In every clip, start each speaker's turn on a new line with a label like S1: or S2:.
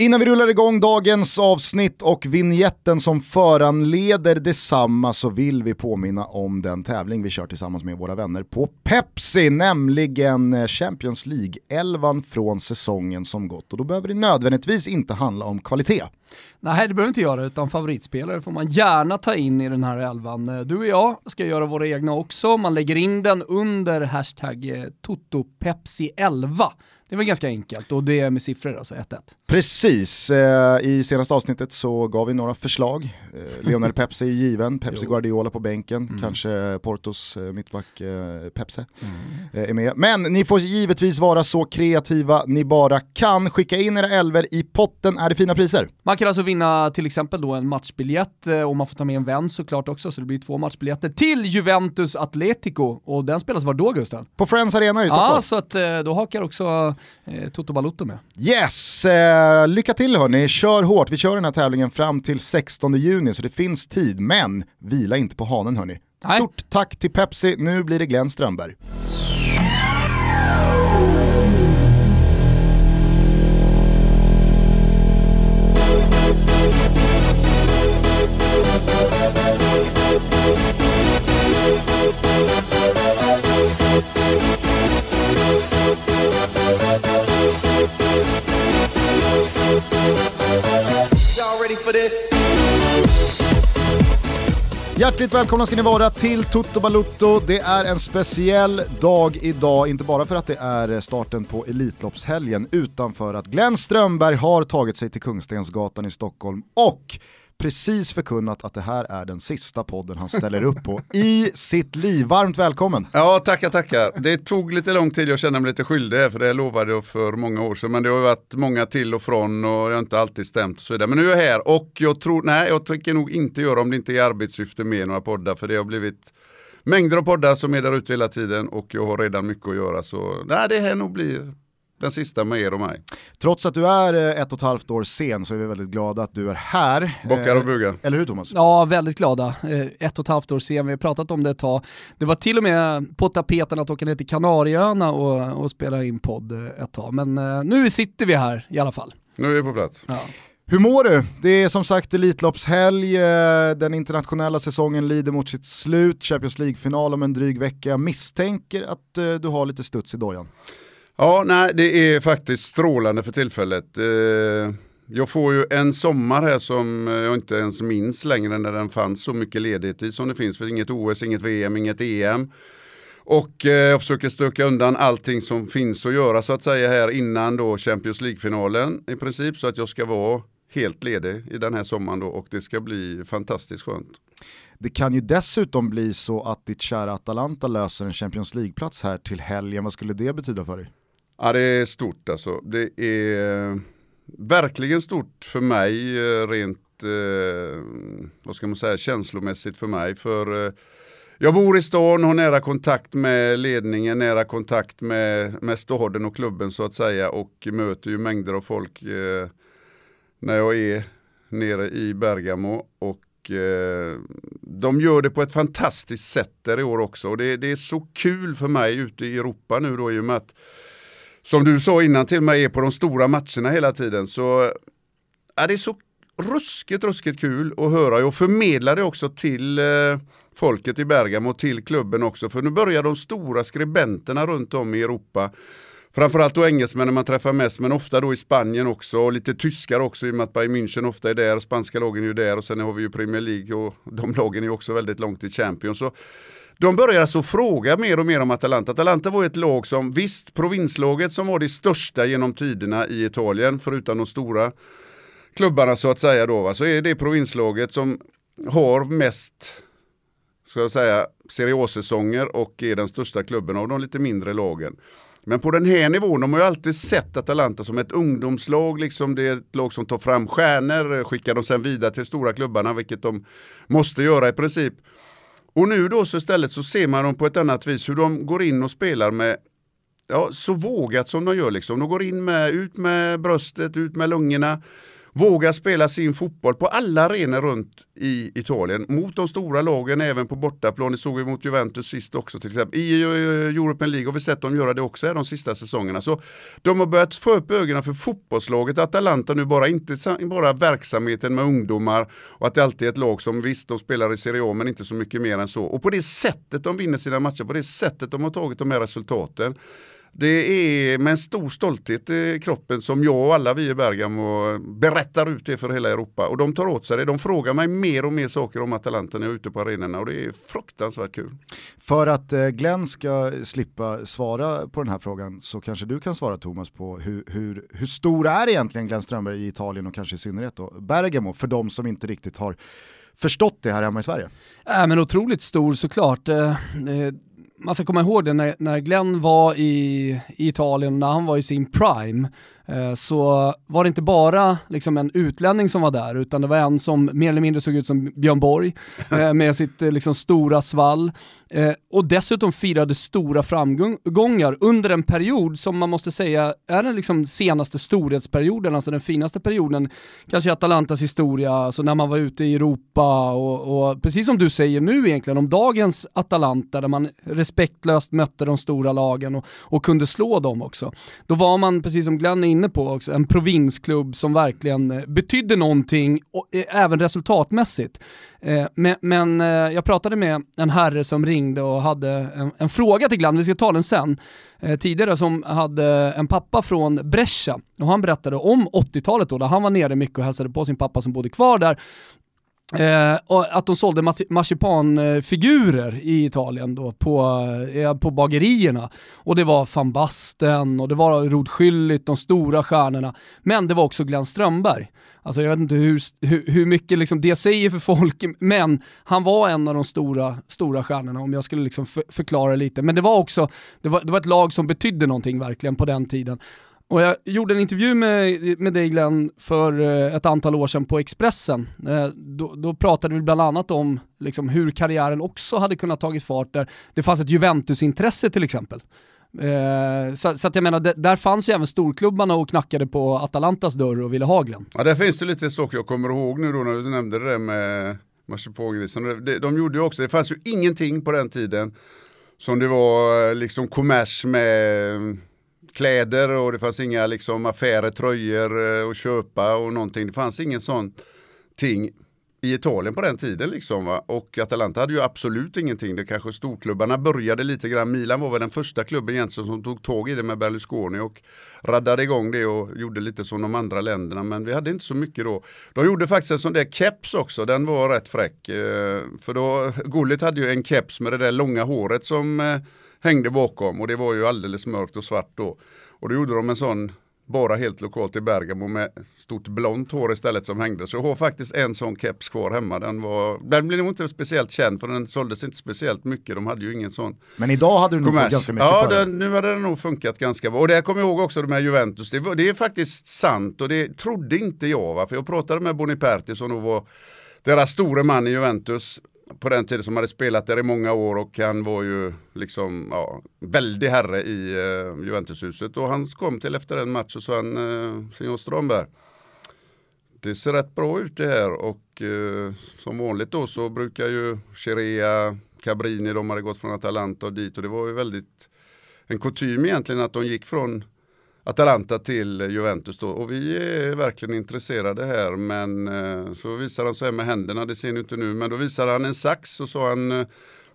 S1: Innan vi rullar igång dagens avsnitt och vignetten som föranleder detsamma så vill vi påminna om den tävling vi kör tillsammans med våra vänner på Pepsi, nämligen Champions League-elvan från säsongen som gått. Och då behöver det nödvändigtvis inte handla om kvalitet.
S2: Nej, det behöver inte göra, utan favoritspelare får man gärna ta in i den här elvan. Du och jag ska göra våra egna också, man lägger in den under hashtag eh, TotoPepsi11. Det väl ganska enkelt och det är med siffror alltså 1-1.
S1: Precis, eh, i senaste avsnittet så gav vi några förslag. Eh, Lionel Pepsi är given, Pepsi Guardiola på bänken, mm. kanske Portos eh, mittback Pepsi mm. Är med. Men ni får givetvis vara så kreativa ni bara kan. Skicka in era elver i potten är det fina priser.
S2: Man kan alltså vinna till exempel då en matchbiljett och man får ta med en vän såklart också så det blir två matchbiljetter till Juventus Atletico och den spelas var då Gusten?
S1: På Friends Arena i Stockholm.
S2: Ja, så att då hakar också eh, Toto Balotto med.
S1: Yes, eh, lycka till hörni, kör hårt. Vi kör den här tävlingen fram till 16 juni så det finns tid, men vila inte på hanen hörni. Stort tack till Pepsi, nu blir det Glenn Strömberg. Hjärtligt välkomna ska ni vara till Toto Balutto. Det är en speciell dag idag, inte bara för att det är starten på Elitloppshelgen, utan för att Glenn Strömberg har tagit sig till Kungstensgatan i Stockholm och precis förkunnat att det här är den sista podden han ställer upp på i sitt liv. Varmt välkommen!
S3: Ja, tackar, tackar. Det tog lite lång tid, jag känner mig lite skyldig här, för det lovade jag för många år sedan, men det har varit många till och från och jag har inte alltid stämt och så vidare. Men nu är jag här och jag tror, nej, jag tänker nog inte göra om det inte är arbetssyfte med några poddar, för det har blivit mängder av poddar som är där ute hela tiden och jag har redan mycket att göra. Så nej, det här nog blir den sista med er och mig.
S1: Trots att du är eh, ett och ett halvt år sen så är vi väldigt glada att du är här.
S3: Bockar och bugar.
S1: Eller hur Thomas?
S2: Ja, väldigt glada. Eh, ett och ett halvt år sen, vi har pratat om det ett tag. Det var till och med på tapeten att åka ner till Kanarieöarna och, och spela in podd ett tag. Men nu sitter vi här i alla fall.
S3: Nu är vi på plats.
S2: Ja.
S1: Hur mår du? Det är som sagt Elitloppshelg, den internationella säsongen lider mot sitt slut, Champions League-final om en dryg vecka. Misstänker att du har lite studs i dojan?
S3: Ja, nej, det är faktiskt strålande för tillfället. Eh, jag får ju en sommar här som eh, jag inte ens minns längre när den fanns så mycket ledigt i som det finns. För inget OS, inget VM, inget EM. Och eh, jag försöker stöka undan allting som finns att göra så att säga här innan då Champions League-finalen i princip. Så att jag ska vara helt ledig i den här sommaren då och det ska bli fantastiskt skönt.
S1: Det kan ju dessutom bli så att ditt kära Atalanta löser en Champions League-plats här till helgen. Vad skulle det betyda för dig?
S3: Ja det är stort alltså. Det är eh, verkligen stort för mig eh, rent, eh, vad ska man säga, känslomässigt för mig. För eh, jag bor i stan, har nära kontakt med ledningen, nära kontakt med, med staden och klubben så att säga och möter ju mängder av folk eh, när jag är nere i Bergamo och eh, de gör det på ett fantastiskt sätt där i år också och det, det är så kul för mig ute i Europa nu då i och med att som du sa innan till mig är på de stora matcherna hela tiden så är det så ruskigt, ruskigt kul att höra och förmedla det också till eh, folket i Bergamo och till klubben också. För nu börjar de stora skribenterna runt om i Europa Framförallt då engelsmännen man träffar mest, men ofta då i Spanien också och lite tyskar också i och med att Bayern München ofta är där, spanska lagen är ju där och sen har vi ju Premier League och de lagen är ju också väldigt långt i Champions. Så de börjar alltså fråga mer och mer om Atalanta. Atalanta var ett lag som, visst, provinslaget som var det största genom tiderna i Italien, förutom de stora klubbarna så att säga då, va? så är det provinslaget som har mest, ska jag säga, Serie A-säsonger och är den största klubben av de lite mindre lagen. Men på den här nivån, de har ju alltid sett Atalanta som ett ungdomslag, liksom det är ett lag som tar fram stjärnor, skickar dem sen vidare till stora klubbarna, vilket de måste göra i princip. Och nu då så istället så ser man dem på ett annat vis hur de går in och spelar med ja, så vågat som de gör liksom. De går in med, ut med bröstet, ut med lungorna vågar spela sin fotboll på alla arenor runt i Italien mot de stora lagen även på bortaplan. Det såg vi mot Juventus sist också till exempel. I eh, European League har vi sett dem göra det också här de sista säsongerna. Så de har börjat få upp ögonen för fotbollslaget Atalanta nu bara inte bara verksamheten med ungdomar och att det alltid är ett lag som visst de spelar i Serie A men inte så mycket mer än så. Och på det sättet de vinner sina matcher, på det sättet de har tagit de här resultaten det är med en stor stolthet i kroppen som jag och alla vi i Bergamo berättar ut det för hela Europa. Och de tar åt sig det. De frågar mig mer och mer saker om Atalanta när jag är ute på arenorna och det är fruktansvärt kul.
S1: För att eh, Glenn ska slippa svara på den här frågan så kanske du kan svara Thomas på hur, hur, hur stor är egentligen Glenn Strömberg i Italien och kanske i synnerhet då Bergamo för de som inte riktigt har förstått det här hemma i Sverige?
S2: Äh, men otroligt stor såklart. Eh, man ska komma ihåg det när, när Glenn var i, i Italien, när han var i sin prime, så var det inte bara liksom en utlänning som var där, utan det var en som mer eller mindre såg ut som Björn Borg eh, med sitt eh, liksom stora svall. Och dessutom firade stora framgångar under en period som man måste säga är den liksom senaste storhetsperioden, alltså den finaste perioden, kanske Atalantas historia, alltså när man var ute i Europa och, och precis som du säger nu egentligen om dagens Atalanta där man respektlöst mötte de stora lagen och, och kunde slå dem också. Då var man, precis som Glenn är inne på också, en provinsklubb som verkligen eh, betydde någonting, och, eh, även resultatmässigt. Eh, men, men jag pratade med en herre som ringde och hade en, en fråga till Glenn, vi ska ta den sen, tidigare som hade en pappa från Brescia och han berättade om 80-talet då, där han var nere mycket och hälsade på sin pappa som bodde kvar där Eh, och att de sålde marsipanfigurer i Italien då på, eh, på bagerierna. Och det var van Basten och det var Rod Schüllit, de stora stjärnorna. Men det var också Glenn Strömberg. Alltså jag vet inte hur, hur, hur mycket liksom det säger för folk, men han var en av de stora, stora stjärnorna om jag skulle liksom för, förklara lite. Men det var också, det var, det var ett lag som betydde någonting verkligen på den tiden. Och jag gjorde en intervju med, med dig Glenn för eh, ett antal år sedan på Expressen. Eh, då, då pratade vi bland annat om liksom, hur karriären också hade kunnat tagit fart där det fanns ett Juventus-intresse till exempel. Eh, så, så, att jag menar, där fanns ju även storklubbarna och knackade på Atalantas dörr och ville ha Glenn.
S3: Ja, där finns det lite saker jag kommer ihåg nu då när du nämnde det där med marsipangrisen. De, de gjorde ju också, det fanns ju ingenting på den tiden som det var liksom kommers med kläder och det fanns inga liksom affärer, tröjor eh, att köpa och någonting. Det fanns ingen sån ting i Italien på den tiden liksom va? och Atalanta hade ju absolut ingenting. Det kanske storklubbarna började lite grann. Milan var väl den första klubben egentligen som tog tag i det med Berlusconi och raddade igång det och gjorde lite som de andra länderna. Men vi hade inte så mycket då. De gjorde faktiskt en sån där keps också. Den var rätt fräck. Eh, för då, Gullit hade ju en keps med det där långa håret som eh, hängde bakom och det var ju alldeles mörkt och svart då. Och då gjorde de en sån bara helt lokalt i Bergamo med stort blont hår istället som hängde. Så jag har faktiskt en sån keps kvar hemma. Den, var, den blev nog inte speciellt känd för den såldes inte speciellt mycket. De hade ju ingen sån.
S1: Men idag hade du nog fått ganska mycket
S3: Ja, den, nu hade den nog funkat ganska bra. Och det kommer jag ihåg också med Juventus. Det, det, är faktiskt sant och det trodde inte jag. Va? För jag pratade med Boniperti som nog var deras store man i Juventus på den tiden som hade spelat där i många år och han var ju liksom ja, väldig herre i eh, Juventushuset. Och han kom till efter en match och sa han, eh, Signor Strömberg, det ser rätt bra ut det här och eh, som vanligt då så brukar ju Chirea, Cabrini, de hade gått från Atalanta och dit och det var ju väldigt en kutym egentligen att de gick från Atalanta till Juventus då. Och vi är verkligen intresserade här men eh, så visar han så här med händerna, det ser ni inte nu, men då visar han en sax och sa han eh,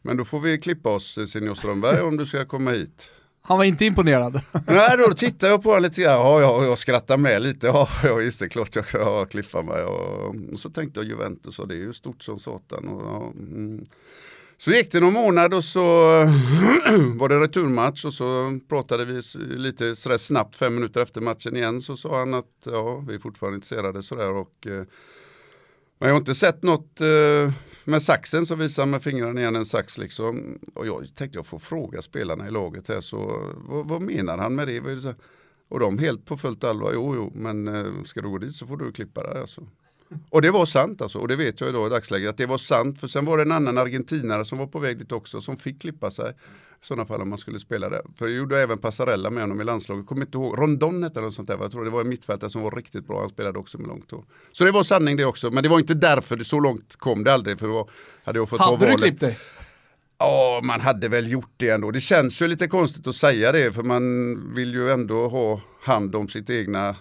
S3: men då får vi klippa oss eh, Senior Strömberg om du ska komma hit.
S2: Han var inte imponerad.
S3: Nej, då tittar jag på honom lite grann. Ja, ja, jag skrattar med lite. Ja, ja just det, klart jag kan klippa mig. Och, och, så tänkte jag Juventus och det är ju stort som satan. Och, ja, mm. Så gick det någon månad och så var det returmatch och så pratade vi lite sådär snabbt fem minuter efter matchen igen så sa han att ja, vi är fortfarande intresserade sådär och eh, men jag har inte sett något eh, med saxen så visar han med fingrarna igen en sax liksom. Och jag tänkte jag får fråga spelarna i laget här så vad, vad menar han med det? Och de helt på fullt allvar, jo jo men eh, ska du gå dit så får du klippa det. Alltså. Och det var sant alltså, och det vet jag idag i dagsläget att det var sant. För sen var det en annan argentinare som var på väg dit också som fick klippa sig. I sådana fall om man skulle spela det. För jag gjorde även Passarella med honom i landslaget. Kommer inte ihåg, Rondon eller något sånt där. Jag tror det var en mittfältare som var riktigt bra. Han spelade också med långt hår. Så det var sanning det också. Men det var inte därför, det så långt kom det aldrig. För då hade jag fått
S2: Hade
S3: ta
S2: du klippt dig?
S3: Ja, man hade väl gjort det ändå. Det känns ju lite konstigt att säga det för man vill ju ändå ha hand om sitt egna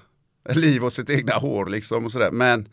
S3: liv och sitt egna hår liksom och sådär. Men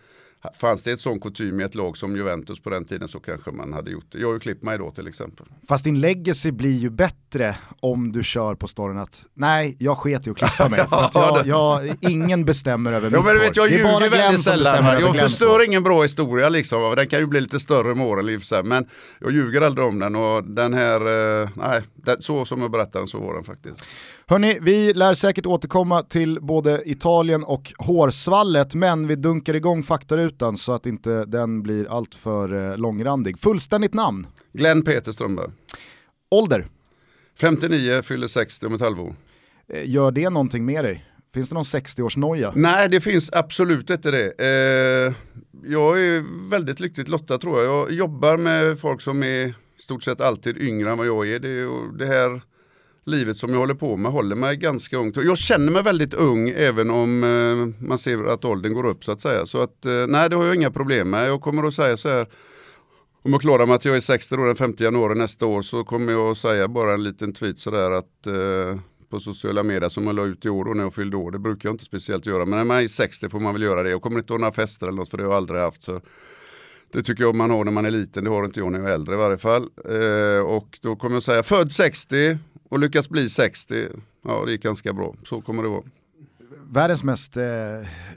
S3: fanns det ett sån kutym i ett lag som Juventus på den tiden så kanske man hade gjort det. Jag har ju klippt mig då till exempel.
S1: Fast din legacy blir ju bättre om du kör på storyn att nej, jag sket i att klippa mig. att jag, jag, ingen bestämmer över
S3: Ja
S1: mitt
S3: men du vet jag ljuger väldigt sällan. Jag förstör ingen bra historia liksom. Den kan ju bli lite större med åren. Men jag ljuger aldrig om den och den här, eh, nej, så som jag berättar den så var den faktiskt.
S1: Hörni, vi lär säkert återkomma till både Italien och hårsvallet, men vi dunkar igång faktarutan så att inte den blir alltför eh, långrandig. Fullständigt namn,
S3: Glenn Peter Strömberg.
S1: ålder,
S3: 59, fyller 60 om ett halvår.
S1: Eh, gör det någonting med dig? Finns det någon 60-årsnoja?
S3: Nej, det finns absolut inte det. Eh, jag är väldigt lyckligt lottad tror jag. Jag jobbar med folk som är i stort sett alltid yngre än vad jag är. Det, det här livet som jag håller på med håller mig ganska ung. Jag känner mig väldigt ung även om eh, man ser att åldern går upp så att säga. Så att, eh, nej, det har jag inga problem med. Jag kommer att säga så här. Om jag klarar mig att jag är 60 år den 5 januari nästa år så kommer jag att säga bara en liten tweet sådär att eh, på sociala medier som jag la ut i år då när jag fyllde år. Det brukar jag inte speciellt göra men när man är 60 får man väl göra det. Jag kommer inte att ha några fester eller något för det har jag aldrig haft. Så det tycker jag man har när man är liten, det har inte jag när jag är äldre i varje fall. Eh, och då kommer jag säga född 60 och lyckas bli 60. Ja det gick ganska bra, så kommer det vara.
S1: Världens, mest, eh,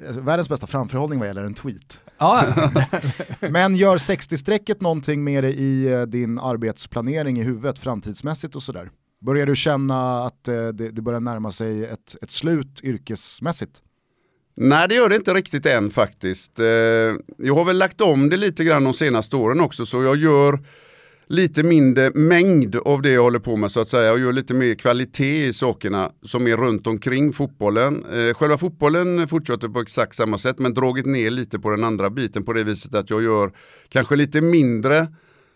S1: alltså, världens bästa framförhållning vad gäller en tweet.
S2: Ja,
S1: Men gör 60-strecket någonting med dig i eh, din arbetsplanering i huvudet framtidsmässigt och sådär? Börjar du känna att eh, det, det börjar närma sig ett, ett slut yrkesmässigt?
S3: Nej det gör det inte riktigt än faktiskt. Eh, jag har väl lagt om det lite grann de senaste åren också så jag gör lite mindre mängd av det jag håller på med så att säga och gör lite mer kvalitet i sakerna som är runt omkring fotbollen. Eh, själva fotbollen fortsätter på exakt samma sätt men dragit ner lite på den andra biten på det viset att jag gör kanske lite mindre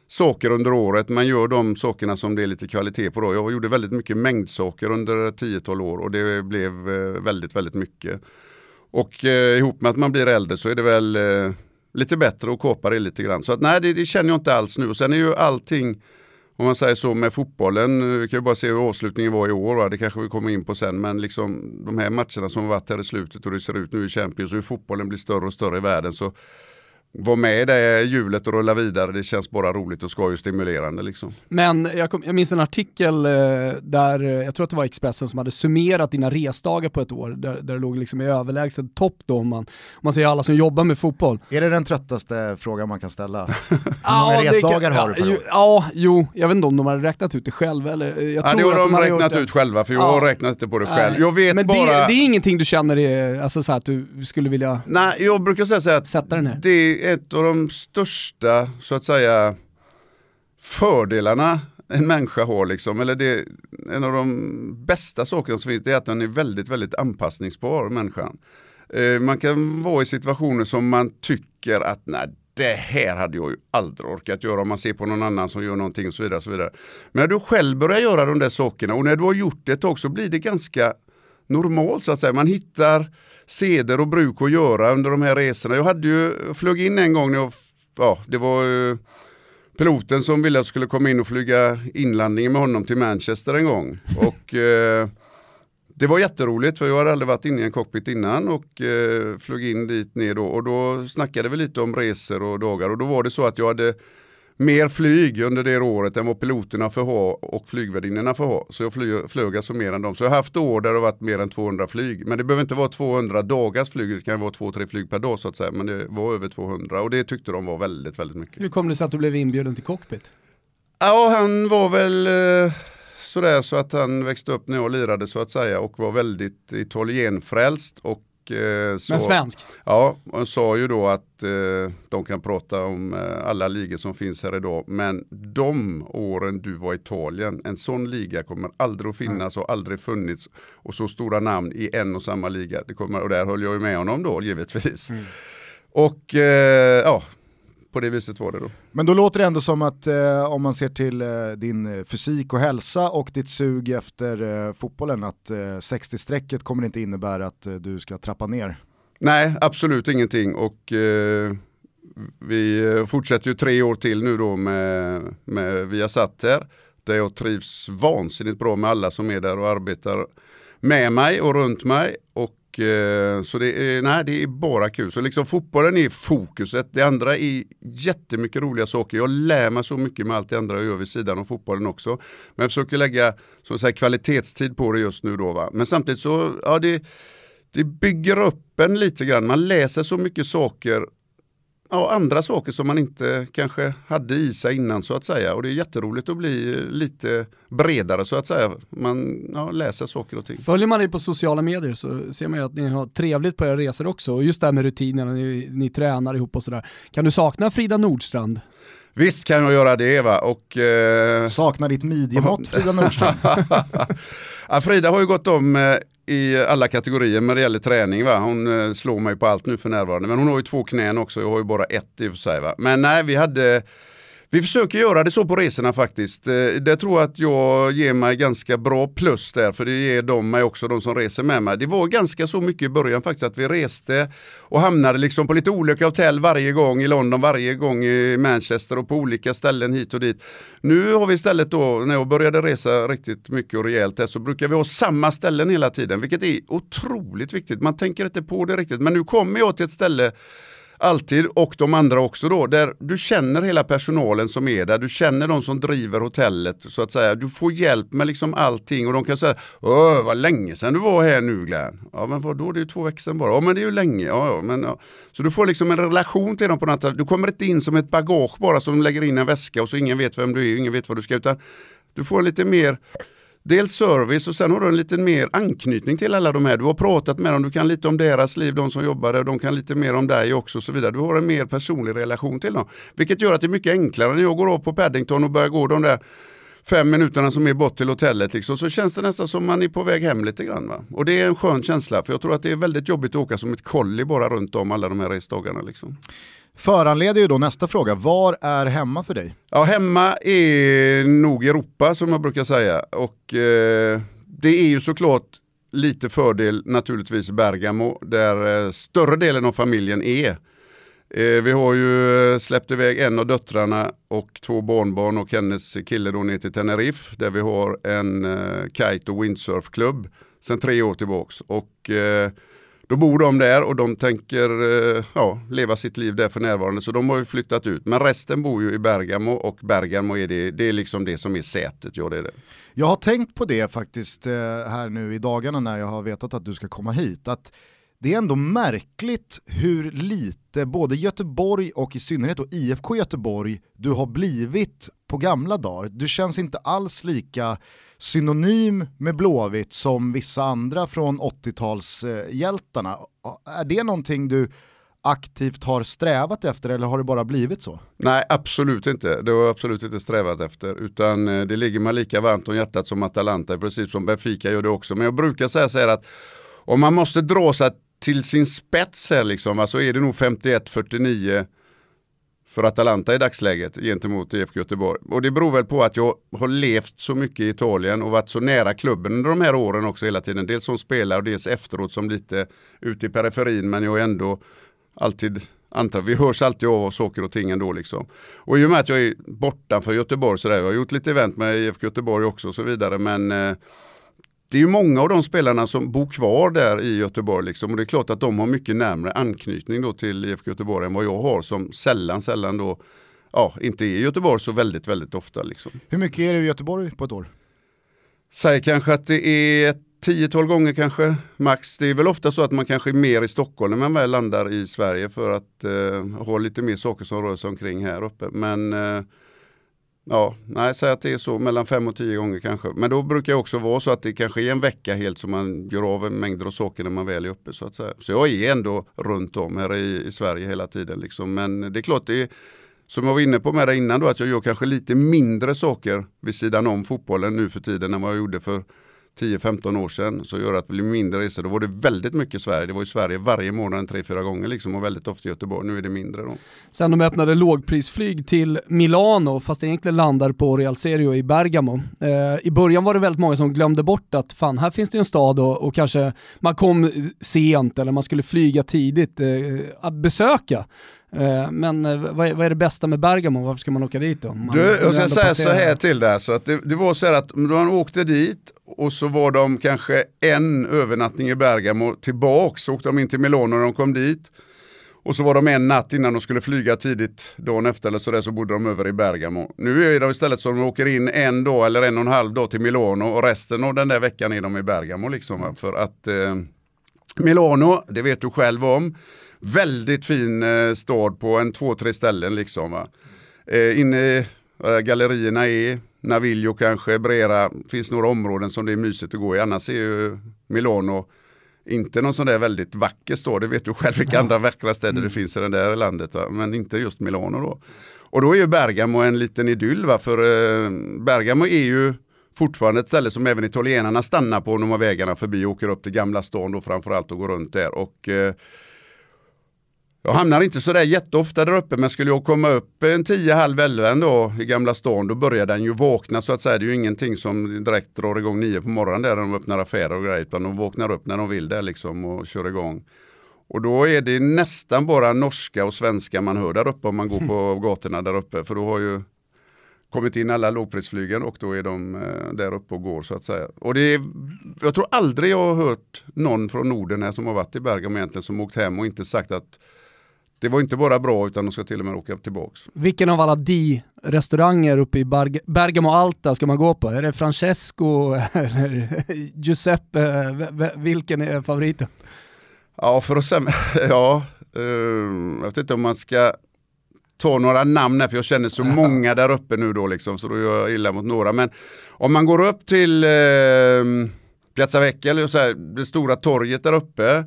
S3: saker under året men gör de sakerna som det är lite kvalitet på. Då. Jag gjorde väldigt mycket mängdsaker under 10-12 år och det blev eh, väldigt, väldigt mycket. Och eh, ihop med att man blir äldre så är det väl eh, lite bättre att kåpa det lite grann. Så att nej, det, det känner jag inte alls nu. Och sen är ju allting, om man säger så med fotbollen, vi kan ju bara se hur avslutningen var i år, va? det kanske vi kommer in på sen, men liksom de här matcherna som har varit här i slutet och det ser ut nu i Champions och hur fotbollen blir större och större i världen så var med i det hjulet och rulla vidare, det känns bara roligt och skoj och stimulerande liksom.
S2: Men jag, kom, jag minns en artikel eh, där, eh, jag tror att det var Expressen som hade summerat dina resdagar på ett år, där, där det låg liksom i överlägsen topp då om man, om man säger alla som jobbar med fotboll.
S1: Är det den tröttaste frågan man kan ställa? Hur
S2: Ja,
S1: många
S2: det
S1: resdagar
S2: kan-
S1: har du per
S2: ja,
S1: år?
S2: ju- Ja, jo, jag vet inte om de hade räknat ut det själva eller eh, jag
S3: Ja,
S2: tror
S3: det har
S2: att
S3: de
S2: gjort
S3: räknat
S2: det.
S3: ut själva för jag
S2: Ja.
S3: har räknat inte på det själv.
S2: Nej.
S3: Jag vet
S2: Men
S3: bara...
S2: det, det är ingenting du känner är, alltså så här, att du skulle vilja
S3: Nej, jag brukar säga så här att
S2: sätta den här?
S3: det ett av de största, så att säga, fördelarna en människa har liksom, eller det, en av de bästa sakerna som finns, det är att den är väldigt, väldigt anpassningsbar, människan. Eh, man kan vara i situationer som man tycker att nej, det här hade jag ju aldrig orkat göra om man ser på någon annan som gör någonting och så vidare. Och så vidare. Men när du själv börjar göra de där sakerna och när du har gjort det ett tag så blir det ganska normalt så att säga. Man hittar seder och bruk att göra under de här resorna. Jag hade ju, flög in en gång när jag, ja det var ju piloten som ville att jag skulle komma in och flyga inlandningen med honom till Manchester en gång. Och eh, det var jätteroligt för jag hade aldrig varit inne i en cockpit innan och eh, flög in dit ner då och då snackade vi lite om resor och dagar och då var det så att jag hade mer flyg under det året än vad piloterna får ha och flygvärdinnorna får ha. Så jag flög, flög alltså mer än dem. Så jag har haft år där det har varit mer än 200 flyg. Men det behöver inte vara 200 dagars flyg, det kan vara 2-3 flyg per dag så att säga. Men det var över 200 och det tyckte de var väldigt, väldigt mycket.
S2: Hur kom det sig att du blev inbjuden till cockpit?
S3: Ja, han var väl eh, sådär så att han växte upp när jag lirade så att säga och var väldigt italienfrälst och eh, så,
S2: Men svensk?
S3: Ja, och sa ju då att eh, de kan prata om eh, alla ligor som finns här idag. Men de åren du var i Italien, en sån liga kommer aldrig att finnas och aldrig funnits. Och så stora namn i en och samma liga. Det kommer, och där höll jag ju med honom då givetvis. Och eh, ja, på det viset var det då.
S1: Men då låter det ändå som att eh, om man ser till eh, din fysik och hälsa och ditt sug efter eh, fotbollen att 60-strecket kommer inte innebära att du ska trappa ner.
S3: Nej, absolut ingenting och vi fortsätter ju tre år till nu då med, med Viasat här där jag trivs vansinnigt bra med alla som är där och arbetar med mig och runt mig. Och, eh, Eh, så det är, nej, det är bara kul. Så liksom fotbollen är fokuset. Det andra är jättemycket roliga saker. Jag lär mig så mycket med allt det andra jag gör vid sidan av fotbollen också. Men jag försöker lägga så säga, kvalitetstid på det just nu då. Va? Men samtidigt så, ja det, det bygger upp en lite grann. Man läser så mycket saker ja, andra saker som man inte kanske hade i sig innan så att säga. Och det är jätteroligt att bli lite bredare så att säga. Man ja, läser saker och ting.
S2: Följer man dig på sociala medier så ser man ju att ni har trevligt på era resor också. Och just det här med rutinerna, ni, ni tränar ihop och sådär. Kan du sakna Frida Nordstrand?
S3: Visst kan jag göra det va. Och, eh...
S1: Saknar ditt midjemått Frida Nordstrand?
S3: ja, Frida har ju gått om eh, i alla kategorier när det gäller träning. Va? Hon eh, slår mig på allt nu för närvarande. Men hon har ju två knän också, jag har ju bara ett i och för sig. Va? Men nej, vi hade vi försöker göra det så på resorna faktiskt. Eh, det tror jag att jag ger mig ganska bra plus där, för det ger de mig också, de som reser med mig. Det var ganska så mycket i början faktiskt att vi reste och hamnade liksom på lite olika hotell varje gång i London, varje gång i Manchester och på olika ställen hit och dit. Nu har vi istället då, när jag började resa riktigt mycket och rejält här, så brukar vi ha samma ställen hela tiden, vilket är otroligt viktigt. Man tänker inte på det riktigt, men nu kommer jag till ett ställe alltid och de andra också då, där du känner hela personalen som är där, du känner de som driver hotellet så att säga. Du får hjälp med liksom allting och de kan säga, Åh, vad länge sedan du var här nu Glenn. Ja men vadå, det är ju två veckor sedan bara. Ja men det är ju länge. Ja, ja, men, ja. Så du får liksom en relation till dem på något sätt. Du kommer inte in som ett bagage bara som lägger in en väska och så ingen vet vem du är, ingen vet vad du ska, utan du får lite mer dels service och sen har du en lite mer anknytning till alla de här. Du har pratat med dem, du kan lite om deras liv, de som jobbar där, de kan lite mer om dig också och så vidare. Du har en mer personlig relation till dem. Vilket gör att det är mycket enklare när jag går av på Paddington och börjar gå de där fem minuterna som är bort till hotellet liksom, så känns det nästan som man är på väg hem lite grann. Va? Och det är en skön känsla för jag tror att det är väldigt jobbigt att åka som ett kolli bara runt om alla de här resdagarna. Liksom.
S1: Föranleder ju då nästa fråga, var är hemma för dig?
S3: Ja, hemma är nog Europa som jag brukar säga. Och eh, det är ju såklart lite fördel naturligtvis Bergamo där eh, större delen av familjen är. Eh, vi har ju eh, släppt iväg en av döttrarna och två barnbarn och hennes kille då ner till Tenerife där vi har en eh, kite och windsurfklubb sedan tre år tillbaks. Och eh, då bor de där och de tänker eh, ja, leva sitt liv där för närvarande så de har ju flyttat ut. Men resten bor ju i Bergamo och Bergamo är det, det är liksom det som är sätet. Ja, det är det.
S1: Jag har tänkt på det faktiskt eh, här nu i dagarna när jag har vetat att du ska komma hit. Att det är ändå märkligt hur lite både Göteborg och i synnerhet då IFK Göteborg du har blivit på gamla dagar. Du känns inte alls lika synonym med Blåvitt som vissa andra från 80-talshjältarna. Är det någonting du aktivt har strävat efter eller har det bara blivit så?
S3: Nej, absolut inte. Det har absolut inte strävat efter. Utan eh, det ligger mig lika varmt om hjärtat som Atalanta, precis som Benfica gör det också. Men jag brukar säga så här att om man måste dra sig till sin spets här liksom, så alltså är det nog 51-49 för Atalanta i dagsläget gentemot IFK Göteborg. Och det beror väl på att jag har levt så mycket i Italien och varit så nära klubben under de här åren också hela tiden. Dels som spelare och dels efteråt som lite ute i periferin men jag är ändå alltid antar, vi hörs alltid av saker och ting ändå liksom. Och i och med att jag är borta för Göteborg sådär, jag har gjort lite event med IFK Göteborg också och så vidare men eh, det är ju många av de spelarna som bor kvar där i Göteborg liksom, och det är klart att de har mycket närmare anknytning då till IFK Göteborg än vad jag har som sällan, sällan då, ja, inte är i Göteborg så väldigt, väldigt ofta. Liksom.
S1: Hur mycket är du i Göteborg på ett år?
S3: Säg kanske att det är 10-12 gånger kanske max. Det är väl ofta så att man kanske är mer i Stockholm när man väl landar i Sverige för att eh, ha lite mer saker som rör sig omkring här uppe. Men eh, Ja, nej, säg att det är så mellan fem och tio gånger kanske. Men då brukar det också vara så att det kanske är en vecka helt som man gör av en mängder av saker när man väl är uppe så att säga. Så jag är ändå runt om här i, i Sverige hela tiden liksom. Men det är klart det är som jag var inne på med det innan då, att jag gör kanske lite mindre saker vid sidan om fotbollen nu för tiden än vad jag gjorde för 10-15 år sedan så gör att det blir mindre resor. Då var det väldigt mycket Sverige. Det var ju Sverige varje månad 3-4 gånger liksom och väldigt ofta Göteborg. Nu är det mindre då.
S2: Sen de öppnade lågprisflyg till Milano, fast det egentligen landar på Real Serio i Bergamo. Eh, I början var det väldigt många som glömde bort att fan, här finns det en stad och, och kanske man kom sent eller man skulle flyga tidigt eh, att besöka. Eh, men eh, vad är, vad är, det bästa med Bergamo? Varför ska man åka dit då? Man,
S3: du, jag ska säga så här till dig, så att det, det, var så här att man åkte dit och så var de kanske en övernattning i Bergamo tillbaks, så åkte de in till Milano när de kom dit. Och så var de en natt innan de skulle flyga tidigt dagen efter eller sådär så bodde de över i Bergamo. Nu är det istället så att de åker in en dag eller en och en halv dag till Milano och resten av den där veckan är de i Bergamo liksom. För att eh, Milano, det vet du själv om, väldigt fin eh, stad på en två, tre ställen liksom. Va? Eh, inne eh, gallerierna är, Naviglio kanske, Brera, finns några områden som det är mysigt att gå i. Annars är ju Milano inte någon sån där väldigt vacker stad, det vet du själv vilka ja. andra vackra städer mm. det finns i det där landet, va? men inte just Milano då. Och då är ju Bergamo en liten idyll, va? för eh, Bergamo är ju fortfarande ett ställe som även italienarna stannar på när de har vägarna förbi och åker upp till Gamla stan då framförallt och går runt där. Och eh, jag hamnar inte sådär jätteofta där uppe men skulle jag komma upp en 10 halv 11 då i Gamla stan då börjar den ju vakna så att säga. Det är ju ingenting som direkt drar igång 9 på morgonen där de öppnar affärer och grejer utan de vaknar upp när de vill där liksom och kör igång. Och då är det nästan bara norska och svenska man hör där uppe om man går på gatorna där uppe för då har ju kommit in alla lågprisflygen och då är de eh, där uppe och går så att säga. Och det är, jag tror aldrig jag har hört någon från Norden här som har varit i Bergamo egentligen som åkt hem och inte sagt att det var inte bara bra utan de ska till och med åka tillbaks.
S2: Vilken av alla di-restauranger uppe i Berg Bergamo Alta ska man gå på? Är det Francesco eller Giuseppe? Vilken är favoriten?
S3: Ja, för att säga, ja, uh, jag vet inte om man ska ta några namn här för jag känner så många där uppe nu då liksom så då gör jag illa mot några. Men om man går upp till uh, Piazza Vecchia, eller så här, det stora torget där uppe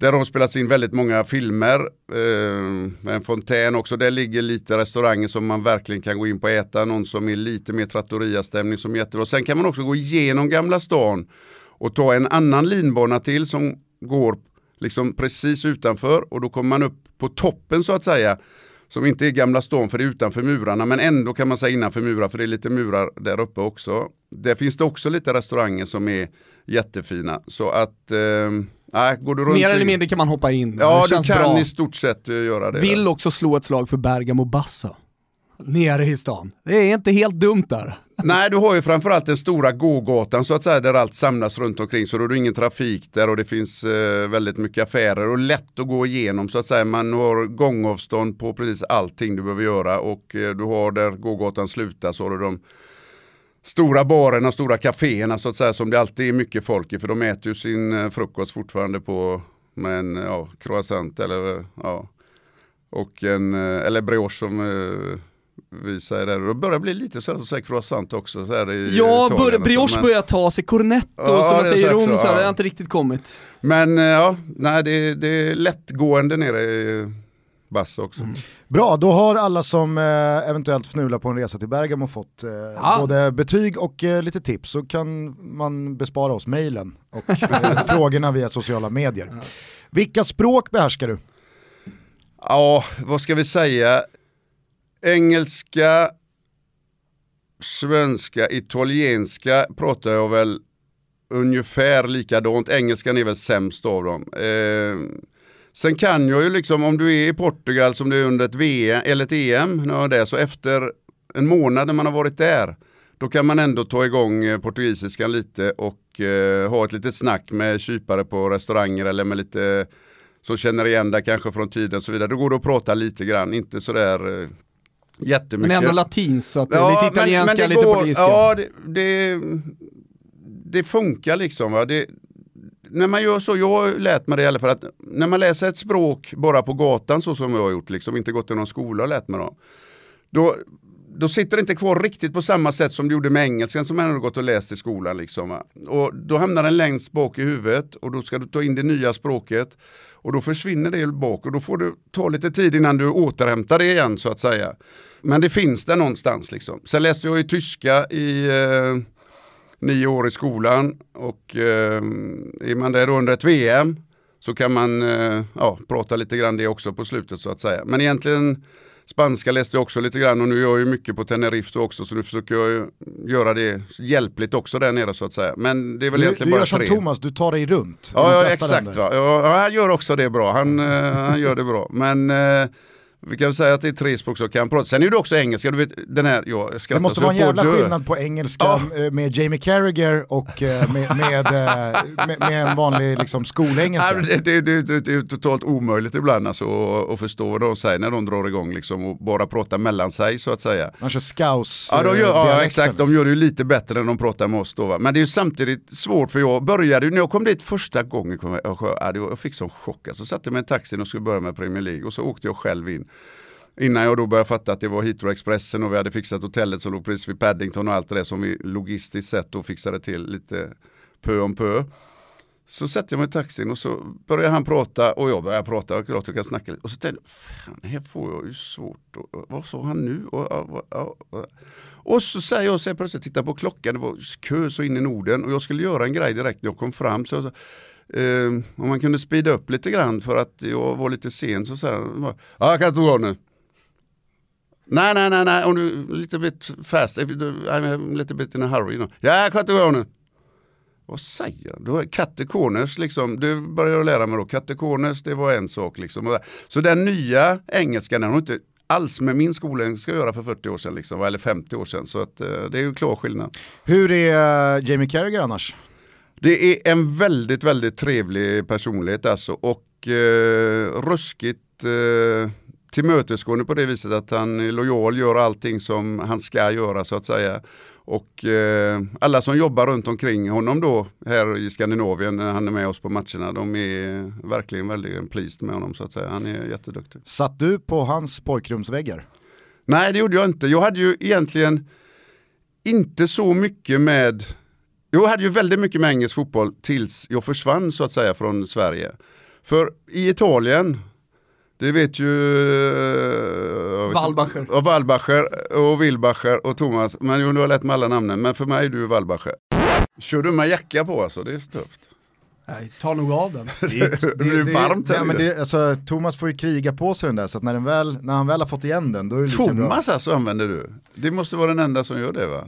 S3: där har spelats in väldigt många filmer. Eh, en fontän också. Där ligger lite restauranger som man verkligen kan gå in på och äta. Någon som är lite mer trattoria-stämning som är jättebra. Sen kan man också gå igenom Gamla stan och ta en annan linbana till som går liksom precis utanför och då kommer man upp på toppen så att säga. Som inte är Gamla stan för det är utanför murarna men ändå kan man säga innanför murar för det är lite murar där uppe också. Där finns det också lite restauranger som är jättefina. Så att eh, Nej, går du runt
S2: Mer eller mindre kan man hoppa in.
S3: Ja, du kan bra. i stort sett eh, göra det.
S2: Vill också slå ett slag för Bergamo Bassa. Nere i stan. Det är inte helt dumt där.
S3: Nej, du har ju framförallt den stora gågatan så att säga där allt samlas runt omkring så då är det ingen trafik där och det finns eh, väldigt mycket affärer och lätt att gå igenom så att säga. Man har gångavstånd på precis allting du behöver göra och eh, du har där gågatan slutar så har du de stora barerna, stora kaféerna så att säga som det alltid är mycket folk i för de äter ju sin eh, frukost fortfarande på med en ja, croissant eller ja, och en, eh, eller brioche som eh, vi säger. Det börjar bli lite så att säga croissant också. Så här
S2: i ja, bör, brioche men... börjar ta sig, cornetto ja, som man säger i Rom, så ja. det har inte riktigt kommit.
S3: Men ja, nej det, det är lättgående nere i Basse också. Mm.
S1: Bra, då har alla som eh, eventuellt fnular på en resa till Bergamo fått eh, ja. både betyg och eh, lite tips så kan man bespara oss mejlen och eh, frågorna via sociala medier. Ja. Vilka språk behärskar du?
S3: Ja, vad ska vi säga? Engelska, svenska, italienska pratar jag väl ungefär likadant. Engelskan är väl sämst av dem. Eh, Sen kan jag ju liksom, om du är i Portugal som du är under ett VM eller ett EM, det, så efter en månad när man har varit där, då kan man ändå ta igång eh, portugisiskan lite och eh, ha ett litet snack med kypare på restauranger eller med lite som känner igen det kanske från tiden och så vidare. Då går det att prata lite grann, inte sådär eh, jättemycket. Men
S2: ändå latinskt, så att ja, lite italienska, men, men lite går, portugisiska.
S3: Ja, det, det, det funkar liksom. Va? Det, när man gör så, jag har lärt mig det i alla fall, att när man läser ett språk bara på gatan så som jag har gjort, liksom inte gått i någon skola och lärt mig dem. Då, då sitter det inte kvar riktigt på samma sätt som det gjorde med engelskan som man hade gått och läst i skolan. Liksom, Och då hamnar den längst bak i huvudet och då ska du ta in det nya språket och då försvinner det bak och då får du ta lite tid innan du återhämtar det igen så att säga. Men det finns där någonstans liksom. Sen läste jag ju tyska i eh, nio år i skolan och eh, är man där under ett VM så kan man eh, ja, prata lite grann det också på slutet så att säga. Men egentligen Spanska läste jag också lite grann och nu gör jag ju mycket på Tenerife också så nu försöker jag göra det hjälpligt också där nere så att säga. Men det är väl
S1: du,
S3: egentligen
S1: du
S3: bara
S1: gör som
S3: tre.
S1: Thomas, du tar dig runt.
S3: Ja, ja exakt.
S1: länder.
S3: Va? Ja, han gör också det bra. Han, eh, han gör det bra. Men eh, vi kan säga att det är tre språk som kan prata. Sen är det också engelska. Du vet, den här, jag skrattar
S1: Det måste vara en
S3: jag
S1: jävla skillnad på engelska eh, med Jamie Carragher och eh, med, med, eh, med, med en vanlig liksom, skolengelska.
S3: Det, det, det, det är totalt omöjligt ibland alltså, att, att förstå vad de säger när de drar igång liksom, och bara pratar mellan sig så att säga.
S1: Man kör scaus
S3: Ja, de gör, ja exakt, de gör det ju lite bättre än de pratar med oss då. Va? Men det är ju samtidigt svårt för jag började ju, när jag kom dit första gången, kom jag, jag, jag, jag fick sån chock. Alltså, satte mig i en taxi och skulle börja med Premier League och så åkte jag själv in. Innan jag då började fatta att det var Heathrow Expressen och vi hade fixat hotellet som låg precis vid Paddington och allt det där som vi logistiskt sett då fixade till lite pö om pö. Så sätter jag mig i taxin och så börjar han prata och jag börjar prata och klart jag kan snacka lite. Och så tänkte jag, fan här får jag ju svårt. Och, vad sa han nu? Och, och, och, och, och så säger jag så jag plötsligt, titta på klockan, det var kö så in i Norden och jag skulle göra en grej direkt när jag kom fram. Så jag sa, eh, om man kunde speeda upp lite grann för att jag var lite sen så sa han, ja jag kan inte gå nu. Nej, nej, nej, nej, om du lite bit fast, if you do- I'm a little bit in a hurry. You know. Ja, inte gå nu. Vad säger han? Då är Katte Corners liksom, det började jag lära mig då. Katte Corners, det var en sak liksom. Så den nya engelskan, den har inte alls med min skolengelska att göra för 40 år sedan liksom, eller 50 år sedan. Så att, eh, det är ju klar skillnad.
S1: Hur är eh, Jamie Carragher annars?
S3: Det är en väldigt, väldigt trevlig personlighet alltså och eh, ruskigt eh, tillmötesgående på det viset att han är lojal, gör allting som han ska göra så att säga. Och eh, alla som jobbar runt omkring honom då här i Skandinavien när han är med oss på matcherna, de är verkligen väldigt pleased med honom så att säga. Han är jätteduktig.
S1: Satt du på hans pojkrumsväggar?
S3: Nej, det gjorde jag inte. Jag hade ju egentligen inte så mycket med jag hade ju väldigt mycket med engelsk fotboll tills jag försvann så att säga från Sverige. För i Italien, det vet ju vet
S2: Wallbacher.
S3: inte- Och Wallbacher och Wilbacher och Thomas. Men jo, du har lärt mig alla namnen. Men för mig är du Wallbacher. Kör du med jacka på alltså? Det är tufft.
S2: Nej, ta nog av den.
S1: Det,
S3: Det blir varmt här
S1: ja, men det, alltså, Thomas får ju kriga på sig den där så att när, den väl, när han väl har fått igen den då är det lika bra.
S3: Thomas alltså använder du? Det måste vara den enda som gör det va?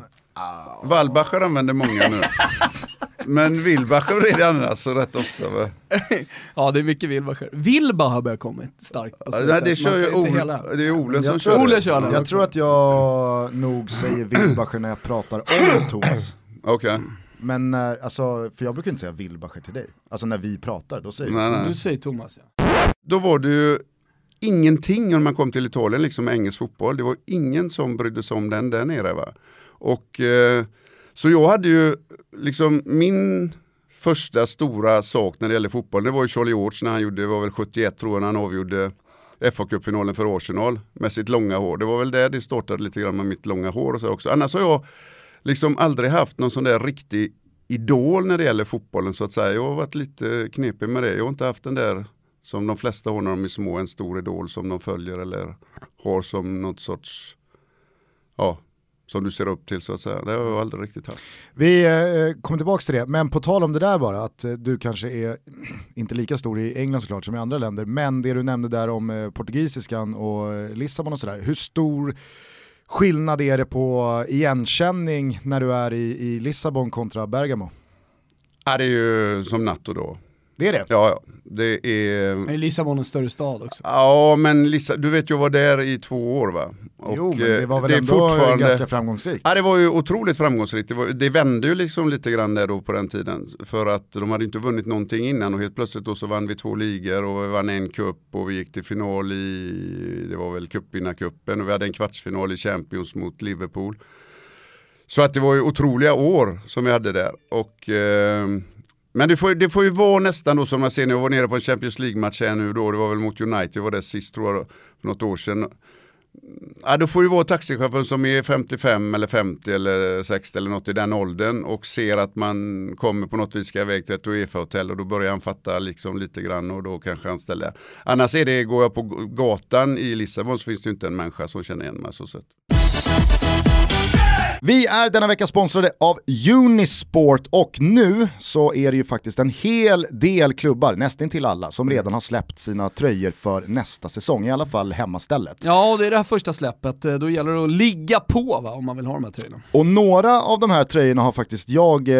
S3: Wallbacher använder många nu. Men Wilbacher är det annars så rätt ofta va?
S2: Ja, det är mycket Wilbacher. Wilba har börjat kommit starkt.
S3: Nej, det kör ju Ole,
S2: hela.
S3: det är Olen som
S1: Jag
S3: kör
S1: tror,
S2: Ole kör
S1: jag tror att jag nog säger Wilbacher när jag pratar om Thomas.
S3: Okej.
S1: Men när, alltså, för jag brukar inte säga Wilbacher till dig. Alltså när vi pratar, då säger
S3: Nej, nej.
S2: Du säger Thomas ja.
S3: Då var det ju ingenting när man kom till Italien, liksom med engelsk fotboll. Det var ingen som brydde sig om den där nere. Va? Och, eh, så jag hade ju, liksom min första stora sak när det gäller fotboll, det var ju Charlie George när han gjorde, det var väl 71 tror jag, när han avgjorde fa kuppfinalen för Arsenal med sitt långa hår. Det var väl där det startade lite grann med mitt långa hår och så också. Annars har jag liksom aldrig haft någon sån där riktig idol när det gäller fotbollen så att säga. Jag har varit lite knepig med det. Jag har inte haft den där som de flesta har när de är små, en stor idol som de följer eller har som något sorts, ja, som du ser upp till så att säga. Det har jag aldrig riktigt haft.
S1: Vi eh, kommer tillbaka till det, men på tal om det där bara, att eh, du kanske är inte lika stor i England såklart som i andra länder, men det du nämnde där om eh, portugisiskan och eh, Lissabon och sådär, hur stor skillnad är det på igenkänning när du är i, i Lissabon kontra Bergamo?
S3: Ja, det är ju som natt och dag.
S1: Det är det?
S3: Ja, ja. Det är...
S2: Men Lissabon en större stad också.
S3: Ja, men Lissa, du vet jag var där i två år va? Och,
S1: jo, men det
S3: eh,
S1: var väl
S3: är
S1: ändå ganska framgångsrikt?
S3: Ja, det var ju otroligt framgångsrikt. Det, var, det vände ju liksom lite grann där då på den tiden. För att de hade inte vunnit någonting innan och helt plötsligt då så vann vi två ligor och vi vann en cup och vi gick till final i, det var väl cupvinnarcupen och vi hade en kvartsfinal i Champions mot Liverpool. Så att det var ju otroliga år som vi hade där. Och, eh, men det får, det får ju vara nästan då som jag ser när jag var nere på en Champions League-match här nu då, det var väl mot United, jag var där sist tror jag, för något år sedan. Ja, då får ju vara taxichauffören som är 55 eller 50 eller 60 eller något i den åldern och ser att man kommer på något vis ska iväg till ett Uefa-hotell och då börjar han fatta liksom lite grann och då kanske han ställer. Annars är det, går jag på gatan i Lissabon så finns det ju inte en människa som känner igen mig så sett.
S1: Vi är denna vecka sponsrade av Unisport och nu så är det ju faktiskt en hel del klubbar, nästan till alla, som redan har släppt sina tröjor för nästa säsong, i alla fall hemmastället.
S2: Ja, och det är det här första släppet. Eh, då gäller det att ligga på va, om man vill ha de här tröjorna.
S1: Och några av de här tröjorna har faktiskt jag, eh,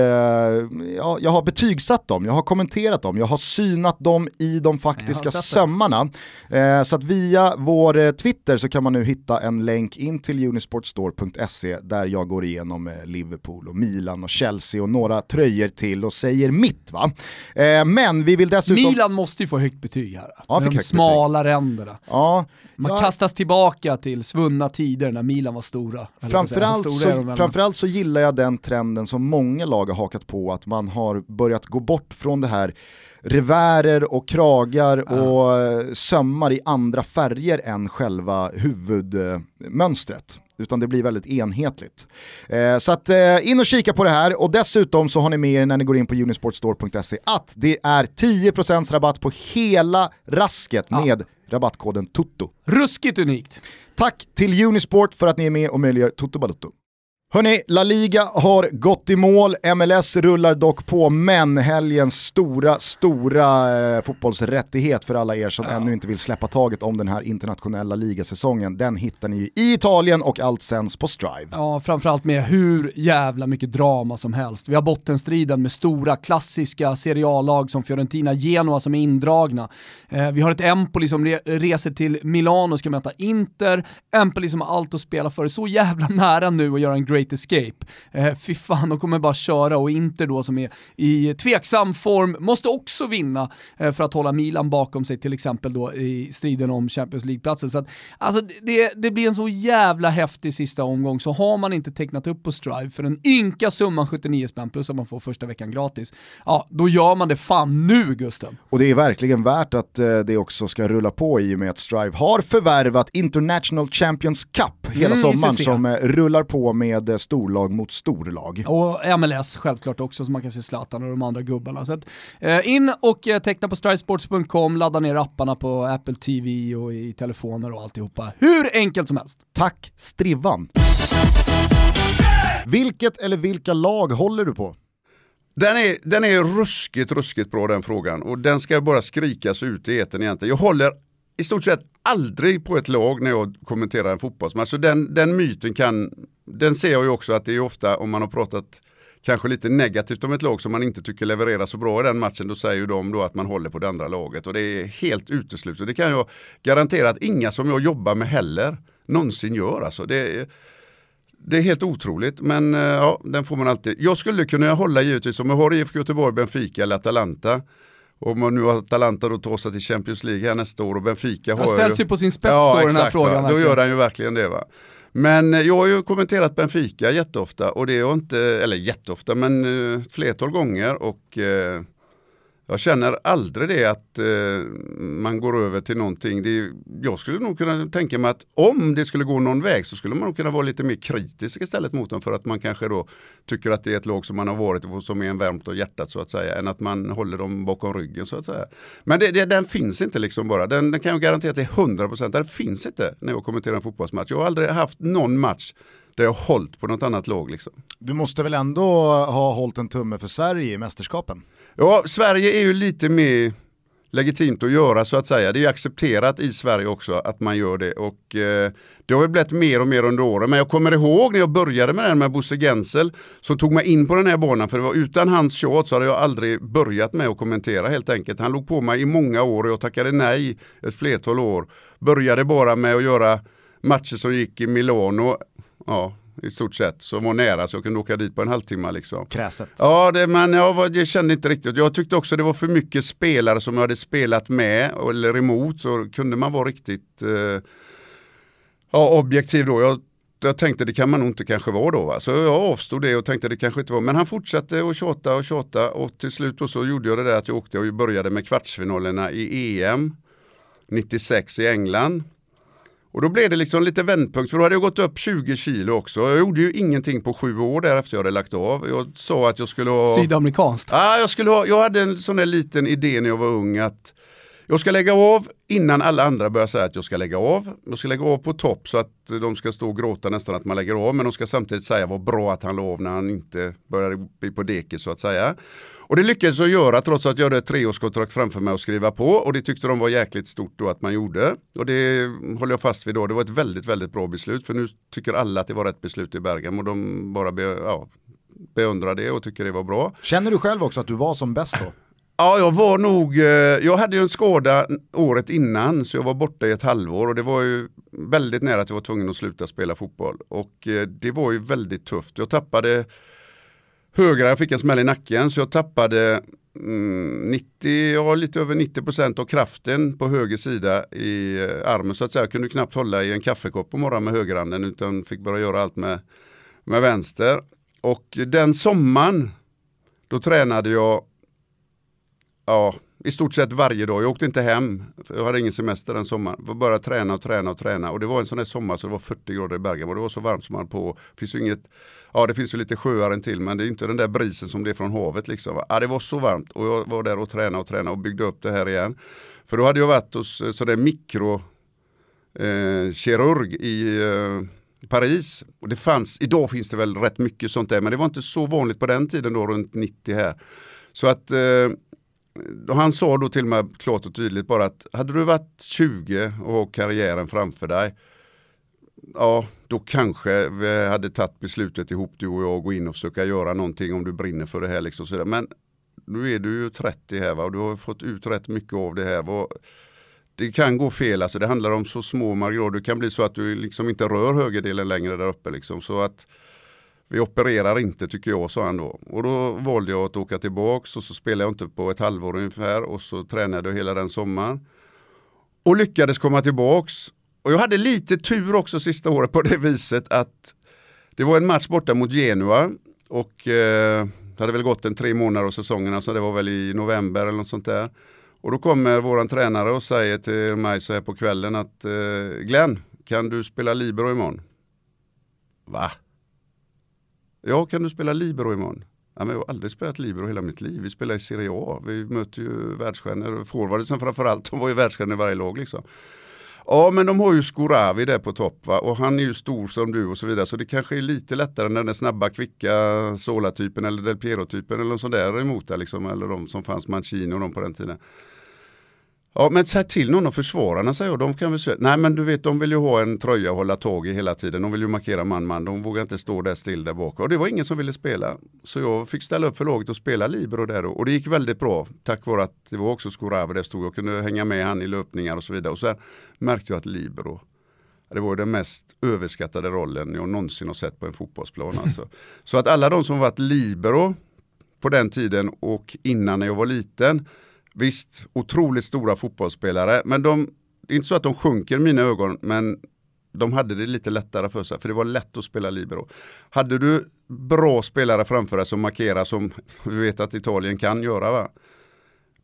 S1: ja, jag har betygsatt dem, jag har kommenterat dem, jag har synat dem i de faktiska sömmarna. Eh, så att via vår eh, Twitter så kan man nu hitta en länk in till unisportstore.se där jag går igenom eh, Liverpool och Milan och Chelsea och några tröjor till och säger mitt va. Eh, men vi vill dessutom...
S2: Milan måste ju få högt betyg här.
S1: Ja,
S2: med de smala betyg. ränderna.
S1: Ja,
S2: man ja. kastas tillbaka till svunna tider när Milan var stora.
S1: Framförallt så, framförallt så gillar jag den trenden som många lag har hakat på, att man har börjat gå bort från det här revärer och kragar ja. och eh, sömmar i andra färger än själva huvudmönstret. Utan det blir väldigt enhetligt. Eh, så att eh, in och kika på det här och dessutom så har ni med er när ni går in på unisportstore.se att det är 10% rabatt på hela rasket ja. med rabattkoden TOTO.
S2: Ruskigt unikt!
S1: Tack till Unisport för att ni är med och möjliggör Toto Balutto. Hörni, La Liga har gått i mål, MLS rullar dock på, men helgens stora, stora eh, fotbollsrättighet för alla er som ja. ännu inte vill släppa taget om den här internationella ligasäsongen, den hittar ni i Italien och allt sänds på Strive.
S2: Ja, framförallt med hur jävla mycket drama som helst. Vi har bottenstriden med stora klassiska seriallag som Fiorentina, Genoa som är indragna. Eh, vi har ett Empoli som re reser till Milano och ska möta Inter. Empoli som har allt att spela för, så jävla nära nu att göra en great Great Escape. Eh, fy fan, de kommer bara köra och Inter då som är i tveksam form måste också vinna eh, för att hålla Milan bakom sig till exempel då i striden om Champions League-platsen. Så att, alltså det, det blir en så jävla häftig sista omgång så har man inte tecknat upp på Strive för den ynka summan 79 spänn plus att man får första veckan gratis, ja då gör man det fan nu Gusten.
S1: Och det är verkligen värt att eh, det också ska rulla på i och med att Strive har förvärvat International Champions Cup hela mm, sommaren som eh, rullar på med storlag mot storlag.
S2: Och MLS självklart också, så man kan se Zlatan och de andra gubbarna. Så att, eh, in och eh, teckna på stridesports.com, ladda ner apparna på Apple TV och i telefoner och alltihopa. Hur enkelt som helst.
S1: Tack Strivan. Vilket eller vilka lag håller du på?
S3: Den är, den är ruskigt, ruskigt bra den frågan och den ska bara skrikas ut i eten egentligen. Jag håller i stort sett aldrig på ett lag när jag kommenterar en fotbollsmatch. Så den, den myten kan, den ser jag ju också att det är ofta om man har pratat kanske lite negativt om ett lag som man inte tycker levererar så bra i den matchen, då säger ju de då att man håller på det andra laget och det är helt uteslutet. Det kan jag garantera att inga som jag jobbar med heller någonsin gör. Alltså det, det är helt otroligt, men eh, ja, den får man alltid. Jag skulle kunna hålla givetvis, om jag har IFK Göteborg, Benfica eller Atalanta, om man nu har Atalanta då tar sig till Champions League här nästa år och Benfica har
S2: ställs ju på sin spets ja, då den här frågan.
S3: Va? Då gör han ju verkligen det. Va? Men jag har ju kommenterat Benfica jätteofta och det är inte, eller jätteofta, men uh, flertal gånger och uh, jag känner aldrig det att eh, man går över till någonting. Det, jag skulle nog kunna tänka mig att om det skulle gå någon väg så skulle man nog kunna vara lite mer kritisk istället mot dem för att man kanske då tycker att det är ett lag som man har varit och som är en värmt och hjärtat så att säga än att man håller dem bakom ryggen så att säga. Men det, det, den finns inte liksom bara. Den, den kan jag garantera till 100%. Den finns inte när jag kommenterar en fotbollsmatch. Jag har aldrig haft någon match där jag har hållit på något annat lag. Liksom.
S1: Du måste väl ändå ha hållit en tumme för Sverige i mästerskapen?
S3: Ja, Sverige är ju lite mer legitimt att göra så att säga. Det är accepterat i Sverige också att man gör det och eh, det har väl blivit mer och mer under åren. Men jag kommer ihåg när jag började med den med Bosse Gensel som tog mig in på den här banan för det var utan hans tjat så hade jag aldrig börjat med att kommentera helt enkelt. Han låg på mig i många år och jag tackade nej ett flertal år. Började bara med att göra matcher som gick i Milano. Ja, i stort sett som var nära så jag kunde åka dit på en halvtimme. Liksom.
S1: Kräset.
S3: Ja, det, men jag, var, jag kände inte riktigt. Jag tyckte också det var för mycket spelare som jag hade spelat med eller emot så kunde man vara riktigt eh, ja, objektiv då. Jag, jag tänkte det kan man nog inte kanske vara då. Va? Så jag avstod det och tänkte det kanske inte var. Men han fortsatte att tjata och tjata och till slut så gjorde jag det där att jag åkte och började med kvartsfinalerna i EM 96 i England. Och då blev det liksom lite vändpunkt för då hade jag gått upp 20 kilo också. Jag gjorde ju ingenting på sju år därefter jag hade lagt av. Jag sa att jag skulle ha...
S2: Sydamerikanskt?
S3: Ja, jag, skulle ha, jag hade en sån där liten idé när jag var ung att Jag ska lägga av innan alla andra börjar säga att jag ska lägga av. Jag ska lägga av på topp så att de ska stå och gråta nästan att man lägger av. Men de ska samtidigt säga vad bra att han la av när han inte började bli på dekis så att säga. Och det lyckades jag göra trots att jag hade ett treårskontrakt framför mig att skriva på. Och det tyckte de var jäkligt stort då att man gjorde. Och det håller jag fast vid då. Det var ett väldigt, väldigt bra beslut. För nu tycker alla att det var rätt beslut i Bergam. Och de bara be, ja, beundrar det och tycker det var bra.
S1: Känner du själv också att du var som bäst då?
S3: Ja, jag var nog, eh, jag hade ju en skada året innan så jag var borta i ett halvår och det var ju väldigt nära att jag var tvungen att sluta spela fotboll. Och eh, det var ju väldigt tufft. Jag tappade högra, jag fick en smäll i nacken så jag tappade mm, 90, ja, lite över 90% av kraften på höger sida i eh, armen så att säga. Jag kunde knappt hålla i en kaffekopp på morgonen med högerhanden utan fick börja göra allt med, med vänster. Och den sommaren då tränade jag ja, i stort sett varje dag. Jag åkte inte hem, jag hade ingen semester den sommaren. Jag bara träna och träna och träna. Och det var en sån där sommar så det var 40 grader i Bergamo det var så varmt som man på. Finns ju inget, ja det finns ju lite sjöar en till men det är inte den där brisen som det är från havet liksom. Ja, det var så varmt och jag var där och tränade och tränade och byggde upp det här igen. För då hade jag varit hos sådär mikrokirurg eh, eh i eh, Paris. Och det fanns, idag finns det väl rätt mycket sånt där men det var inte så vanligt på den tiden då runt 90 här. Så att eh, han sa då till mig klart och tydligt bara att hade du varit 20 och har karriären framför dig ja, då kanske vi hade tagit beslutet ihop du och jag och gå in och försöka göra någonting om du brinner för det här. Liksom så Men nu är du ju 30 här va? och du har fått ut rätt mycket av det här. Va? Det kan gå fel, alltså det handlar om så små marginaler. Det kan bli så att du liksom inte rör högerdelen längre där uppe. Liksom. Så att vi opererar inte tycker jag, sa han då. Och då valde jag att åka tillbaks och så spelade jag inte på ett halvår ungefär och så tränade jag hela den sommaren. Och lyckades komma tillbaks. Och jag hade lite tur också sista året på det viset att det var en match borta mot Genua och eh, det hade väl gått en tre månader av säsongen, alltså det var väl i november eller något sånt där. Och då kommer våran tränare och säger till mig så här på kvällen att eh, Glenn, kan du spela Libero imorgon? Va? Ja, kan du spela Libero imorgon? Ja, men jag har aldrig spelat Libero hela mitt liv. Vi spelar i Serie A. Vi möter ju världsstjärnor. Forwardsen framförallt, de var ju världsstjärnor i varje lag. Liksom. Ja, men de har ju Skoravi där på topp va? och han är ju stor som du och så vidare. Så det kanske är lite lättare än den där snabba, kvicka Sola-typen eller Del Piero-typen eller någon sån där emot där, liksom. Eller de som fanns Mancini och de på den tiden. Ja men säg till någon av försvararna säger jag, de kan väl säga, nej men du vet de vill ju ha en tröja att hålla tag i hela tiden, de vill ju markera man-man, de vågar inte stå där still där bak. Och det var ingen som ville spela. Så jag fick ställa upp för laget och spela Libero där och det gick väldigt bra tack vare att det var också Skoraver där stod och kunde hänga med han i löpningar och så vidare. Och sen märkte jag att Libero, det var den mest överskattade rollen jag någonsin har sett på en fotbollsplan. Alltså. Så att alla de som varit Libero på den tiden och innan när jag var liten Visst, otroligt stora fotbollsspelare, men de, det är inte så att de sjunker i mina ögon, men de hade det lite lättare för sig, för det var lätt att spela libero. Hade du bra spelare framför dig som markerar som vi vet att Italien kan göra, va?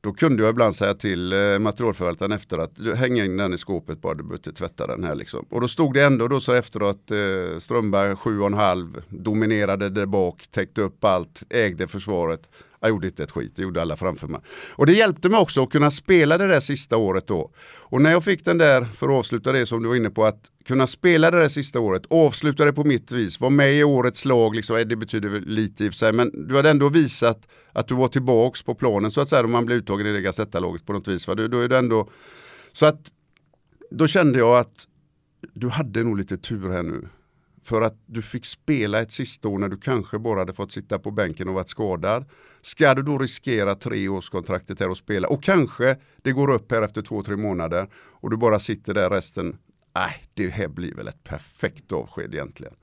S3: då kunde jag ibland säga till eh, materialförvaltaren efter att hänga in den i skåpet bara, du behöver inte tvätta den här. Liksom. Och då stod det ändå då så efteråt eh, Strömberg 7,5 dominerade där bak, täckte upp allt, ägde försvaret. Jag gjorde inte ett skit, det gjorde alla framför mig. Och det hjälpte mig också att kunna spela det där sista året då. Och när jag fick den där, för att avsluta det som du var inne på, att kunna spela det där sista året, avsluta det på mitt vis, vara med i årets lag, liksom, eh, det betyder lite i och för sig, men du hade ändå visat att du var tillbaks på planen så att säga, om man blir uttagen i det Gazetta-laget på något vis. Va? Du, då är det ändå, så att då kände jag att du hade nog lite tur här nu. För att du fick spela ett sista år när du kanske bara hade fått sitta på bänken och varit skadad. Ska du då riskera treårskontraktet här och spela och kanske det går upp här efter två, tre månader och du bara sitter där resten. Nej, det här blir väl ett perfekt avsked egentligen.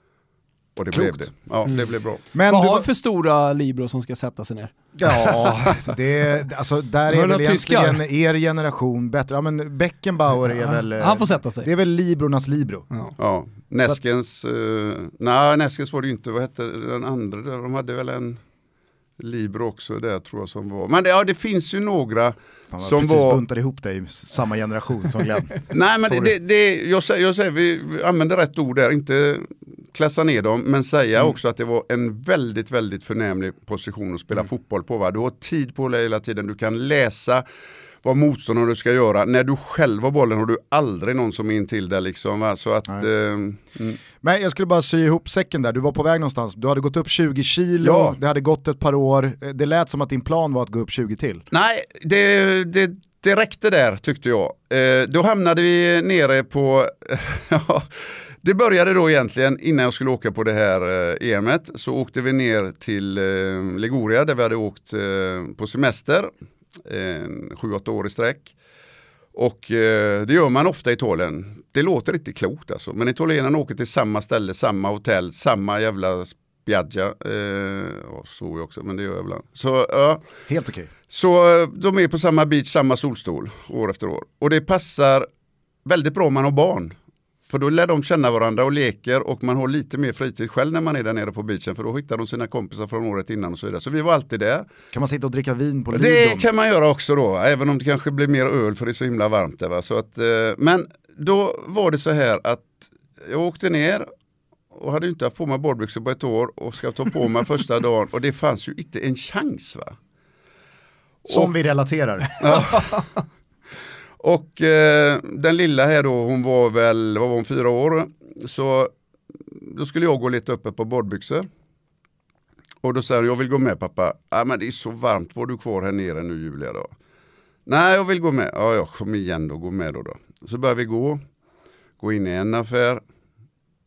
S3: Och det
S1: Klokt.
S3: blev det. Ja, det blev bra.
S1: Men
S2: Vad
S1: du
S2: har
S1: var-
S2: vi för stora Libro som ska sätta sig ner?
S1: Ja, det, alltså, där är väl
S2: några tyskar?
S1: egentligen er generation bättre. Ja, men Beckenbauer är väl... eh,
S2: Han får sätta sig.
S1: Det är väl Librornas Libro.
S2: Ja.
S3: Ja, Näskens, eh, nej Näskens var det ju inte, vad hette den andra, de hade väl en Libro också där tror jag som var. Men det, ja, det finns ju några
S1: Fan,
S3: som
S1: precis
S3: var...
S1: buntade ihop dig i samma generation som Glenn.
S3: Nej men det, det, jag, säger, jag säger, vi använder rätt ord där, inte klassa ner dem, men säga
S1: Mm.
S3: också att det var en väldigt, väldigt förnämlig position att spela
S1: Mm.
S3: fotboll på. Va? Du har tid på dig hela tiden, du kan läsa vad motståndaren ska göra. När du själv har bollen har du aldrig någon som är in till dig liksom. Va? Så att, eh, mm.
S1: Men jag skulle bara sy ihop säcken där, du var på väg någonstans, du hade gått upp 20 kilo,
S3: Ja.
S1: det hade gått ett par år, Eh, det lät som att din plan var att gå upp 20 till.
S3: Nej, det, det, det räckte där tyckte jag. Eh, då hamnade vi nere på, det började då egentligen innan jag skulle åka på det här eh, EMet så åkte vi ner till eh, Liguria där vi hade åkt eh, på semester, eh, sju, åtta år i sträck. Och eh, det gör man ofta i Italien. Det låter riktigt klokt alltså. Men italienarna åker till samma ställe, samma hotell, samma jävla spiaggia. Eh, och så också, men det gör jag ibland. Så ja,
S1: Helt okej.
S3: så eh, de är på samma beach, samma solstol år efter år. Och det passar väldigt bra om man har barn. För då lär de känna varandra och leker och man har lite mer fritid själv när man är där nere på beachen för då hittar de sina kompisar från året innan och så vidare. Så vi var alltid där.
S1: Kan man sitta och dricka vin på
S3: Det
S1: Lidl?
S3: kan man göra också då, även om det kanske blir mer öl för det är så himla varmt där. Va? Så att, eh, men då var det så här att jag åkte ner och hade inte haft på mig badbyxor på ett år och ska ta på mig första dagen och det fanns ju inte en chans. va.
S1: Som vi relaterar.
S3: Och eh, den lilla här då, hon var väl, vad var hon, fyra år. Så då skulle jag gå lite uppe på badbyxor. Och då säger hon, jag vill gå med pappa. Ja men det är så varmt, var du kvar här nere nu Julia då? Nej jag vill gå med. Ja, ja kom igen då, gå med då. då. Så börjar vi gå, gå in i en affär.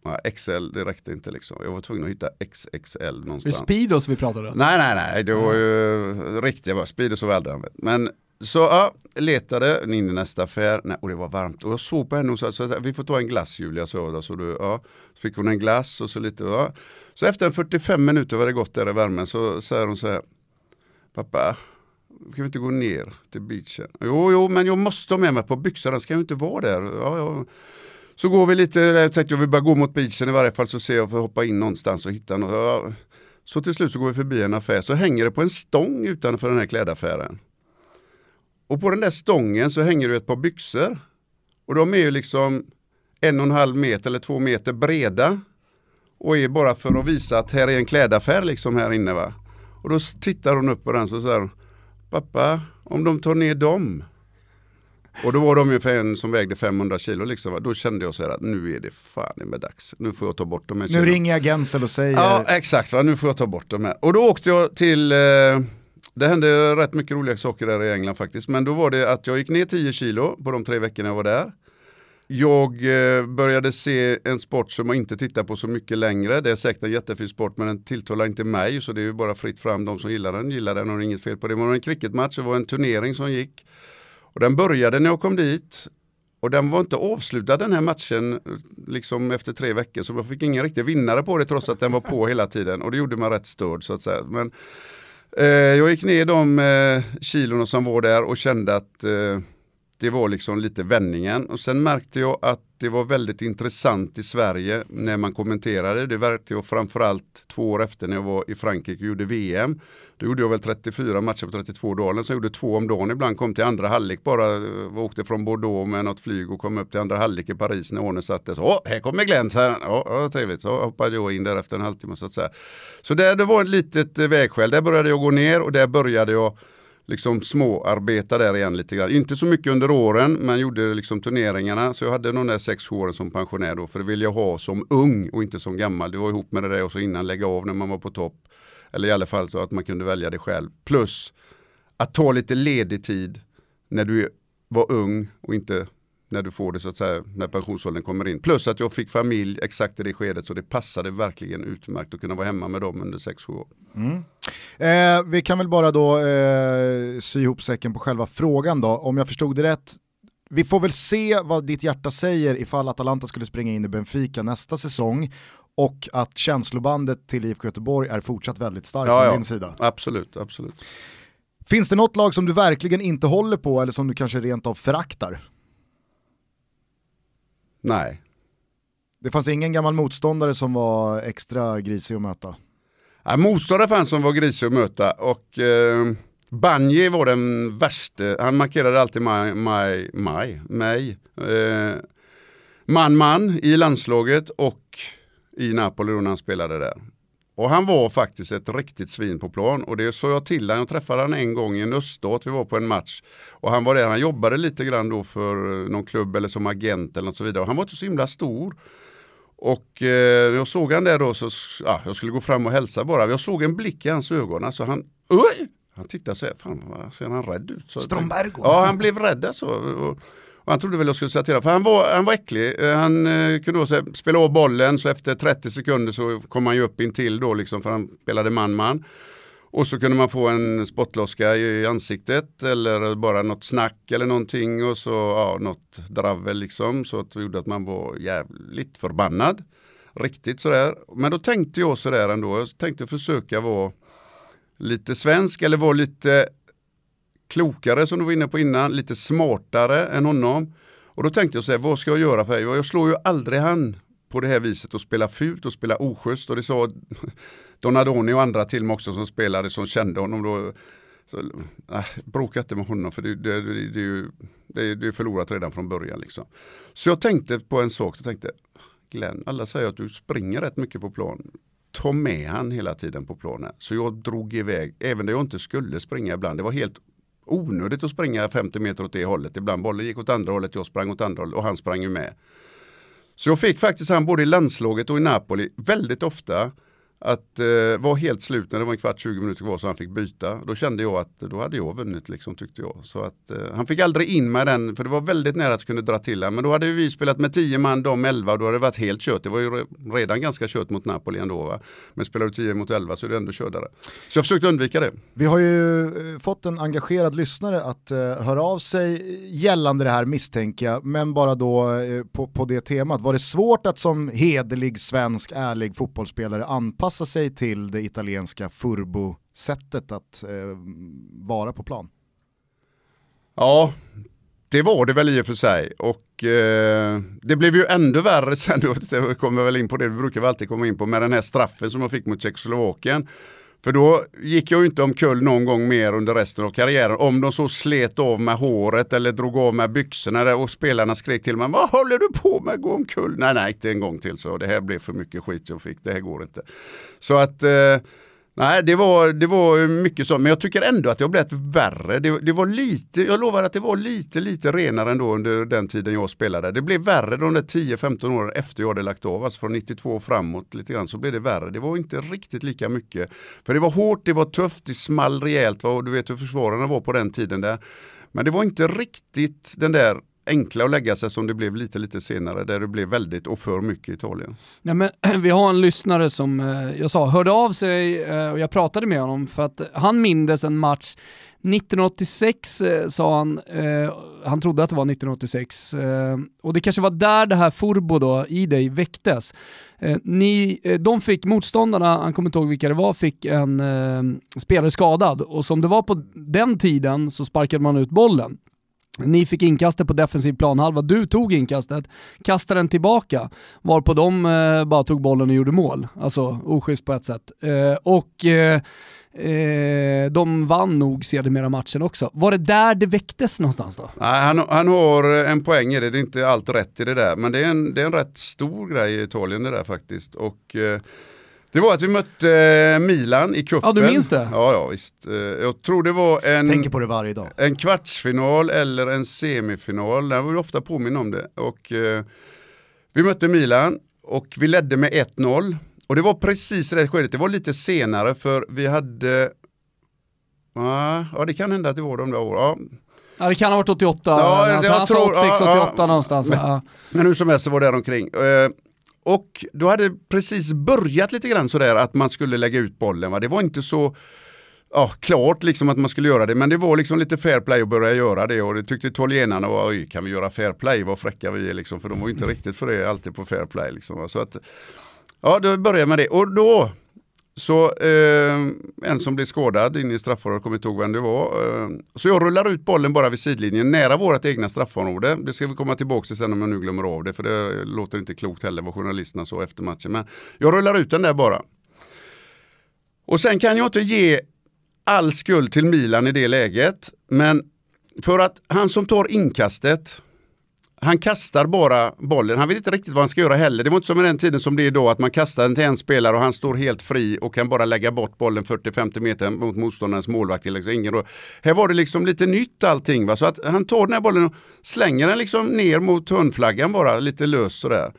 S3: Ja, XL, det räckte inte liksom. Jag var tvungen att hitta XXL
S2: Är det
S3: någonstans.
S2: Speedos vi pratade om?
S3: Nej, nej, nej, det var ju riktiga var Speedos och använt. Men så ja, letade in i nästa affär nej, och det var varmt. Och jag såg på henne och sa så vi får ta en glass Julia. Så, då, så, du, ja. så fick hon en glass och så lite. Ja. Så efter 45 minuter var det gått där i värmen så säger hon så här. Pappa, ska vi inte gå ner till beachen? Jo, jo, men jag måste ha med mig på byxorna, ska jag inte vara där? Ja, ja. Så går vi lite, eh, jag tänkte jag vill bara gå mot beachen i varje fall så ser jag för att hoppa in någonstans och hitta något. Ja. Så till slut så går vi förbi en affär så hänger det på en stång utanför den här klädaffären. Och på den där stången så hänger det ett par byxor. Och de är ju liksom en och en halv meter eller två meter breda. Och är bara för att visa att här är en klädaffär liksom här inne va. Och då tittar hon upp på den så säger hon Pappa, om de tar ner dem. Och då var de ju för en som vägde 500 kilo liksom. va. Då kände jag så här att nu är det fan med dags. Nu får jag ta bort de här
S1: Nu ringer jag Gensel och säger,
S3: Ja, exakt. Va? Nu får jag ta bort de här. Och då åkte jag till, eh, det hände rätt mycket roliga saker där i England faktiskt. Men då var det att jag gick ner 10 kilo på de tre veckorna jag var där. Jag eh, började se en sport som jag inte tittar på så mycket längre. Det är säkert en jättefin sport men den tilltalar inte mig så det är ju bara fritt fram. De som gillar den gillar den och det är inget fel på det. Men det var en cricketmatch, det var en turnering som gick. Och den började när jag kom dit. Och den var inte avslutad den här matchen liksom efter tre veckor så jag fick ingen riktig vinnare på det trots att den var på hela tiden och det gjorde mig rätt störd så att säga. Men Eh, jag gick ner de eh, kilorna som var där och kände att eh, det var liksom lite vändningen och sen märkte jag att det var väldigt intressant i Sverige när man kommenterade. Det märkte jag framförallt två år efter när jag var i Frankrike och gjorde VM. Då gjorde jag väl 34 matcher på 32 dagar, så jag gjorde två om dagen. Ibland kom till andra halvlek bara, eh, åkte från Bordeaux med något flyg och kom upp till andra halvlek i Paris när Arne sattes. Åh, här kommer Glenn, så här. Ja, trevligt. Så hoppade jag in där efter en halvtimme så att säga. Så där, det var ett litet eh, vägskäl. Där började jag gå ner och där började jag liksom småarbeta där igen lite grann. Inte så mycket under åren men gjorde liksom turneringarna. Så jag hade de där sex åren som pensionär då. För det ville jag ha som ung och inte som gammal. Det var ihop med det där och så innan lägga av när man var på topp. Eller i alla fall så att man kunde välja det själv. Plus att ta lite ledig tid när du var ung och inte när du får det så att säga när pensionsåldern kommer in. Plus att jag fick familj exakt i det skedet så det passade verkligen utmärkt att kunna vara hemma med dem under sex sju år.
S1: Eh, vi kan väl bara då eh, sy ihop säcken på själva frågan då. Om jag förstod det rätt, vi får väl se vad ditt hjärta säger ifall Atalanta skulle springa in i Benfica nästa säsong och att känslobandet till IFK Göteborg är fortsatt väldigt starkt
S3: Ja,
S1: från
S3: ja.
S1: din sida.
S3: Absolut, absolut.
S1: Finns det något lag som du verkligen inte håller på eller som du kanske rent av föraktar?
S3: Nej.
S1: Det fanns ingen gammal motståndare som var extra grisig att möta.
S3: Ja, motståndare fanns som var grisig att möta och eh, Banji var den värste. Han markerade alltid maj, maj, maj, mig. Eh, man, man i landslaget och i Napoli då när han spelade där. Och han var faktiskt ett riktigt svin på plan och det sa jag till honom. Jag träffade honom en gång i en öststat, vi var på en match. Och han var där, han jobbade lite grann då för någon klubb eller som agent eller något så vidare. Och han var inte så himla stor. Och eh, jag såg han där då så, ja, jag skulle gå fram och hälsa bara. Jag såg en blick i hans ögon, alltså han, oj! Han tittade så här, fan ser han rädd ut? Så
S1: Strombergo?
S3: Ja, han blev rädd alltså. Och, och han trodde väl jag skulle säga till honom, för han var, han var äcklig. Eh, han eh, kunde också spela av bollen så efter 30 sekunder så kom han ju upp in till då liksom för han spelade man-man. Och så kunde man få en spottloska i ansiktet eller bara något snack eller någonting och så ja, något dravel liksom. Så att det gjorde att man var jävligt förbannad. Riktigt sådär. Men då tänkte jag sådär ändå. Jag tänkte försöka vara lite svensk eller vara lite klokare som du var inne på innan. Lite smartare än honom. Och då tänkte jag så här, vad ska jag göra för Jag slår ju aldrig han på det här viset och spela fult och spela oschysst. Och det sa Donadoni och andra till mig också som spelade som kände honom. Då, så, äh, bråka inte med honom för det, det, det, det, är ju, det, det är förlorat redan från början. Liksom. Så jag tänkte på en sak, så tänkte Glenn, alla säger att du springer rätt mycket på plan. Ta med han hela tiden på planen. Så jag drog iväg, även där jag inte skulle springa ibland. Det var helt onödigt att springa 50 meter åt det hållet. Ibland bollen gick åt andra hållet, jag sprang åt andra hållet och han sprang ju med. Så jag fick faktiskt han både i landslaget och i Napoli väldigt ofta att eh, vara helt slut när det var en kvart, 20 minuter kvar så han fick byta. Då kände jag att då hade jag vunnit liksom tyckte jag. Så att, eh, han fick aldrig in med den, för det var väldigt nära att kunna dra till den. Men då hade vi spelat med 10 man, de 11 och då hade det varit helt kört. Det var ju redan ganska kört mot Napoli ändå. Va? Men spelar du 10 mot 11 så är det ändå kördare. Så jag försökte undvika det.
S1: Vi har ju eh, fått en engagerad lyssnare att eh, höra av sig gällande det här misstänker jag, men bara då eh, på, på det temat. Var det svårt att som hederlig svensk ärlig fotbollsspelare anpassa sig till det italienska furbo-sättet att eh, vara på plan?
S3: Ja, det var det väl i och för sig. Och eh, det blev ju ännu värre sen, då kommer väl in på det vi brukar väl alltid komma in på, med den här straffen som jag fick mot Tjeckoslovakien. För då gick jag ju inte omkull någon gång mer under resten av karriären. Om de så slet av med håret eller drog av med byxorna och spelarna skrek till mig, vad håller du på med, gå omkull? Nej, nej, inte en gång till så det här blev för mycket skit jag fick, det här går inte. Så att eh, Nej, det var, det var mycket så, men jag tycker ändå att det har blivit värre. Det, det, var lite, jag lovar att det var lite, lite renare ändå under den tiden jag spelade. Det blev värre de där 10-15 åren efter jag hade lagt av, alltså från 92 och framåt lite grann så blev det värre. Det var inte riktigt lika mycket. För det var hårt, det var tufft, det small rejält, och du vet hur försvararna var på den tiden där. Men det var inte riktigt den där enkla att lägga sig som det blev lite, lite senare där det blev väldigt och för mycket Italien.
S2: Nej, men, vi har en lyssnare som eh, jag sa hörde av sig eh, och jag pratade med honom för att han mindes en match 1986 eh, sa han, eh, han trodde att det var 1986, eh, och det kanske var där det här Furbo då i dig väcktes. Eh, ni, de fick, motståndarna, han kommer inte ihåg vilka det var, fick en spelare skadad och som det var på den tiden så sparkade man ut bollen. Ni fick inkastet på defensiv planhalva, du tog inkastet, kastade den tillbaka, varpå de eh, bara tog bollen och gjorde mål. Alltså oschysst på ett sätt. Eh, och eh, eh de vann nog sedermera matchen också. Var det där det väcktes någonstans då?
S3: Nej, han, han har eh, en poäng i det, det är inte allt rätt i det där, men det är en, det är en rätt stor grej i Italien det där faktiskt. Och, eh, det var att vi mötte eh, Milan i cupen.
S2: Ja, du minns det?
S3: Ja, ja visst. Eh, jag tror det var en,
S1: Tänker på det varje dag.
S3: en kvartsfinal eller en semifinal. Där var vi ofta påminna om det. Och, eh, vi mötte Milan och vi ledde med 1-0. Och det var precis det skedet, det var lite senare för vi hade, ja det kan hända att det var de där åren. Ja.
S2: Ja det kan ha varit 88, ja, jag, jag tror, 86, 88 ja, någonstans.
S3: Men,
S2: ja.
S3: men hur som helst så var det omkring. Och då hade det precis börjat lite grann sådär att man skulle lägga ut bollen. Va? Det var inte så ja, klart liksom att man skulle göra det, men det var liksom lite fair play att börja göra det och det tyckte italienarna var, oj, kan vi göra fair play, vad fräcka vi är liksom, för de var inte riktigt för det alltid på fair play liksom. Så att, ja, då började jag med det och då så eh, en som blev skadad in i straffområdet, kommer inte ihåg vem det var. Eh, så jag rullar ut bollen bara vid sidlinjen nära vårt egna straffområde. Det ska vi komma tillbaka till sen om jag nu glömmer av det, för det låter inte klokt heller vad journalisterna sa efter matchen. Men jag rullar ut den där bara. Och sen kan jag inte ge all skuld till Milan i det läget, men för att han som tar inkastet han kastar bara bollen. Han vet inte riktigt vad han ska göra heller. Det var inte som i den tiden som det är idag att man kastar den till en spelare och han står helt fri och kan bara lägga bort bollen 40-50 meter mot motståndarens målvakt. Liksom. Ingen då. Här var det liksom lite nytt allting. Va? Så att han tar den här bollen och slänger den liksom ner mot hörnflaggan bara lite lös sådär.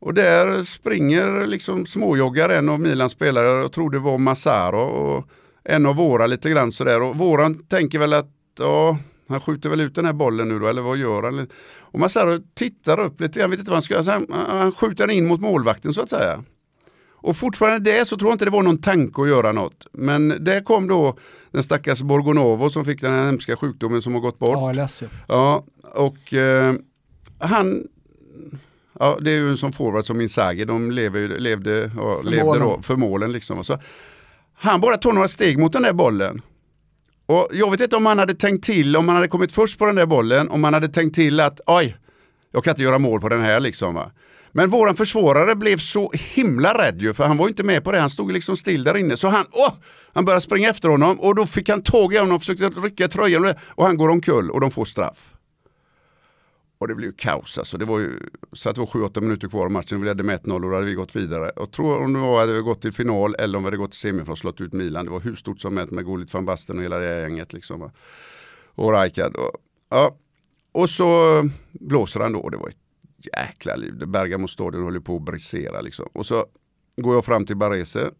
S3: Och där springer liksom småjoggar en av Milans spelare, jag tror det var Massaro och en av våra lite grann sådär. Och våran tänker väl att ja, han skjuter väl ut den här bollen nu då, eller vad gör han? Och Massaro tittar upp lite, jag vet inte vad han ska göra, han, han skjuter den in mot målvakten så att säga. Och fortfarande det så tror jag inte det var någon tanke att göra något. Men där kom då den stackars Borgonovo som fick den här hemska sjukdomen som har gått bort.
S2: ALS ja.
S3: Ja, och eh, han Ja, det är ju en sån forward som Inzaghi, de lever, levde, ja,
S2: För
S3: levde
S2: målen.
S3: då för målen. Liksom. Så han bara tog några steg mot den där bollen. Och jag vet inte om han hade tänkt till, om han hade kommit först på den där bollen, om han hade tänkt till att oj, jag kan inte göra mål på den här liksom. Va? Men våran försvarare blev så himla rädd ju, för han var ju inte med på det. Han stod liksom still där inne. Så han, åh, han började springa efter honom och då fick han tag i honom och försökte rycka tröjan och han går omkull och de får straff. Och det blev ju kaos alltså. Det var ju, så att det var 7-8 minuter kvar av matchen. Vi ledde med 1-0 och då hade vi gått vidare. Och tror om det var hade vi gått till final eller om vi hade gått till semifinal och slått ut Milan. Det var hur stort som helst med Gullit van Basten och hela det gänget. Liksom. va. Och Rijkaard. Och, ja. och så blåser han då. Det var ett jäkla liv. Bergamo stadion höll ju på att brisera liksom. Och så går jag fram till Barese.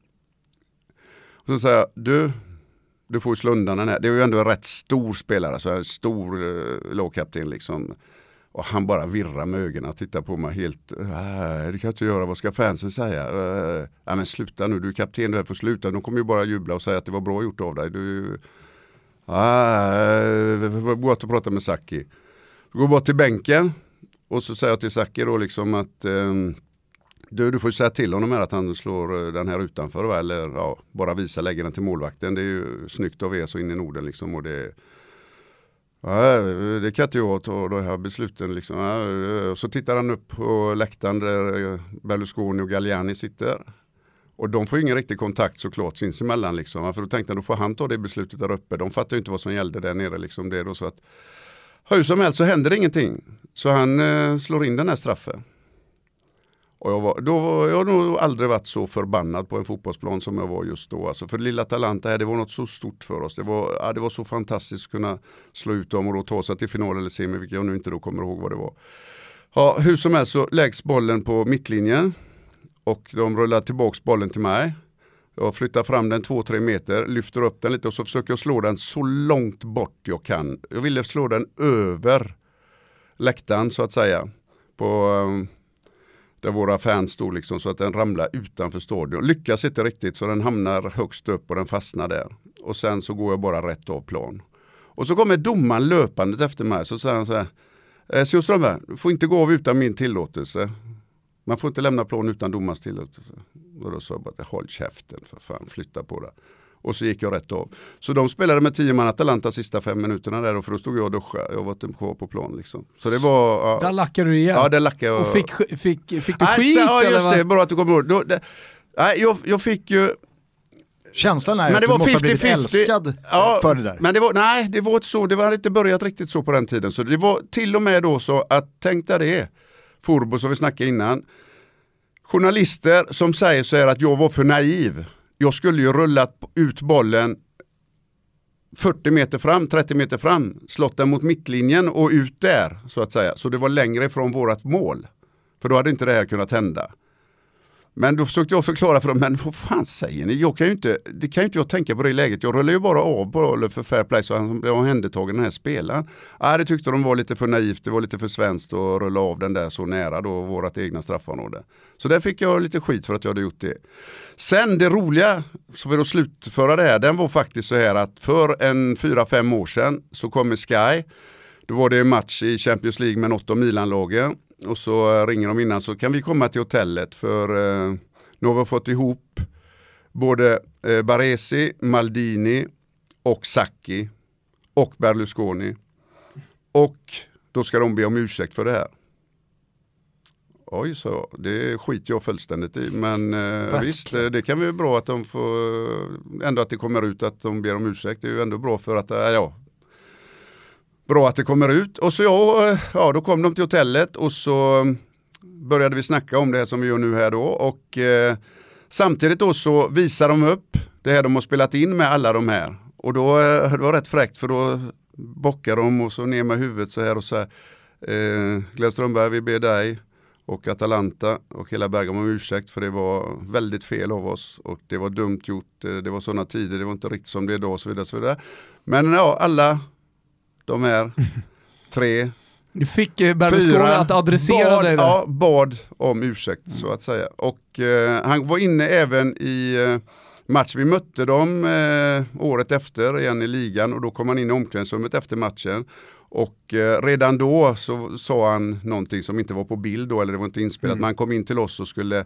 S3: Och så säger jag, du, du får ju slå undan den här. Det är ju ändå en rätt stor spelare, så en stor eh, lagkapten liksom. Och han bara virrar med ögonen och tittar på mig helt, äh, det kan jag inte göra, vad ska fansen säga? Äh, men sluta nu, du är kapten, du är på sluta. De kommer ju bara jubla och säga att det var bra gjort av dig. Du, Äh, det var gott att prata med Saki. Går bort till bänken och så säger jag till Saki då liksom att äh, du, du får säga till honom här att han slår eh, den här utanför va? eller ja, bara visa lägger den till målvakten. Det är ju snyggt av er så in i Norden liksom. Och det, Nej, det kan inte jag ta de här besluten liksom. Så tittar han upp på läktaren där Berlusconi och Galliani sitter. Och de får ingen riktig kontakt såklart sinsemellan liksom. För då tänkte han då får han ta det beslutet där uppe. De fattar ju inte vad som gällde där nere liksom. Det är då så att hur som helst så händer det ingenting. Så han eh, slår in den här straffen. Och jag, var, då var, jag har nog aldrig varit så förbannad på en fotbollsplan som jag var just då. Alltså för lilla Talanta här, det var något så stort för oss. Det var, ja, det var så fantastiskt att kunna slå ut dem och då ta sig till final eller semi, vilket jag nu inte då kommer ihåg vad det var. Ja, hur som helst så läggs bollen på mittlinjen och de rullar tillbaks bollen till mig. Jag flyttar fram den 2-3 meter, lyfter upp den lite och så försöker jag slå den så långt bort jag kan. Jag ville slå den över läktaren så att säga. På, um, där våra fans stod liksom så att den ramlar utanför stadion. Lyckas inte riktigt så den hamnar högst upp och den fastnar där. Och sen så går jag bara rätt av plan. Och så kommer domaren löpandet efter mig så säger han så här. Eh, Sion Strömberg, du får inte gå av utan min tillåtelse. Man får inte lämna plan utan domarens tillåtelse. Och då sa jag bara, håll käften för fan, flytta på det. Och så gick jag rätt av. Så de spelade med tio man Atalanta sista fem minuterna där och för då stod jag och duschade. Jag var inte kvar på plan liksom. Så det var... Ja,
S2: Där lackade du igen.
S3: ja det lackade jag.
S2: Och fick, fick, fick du
S3: Nej,
S2: skit
S3: så- Ja
S2: eller
S3: just
S2: vad?
S3: det, bra att du kommer ihåg. Då, det, nej, jag, jag fick ju...
S1: Känslan är
S3: Men
S1: att
S3: det
S1: du
S3: var
S1: måste ha blivit
S3: 50-50.
S1: älskad
S3: Ja,
S1: för det där.
S3: Men det var, nej, det var inte så, det hade inte börjat riktigt så på den tiden. Så det var till och med då så att, tänk dig det, Forbo som vi snackade innan. Journalister som säger så här att jag var för naiv. Jag skulle ju rullat ut bollen 40 meter fram, 30 meter fram, slått den mot mittlinjen och ut där så att säga. Så det var längre ifrån vårat mål. För då hade inte det här kunnat hända. Men då försökte jag förklara för dem, men vad fan säger ni? Jag kan ju inte, det kan ju inte jag tänka på det läget. Jag rullar ju bara av bollen för fair play så han blev omhändertagen den här spelaren. Äh, det tyckte de var lite för naivt, det var lite för svenskt att rulla av den där så nära då vårat egna straffområde. Så där fick jag lite skit för att jag hade gjort det. Sen det roliga, så för att slutföra det här, den var faktiskt så här att för en fyra fem år sedan så kommer Sky då var det en match i Champions League med något av Milan-lagen. Och så eh, ringer de innan så kan vi komma till hotellet för eh, nu har vi fått ihop både eh, Baresi, Maldini och Sacchi och Berlusconi. Och då ska de be om ursäkt för det här. Oj, så det skiter jag fullständigt i. Men eh, visst, eh, det kan vara bra att de får, ändå att det kommer ut att de ber om ursäkt. Det är ju ändå bra för att, eh, ja, bra att det kommer ut. Och så ja, ja, då kom de till hotellet och så började vi snacka om det som vi gör nu här då. Och eh, samtidigt då så visar de upp det här de har spelat in med alla de här. Och då, eh, det var rätt fräckt för då bockar de och så ner med huvudet så här och så här. Eh, Glenn Strömberg, vi ber dig och Atalanta och hela Bergamo om ursäkt för det var väldigt fel av oss och det var dumt gjort. Eh, det var sådana tider, det var inte riktigt som det är idag och så vidare. Och så vidare. Men ja, alla de här tre
S2: du fick eh, Berlusconi att adressera
S3: bad,
S2: dig där.
S3: Ja, bad om ursäkt mm. så att säga. Och eh, han var inne även i eh, match. Vi mötte dem eh, året efter igen i ligan och då kom han in i omklädningsrummet efter matchen. Och eh, redan då så sa han någonting som inte var på bild då, eller det var inte inspelat. Mm. Man kom in till oss och skulle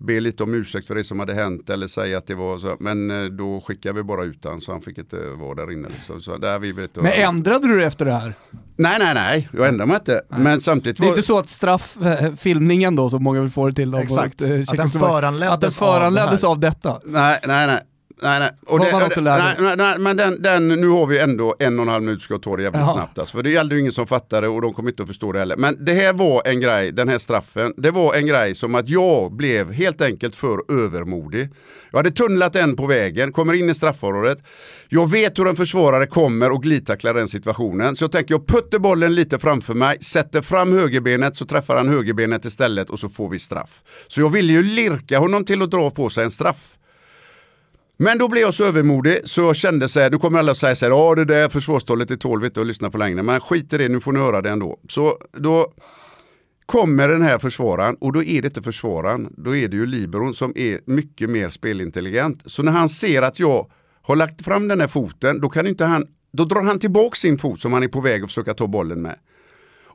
S3: be lite om ursäkt för det som hade hänt eller säga att det var så. Men eh, då skickade vi bara ut honom så han fick inte vara där inne. Liksom. Så där vi vet,
S2: men ändrade du det efter det här?
S3: Nej, nej, nej, jag ändrade mig inte. Nej. Men samtidigt
S2: det är var... inte så att strafffilmningen då, som många vill få det till,
S1: Exakt. Att, att den föranleddes,
S2: att den föranleddes av, av detta?
S3: Nej, nej, nej. Nej, nej. Och det, det, nej, nej, nej, men den, den, nu har vi ändå en och en halv minut ska ta det jävligt Jaha. snabbt. Alltså, för det gällde ju ingen som fattade och de kommer inte att förstå det heller. Men det här var en grej, den här straffen, det var en grej som att jag blev helt enkelt för övermodig. Jag hade tunnlat en på vägen, kommer in i straffområdet. Jag vet hur en försvarare kommer och glidtacklar den situationen. Så jag tänker jag puttar bollen lite framför mig, sätter fram högerbenet så träffar han högerbenet istället och så får vi straff. Så jag ville ju lirka honom till att dra på sig en straff. Men då blev jag så övermodig så jag kände så här, nu kommer alla säga så här, ja det där försvarstalet är tål inte att lyssna på längre, men skit i det, nu får ni höra det ändå. Så då kommer den här försvararen och då är det inte försvararen, då är det ju liberon som är mycket mer spelintelligent. Så när han ser att jag har lagt fram den här foten, då kan inte han, då drar han tillbaka sin fot som han är på väg att försöka ta bollen med.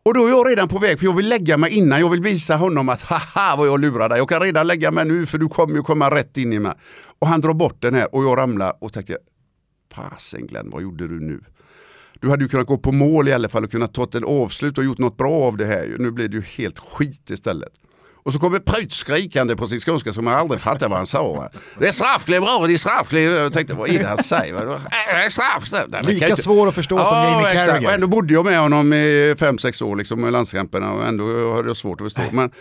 S3: Och då är jag redan på väg, för jag vill lägga mig innan. Jag vill visa honom att haha vad jag lurar dig. Jag kan redan lägga mig nu för du kommer ju komma rätt in i mig. Och han drar bort den här och jag ramlar och tänker, fasen Glenn, vad gjorde du nu? Du hade ju kunnat gå på mål i alla fall och kunnat ta ett avslut och gjort något bra av det här. Nu blir det ju helt skit istället. Och så kommer Pryt skrikande på sin skånska som jag aldrig fattade vad han sa. Det är straffkliv bra, det är straffkliv. Jag tänkte vad är det han säger? Det är straff.
S1: Nej, Lika inte... svår att förstå ja, som Jamie Carragher.
S3: Och ändå bodde jag med honom i fem sex år liksom, i landskamperna och ändå hade jag svårt att förstå. Men,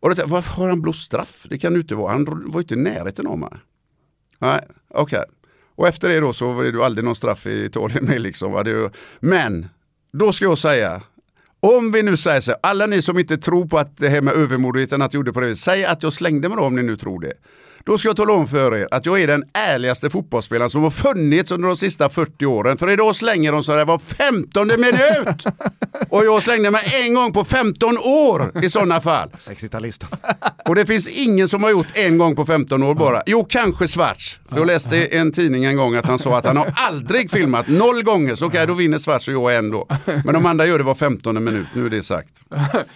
S3: och då varför har han blåst straff? Det kan det inte vara. Han var inte i närheten av mig. Nej, okej. Okay. Och efter det då så var det ju aldrig någon straff i Italien med liksom. Men då ska jag säga om vi nu säger så, alla ni som inte tror på att det här med övermodigheten att jag gjorde på det viset, säg att jag slängde mig då om ni nu tror det. Då ska jag tala om för er att jag är den ärligaste fotbollsspelaren som har funnits under de sista 40 åren. För idag slänger de så där var 15 minut. Och jag slängde mig en gång på 15 år i sådana fall.
S1: 60-talisten.
S3: Och det finns ingen som har gjort en gång på 15 år bara. Jo, kanske Svarts. För jag läste i en tidning en gång att han sa att han har aldrig filmat noll gånger. Så okej, okay, då vinner Svarts och jag ändå. Men de andra gör det var 15 minut, nu är det sagt.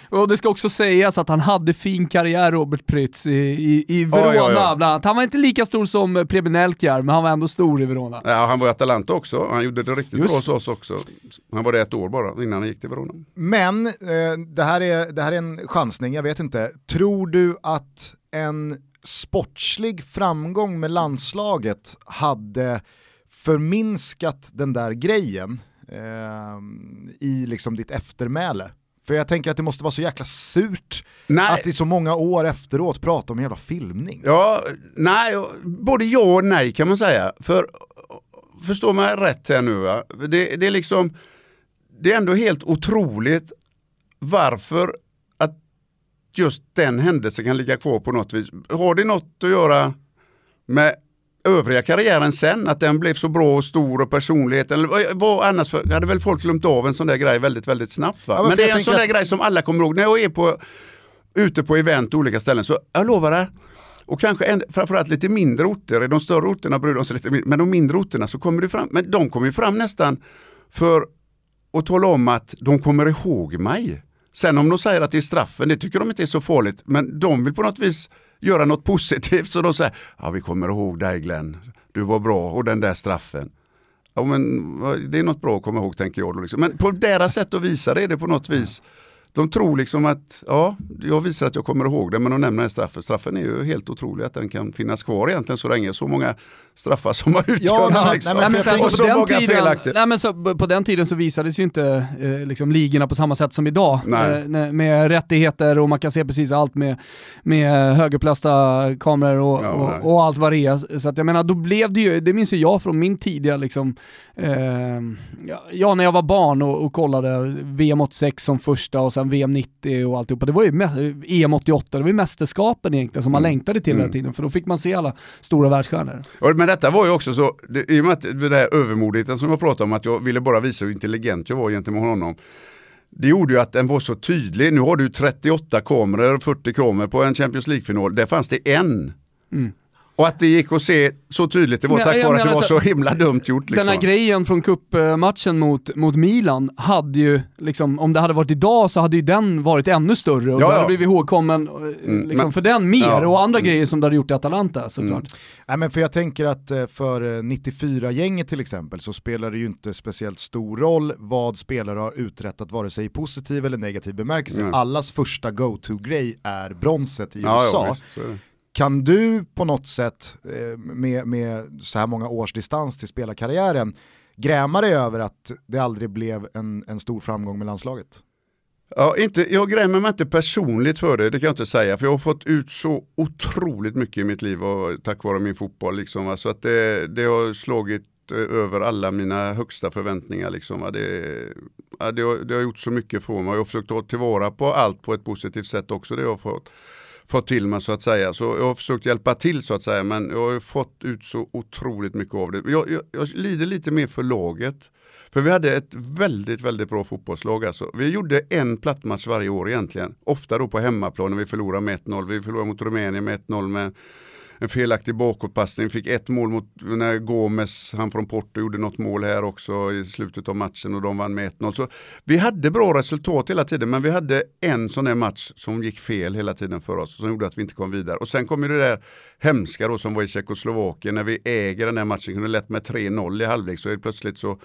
S2: och det ska också sägas att han hade fin karriär, Robert Prytz, i, i, i Verona. Oh, ja, ja bland annat. Han var inte lika stor som Preben Elkjar, men han var ändå stor i Verona.
S3: Ja, han var i Atalanta också. Han gjorde det riktigt Just. bra hos oss också. Han var det ett år bara innan han gick till Verona.
S1: Men, eh, det, här är, det här är en chansning, jag vet inte. Tror du att en sportslig framgång med landslaget hade förminskat den där grejen eh, i liksom ditt eftermäle? För jag tänker att det måste vara så jäkla surt nej. att i så många år efteråt prata om jävla filmning.
S3: Ja, nej, både ja och nej kan man säga. För förstå mig rätt här nu va. Det, det är liksom, det är ändå helt otroligt varför att just den händelsen kan ligga kvar på något vis. Har det något att göra med övriga karriären sen, att den blev så bra och stor och personligheten, vad annars för, hade väl folk glömt av en sån där grej väldigt, väldigt snabbt va? Ja, men, men det är en sån där att... grej som alla kommer ihåg. När jag är på, ute på event olika ställen så, jag lovar det, och kanske en, framförallt lite mindre orter, i de större orterna bryr de sig lite men de mindre orterna så kommer det fram, men de kommer ju fram nästan för att tala om att de kommer ihåg mig. Sen om de säger att det är straffen, det tycker de inte är så farligt, men de vill på något vis göra något positivt så de säger, ja vi kommer ihåg dig Glenn, du var bra och den där straffen. Ja, men det är något bra att komma ihåg tänker jag. Då liksom. Men på deras sätt att visa det är det på något vis de tror liksom att, ja, jag visar att jag kommer ihåg det, men de nämner straffen. Straffen är ju helt otrolig att den kan finnas kvar egentligen så länge. Så många straffar som har utdömts.
S1: Ja,
S3: liksom.
S1: nej, men
S3: och så, många
S2: tiden,
S3: felaktigt.
S2: nej, men så, på den tiden så visades ju inte eh, liksom, ligorna på samma sätt som idag. Eh, med rättigheter och man kan se precis allt med, med högupplösta kameror och,
S3: Ja,
S2: och, och allt vad det är. Så att jag menar, då blev det ju, det minns ju jag från min tidiga liksom, eh, ja, när jag var barn och, och kollade VM 86 som första och sen VM 90 och alltihopa. Det var ju EM 88, det var ju mästerskapen egentligen som man
S3: Mm.
S2: längtade till hela
S3: Mm.
S2: tiden för då fick man se alla stora världsstjärnor.
S3: Men detta var ju också så, det, i och med att det här övermodigheten som jag pratade om, att jag ville bara visa hur intelligent jag var gentemot honom. Det gjorde ju att den var så tydlig. Nu har du 38 kameror, 40 kameror på en Champions League-final. Där fanns det en.
S2: Mm.
S3: Och att det gick att se så tydligt, det var
S2: Men
S3: tack vare att det var
S2: så-
S3: så himla dumt gjort. Liksom.
S2: Den här grejen från cupmatchen mot, mot Milan hade ju, liksom, om det hade varit idag så hade ju den varit ännu större och
S3: Ja,
S2: du hade
S3: ja.
S2: blivit ihågkommen eh,
S3: Mm,
S2: liksom,
S3: men-
S2: för den mer
S3: Ja.
S2: och andra
S3: Mm.
S2: grejer som du hade gjort i Atalanta såklart.
S1: Nej, men för jag tänker att eh, för eh, 94-gänget till exempel så spelar det ju inte speciellt stor roll vad spelare har uträttat vare sig i positiv eller negativ bemärkelse.
S3: Nej.
S1: Allas första go-to-grej är bronset i
S3: ja,
S1: USA.
S3: ja,
S1: kan du på något sätt eh, med, med så här många års distans till spelarkarriären gräma dig över att det aldrig blev en, en stor framgång med landslaget?
S3: Ja, inte, jag grämer mig inte personligt för det, det kan jag inte säga. För jag har fått ut så otroligt mycket i mitt liv och, tack vare min fotboll. Liksom, va. så att det, det har slagit eh, över alla mina högsta förväntningar. Liksom, va. Det, ja, det, har, det har gjort så mycket för mig. Jag har försökt ta tillvara på allt på ett positivt sätt också. Det jag har fått, fått till mig så att säga. Så jag har försökt hjälpa till så att säga. Men jag har ju fått ut så otroligt mycket av det. Jag, jag, jag lider lite mer för laget. För vi hade ett väldigt, väldigt bra fotbollslag alltså. Vi gjorde en plattmatch varje år egentligen. Ofta då på hemmaplan när vi förlorade med 1-0. Vi förlorade mot Rumänien med 1-0 med en felaktig bakåtpassning. Fick ett mål mot när Gomes, han från Porto, gjorde något mål här också i slutet av matchen och de vann med 1-0. Så vi hade bra resultat hela tiden men vi hade en sån här match som gick fel hela tiden för oss som gjorde att vi inte kom vidare. Och sen kom ju det där hemska då som var i Tjeckoslovakien när vi äger den här matchen, kunde lätt med 3-0 i halvlek så är det plötsligt så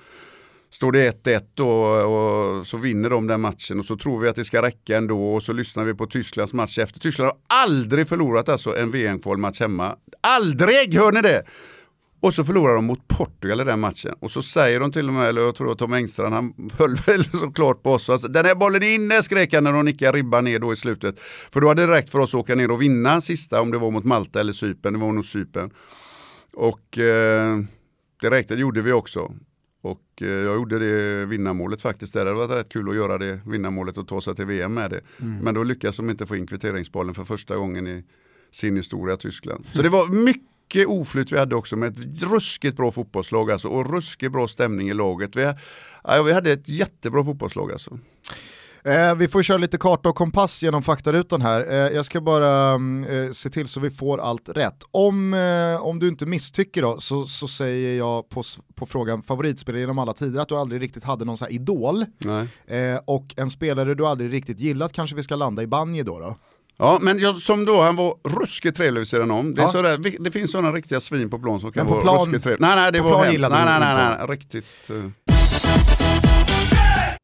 S3: står det 1-1 då och så vinner de den matchen och så tror vi att det ska räcka ändå och så lyssnar vi på Tysklands match efter. Tyskland har aldrig förlorat alltså en VM-kvalmatch hemma. Aldrig, hör ni det? Och så förlorar de mot Portugal i den matchen. Och så säger de till och med, eller jag tror att Tom Engstrand, han höll väl såklart på oss. Alltså, den här bollen är inne skrek han när de nickade ribban ner då i slutet. För då hade det räckt för oss att åka ner och vinna sista om det var mot Malta eller Cypern. Det var nog Cypern. Och eh, det räckte, det gjorde vi också. Och eh, jag gjorde det vinnarmålet faktiskt. Det var rätt kul att göra det vinnarmålet och ta sig till VM med det. Men då lyckades de inte få in kvitteringsbollen för första gången i sin historia Tyskland. Så det var mycket oflyt vi hade också med ett ruskigt bra fotbollslag alltså, och ruskigt bra stämning i laget. Vi, ja, vi hade ett jättebra fotbollslag alltså.
S1: Eh, vi får köra lite karta och kompass genom faktarutan här. Eh, jag ska bara mm, eh, se till så vi får allt rätt. Om, eh, om du inte misstycker då, så, så säger jag på, på frågan favoritspelare genom alla tider att du aldrig riktigt hade någon så här idol.
S3: Nej.
S1: Eh, och en spelare du aldrig riktigt gillat kanske vi ska landa i Banje då. då.
S3: Ja, men jag, som då, han var ruskigt trevlig vid sidan om. Det, är
S1: Ja.
S3: sådär, det finns sådana riktiga svin på plan som kan vara ruskigt trevliga. Nej, nej, det var
S1: plan
S3: nej, nej, nej, nej, riktigt. eh.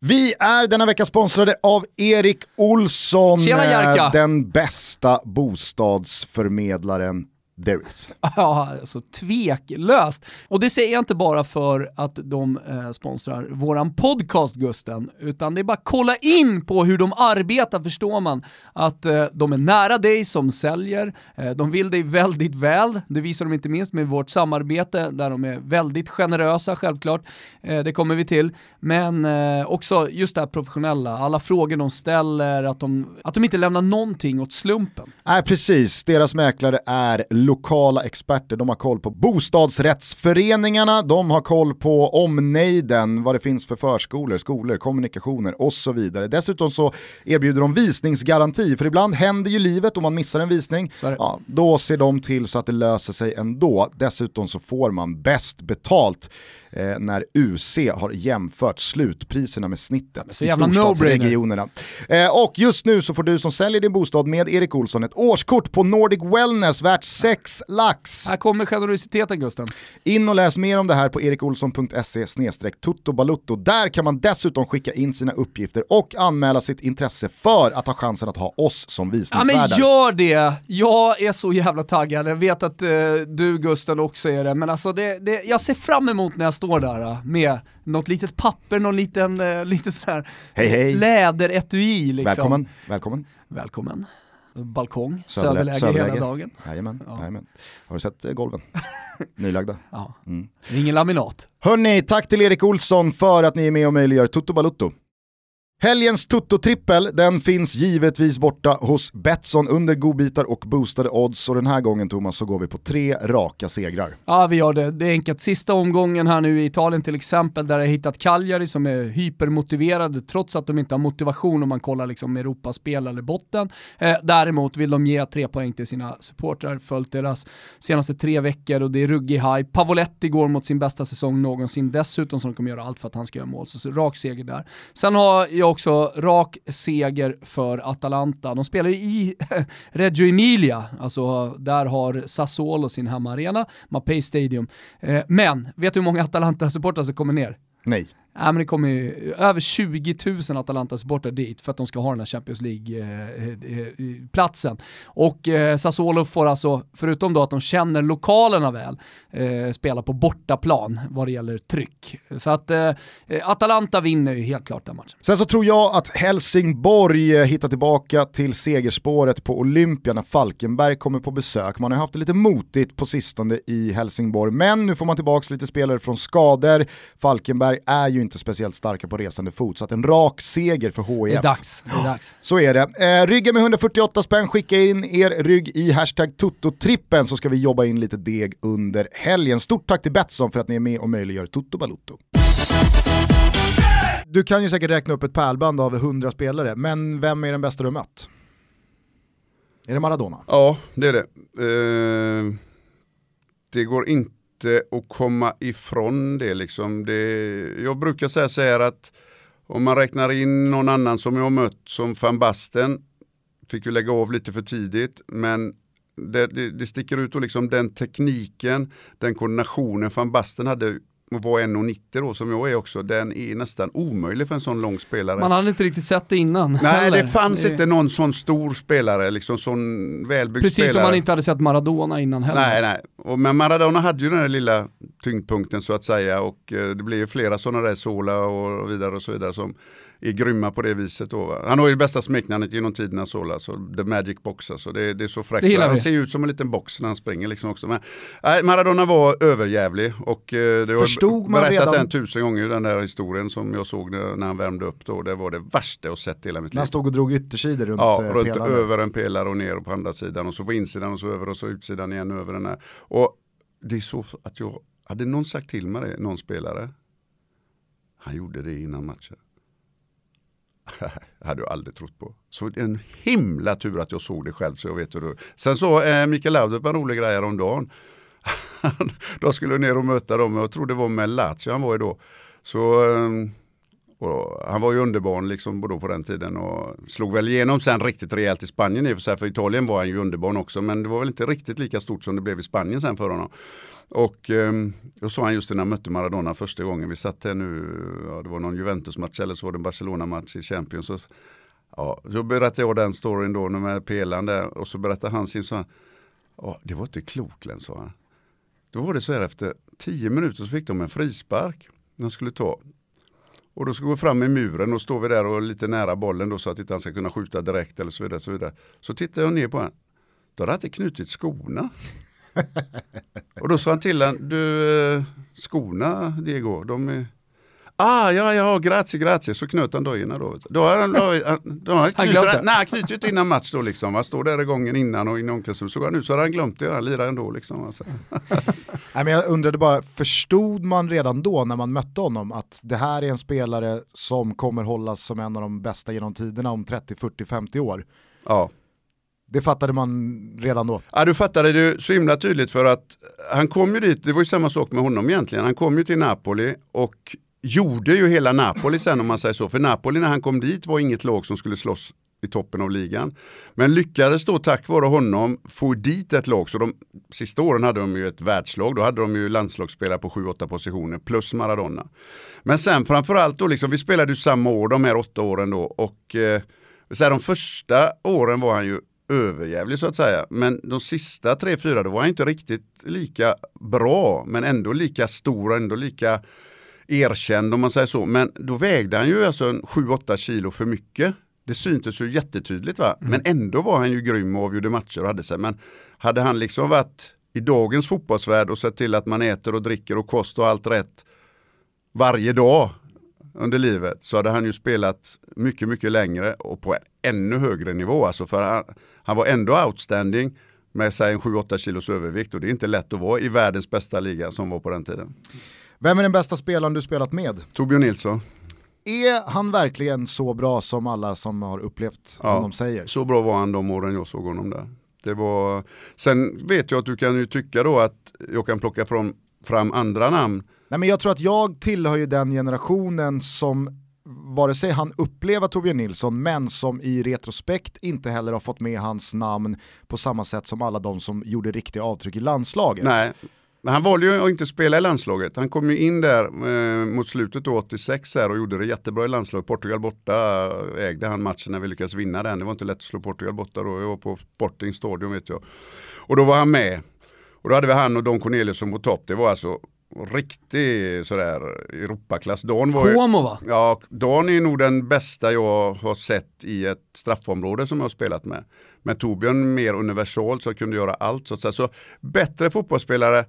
S1: Vi är denna vecka sponsrade av Erik Olsson,
S2: Tjena,
S1: eh, den bästa bostadsförmedlaren there is.
S2: Ja, alltså tveklöst. Och det säger jag inte bara för att de eh, sponsrar våran podcast Gusten, utan det är bara kolla in på hur de arbetar förstår man. Att eh, de är nära dig som säljer, eh, de vill dig väldigt väl, det visar de inte minst med vårt samarbete där de är väldigt generösa självklart, eh, det kommer vi till, men eh, också just det här professionella, alla frågor de ställer, att de, att de inte lämnar någonting åt slumpen.
S1: Nej precis, deras mäklare är lokala experter, de har koll på bostadsrättsföreningarna, de har koll på omnejden, vad det finns för förskolor, skolor, kommunikationer och så vidare. Dessutom så erbjuder de visningsgaranti, för ibland händer ju livet om man missar en visning. Ja, då ser de till så att det löser sig ändå. Dessutom så får man bäst betalt eh, när UC har jämfört slutpriserna med snittet i storstadsregionerna. Eh, och just nu så får du som säljer din bostad med Erik Olsson ett årskort på Nordic Wellness värt sex lax.
S2: Här kommer generositeten Gusten.
S1: In och läs mer om det här på erikolsson.se tuttobalutto. Där kan man dessutom skicka in sina uppgifter och anmäla sitt intresse för att ha chansen att ha oss som
S2: Ja
S1: visningsvärdar.
S2: men gör det! Jag är så jävla taggad, jag vet att eh, du Gusten också är det, men alltså det, det, jag ser fram emot när jag står där eh, med något litet papper, någon liten, eh, lite sån här
S1: Hej, hej.
S2: läderetui liksom.
S1: Välkommen, välkommen.
S2: Välkommen. Balkong,
S1: Söderlä-
S2: söderläge,
S1: söderläge.
S2: hela dagen.
S1: Jajamän,
S2: Ja.
S1: jajamän. Har du sett eh, golven? Nylagda.
S2: Ja.
S1: Mm.
S2: Ingen laminat.
S1: Hörni, tack till Erik Olsson för att ni är med och möjliggör Toto Balutto. Helgens Toto-trippel, den finns givetvis borta hos Betsson under godbitar och boostade odds och den här gången Thomas så går vi på tre raka segrar.
S2: Ja, vi gör det. Det är enkelt. Sista omgången här nu i Italien till exempel, där jag hittat Cagliari som är hypermotiverade trots att de inte har motivation om man kollar liksom Europaspel eller botten. Eh, däremot vill de ge tre poäng till sina supportrar, följt deras senaste tre veckor och det är ruggig high. Pavoletti går mot sin bästa säsong någonsin dessutom som de kommer göra allt för att han ska göra mål, så, så rak seger där. Sen har jag också rak seger för Atalanta. De spelar ju i Reggio Emilia, alltså där har Sassuolo sin hemmaarena, Mapei Stadium. Eh, men, vet du hur många Atalanta-supportrar som kommer ner?
S1: Nej.
S2: Ja, men det kommer ju över 20 000 Atalanta-supportrar dit för att de ska ha den här Champions League-platsen. Eh, eh, eh, och eh, Sassuolo får alltså, förutom då att de känner lokalerna väl, eh, spela på bortaplan vad det gäller tryck. Så att eh, Atalanta vinner ju helt klart den matchen.
S1: Sen så tror jag att Helsingborg hittar tillbaka till segerspåret på Olympia när Falkenberg kommer på besök. Man har haft det lite motigt på sistone i Helsingborg, men nu får man tillbaka lite spelare från skador. Falkenberg är ju inte speciellt starka på resande fot, så att en rak seger för
S2: Det är
S1: HIF.
S2: dags. Det är dags.
S1: Så är det. Eh, rygga med 148 spänn, skicka in er rygg i hashtag Toto-trippen så ska vi jobba in lite deg under helgen. Stort tack till Betsson för att ni är med och möjliggör Toto Balutto. Du kan ju säkert räkna upp ett pärlband av 100 spelare, men vem är den bästa du har mött? Är det Maradona?
S3: Ja, det är det. Eh, det går inte att komma ifrån det liksom. Det, jag brukar säga så här att om man räknar in någon annan som jag har mött som van Basten, fick ju lägga av lite för tidigt, men det, det, det sticker ut och liksom den tekniken, den koordinationen van Basten hade var 1,90 då som jag är också, den är nästan omöjlig för en sån lång spelare.
S2: Man hade inte riktigt sett det innan.
S3: Nej,
S2: heller.
S3: det fanns
S2: Det-
S3: inte någon sån stor spelare, liksom sån välbyggd
S2: Precis
S3: spelare.
S2: som man inte hade sett Maradona innan heller.
S3: Nej, nej. Och, men Maradona hade ju den här lilla tyngdpunkten så att säga och eh, det blir ju flera sådana där Sola och vidare och så vidare som är grymma på det viset. Då, va? Han har ju det bästa smeknamnet genom tiderna Sola, så The Magic Box alltså. Det, det är så fräckt. Han ser ju ut som en liten box när han springer liksom också. Men, nej, Maradona var överjävlig och eh, det har
S1: Förstod
S3: jag berättat
S1: redan-
S3: den tusen gånger den där historien som jag såg när, när han värmde upp då. Det var det värsta jag sett i hela mitt liv.
S1: han stod och drog yttersidor runt
S3: Ja,
S1: eh,
S3: runt
S1: pelaren.
S3: över en pelare och ner på andra sidan och så på insidan och så över och så utsidan igen över den här. Och det är så att jag, hade någon sagt till mig det, någon spelare, han gjorde det innan matchen. hade jag aldrig trott på. Så det är en himla tur att jag såg det själv så jag vet hur det Sen så eh, Mikael Laudrup en rolig grej häromdagen. Då skulle jag ner och möta dem, jag tror det var med Lazio han var ju då. Så eh, han var ju underbarn liksom då på den tiden och slog väl igenom sen riktigt rejält i Spanien i och för sig. För Italien var han ju underbarn också men det var väl inte riktigt lika stort som det blev i Spanien sen för honom. Och eh, då sa han just när han mötte Maradona första gången. Vi satt här nu, ja, det var någon Juventus-match eller så var det en Barcelona-match i Champions. Så, ja, så berättade jag den storyn då med pelaren där och så berättade han sin så ja, det var inte klokt sa han. Då var det så här efter tio minuter så fick de en frispark. De skulle ta. Och då ska vi gå fram i muren och står vi där och lite nära bollen då så att inte han ska kunna skjuta direkt eller så vidare. Så, vidare. så tittar jag ner på honom. Då hade han inte knutit skorna. och då sa han till honom, du eh, skorna Diego, de är... Ah, ja, ja, grazie, grazie. Så knöt han dojorna då. Då har han, då, han- han knutit, nej, han knutit inte innan match då liksom. Han står där i gången innan och innan omklädningsrummet. Så går han ut så har han glömt det, han lirar ändå liksom. Alltså.
S1: Nej, men jag undrade bara, förstod man redan då när man mötte honom att det här är en spelare som kommer hållas som en av de bästa genom tiderna om 30, 40, 50 år?
S3: Ja.
S1: Det fattade man redan då.
S3: Ja, du fattade det så himla tydligt för att han kom ju dit, det var ju samma sak med honom egentligen. Han kom ju till Napoli och gjorde ju hela Napoli sen om man säger så. För Napoli när han kom dit var inget lag som skulle slåss i toppen av ligan. Men lyckades då tack vare honom få dit ett lag. Så de sista åren hade de ju ett världslag. Då hade de ju landslagsspelare på 7-8 positioner plus Maradona. Men sen framförallt då, liksom, vi spelade ju samma år, de här åtta åren då. Och eh, så här, de första åren var han ju överjävlig så att säga. Men de sista tre, fyra då var han inte riktigt lika bra. Men ändå lika stor, ändå lika erkänd om man säger så. Men då vägde han ju alltså 7-8 kilo för mycket. Det syntes ju jättetydligt va. Mm. Men ändå var han ju grym och avgjorde matcher och hade sig. Men hade han liksom varit i dagens fotbollsvärld och sett till att man äter och dricker och kost och allt rätt varje dag under livet så hade han ju spelat mycket, mycket längre och på en ännu högre nivå. Alltså för han, han var ändå outstanding med sig en 7-8 kilos övervikt och det är inte lätt att vara i världens bästa liga som var på den tiden.
S1: Vem är den bästa spelaren du spelat med?
S3: Torbjörn Nilsson.
S1: Är han verkligen så bra som alla som har upplevt ja, honom säger?
S3: Så bra var han de åren jag såg honom där. Det var... Sen vet jag att du kan ju tycka då att jag kan plocka fram, fram andra namn.
S1: Nej, men jag tror att jag tillhör ju den generationen som vare sig han upplever Torbjörn Nilsson, men som i retrospekt inte heller har fått med hans namn på samma sätt som alla de som gjorde riktiga avtryck i landslaget.
S3: Nej, men han valde ju att inte spela i landslaget. Han kom ju in där eh, mot slutet då 86 här och gjorde det jättebra i landslaget. Portugal borta eh, ägde han matchen när vi lyckades vinna den. Det var inte lätt att slå Portugal borta då. Jag var på Sporting Stadion vet jag. Och då var han med. Och då hade vi han och Don Cornelius som på topp. Det var alltså riktig sådär Europaklass. Don var
S2: Como va?
S3: Ja, Don är nog den bästa jag har sett i ett straffområde som jag har spelat med. Men Torbjörn mer universal så kunde göra allt. Så, så bättre fotbollsspelare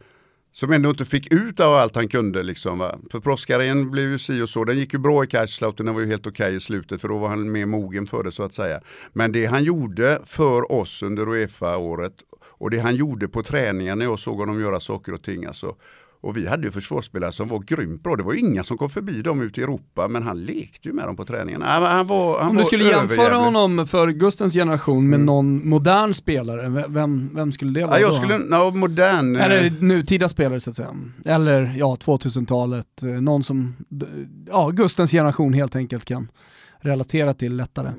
S3: som ändå inte fick ut av allt han kunde. Liksom, va? För proffskarriären blev ju si och så. Den gick ju bra i Kaiserslautern, den var ju helt okej okay i slutet för då var han mer mogen för det så att säga. Men det han gjorde för oss under Uefa-året och det han gjorde på träningen när jag såg honom göra saker och ting. Alltså, och vi hade ju försvarsspelare som var grymt bra. Det var inga som kom förbi dem ute i Europa, men han lekte ju med dem på träningarna. Han, han var, han
S2: Om du skulle jämföra honom för Gustens generation med mm. någon modern spelare, vem, vem skulle det vara?
S3: Ja, jag skulle, no, modern...
S2: Eller nutida spelare så att säga. Eller ja, 2000-talet. Någon som, ja, Gustens generation helt enkelt kan relatera till lättare?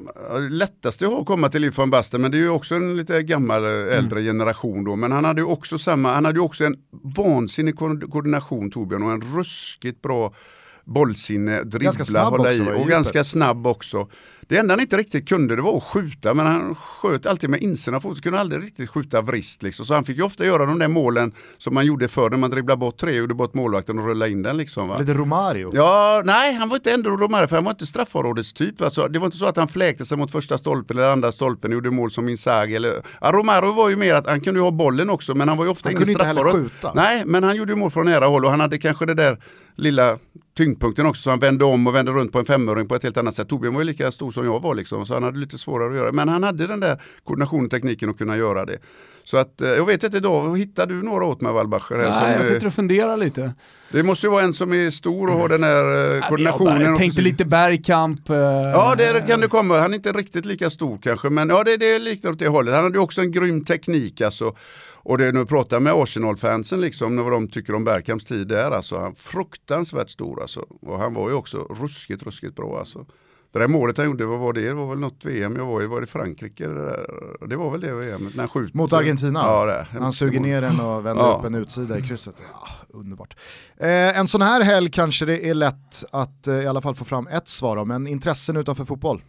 S3: Lättast att komma till Liv van Basten, men det är ju också en lite gammal eh, äldre mm. generation då. Men han hade ju också samma, han hade ju också en vansinnig koordination Torbjörn och en ruskigt bra bollsinne, dribbla, hålla i och ganska snabb också. Det enda han inte riktigt kunde det var att skjuta men han sköt alltid med insidan av foten, kunde aldrig riktigt skjuta vrist liksom. Så han fick ju ofta göra de där målen som man gjorde förr när man dribblade bort tre, gjorde bort målvakten och rullade in den liksom. Va?
S1: Lite Romario?
S3: Ja, nej han var inte ändå Romario för han var inte straffområdestyp. Alltså, det var inte så att han fläkte sig mot första stolpen eller andra stolpen och gjorde mål som Inzaghi. Eller... Ja, Romario var ju mer att han kunde ha bollen också men han var ju ofta ingen straffområde. Nej, men han gjorde ju mål från nära håll och han hade kanske det där lilla tyngdpunkten också så han vände om och vände runt på en femöring på ett helt annat sätt. Torbjörn var ju lika stor som jag var liksom så han hade lite svårare att göra Men han hade den där koordinationen, tekniken att kunna göra det. Så att eh, jag vet inte idag, hittar du några åt mig Wallbacher?
S2: Nej, som, jag sitter och funderar lite.
S3: Det måste ju vara en som är stor och har den här eh, koordinationen.
S2: Jag tänkte lite bergkamp. Eh,
S3: ja, det kan det komma. Han är inte riktigt lika stor kanske, men ja, det, det liknar åt det hållet. Han hade också en grym teknik alltså. Och det är nu att prata med Arsenal-fansen liksom, vad de tycker om Bergkamps tid där, alltså han fruktansvärt stor alltså. Och han var ju också ruskigt, ruskigt bra alltså. Det där målet han gjorde, vad var det? Det var väl något VM jag var i, var det Frankrike? Det, det var väl det VM, när han skjuter.
S1: Mot Argentina?
S3: Ja, det.
S1: Han suger ner den och vänder ja. upp en utsida i krysset. Ja, underbart. Eh, en sån här helg kanske det är lätt att eh, i alla fall få fram ett svar om, men intressen utanför fotboll?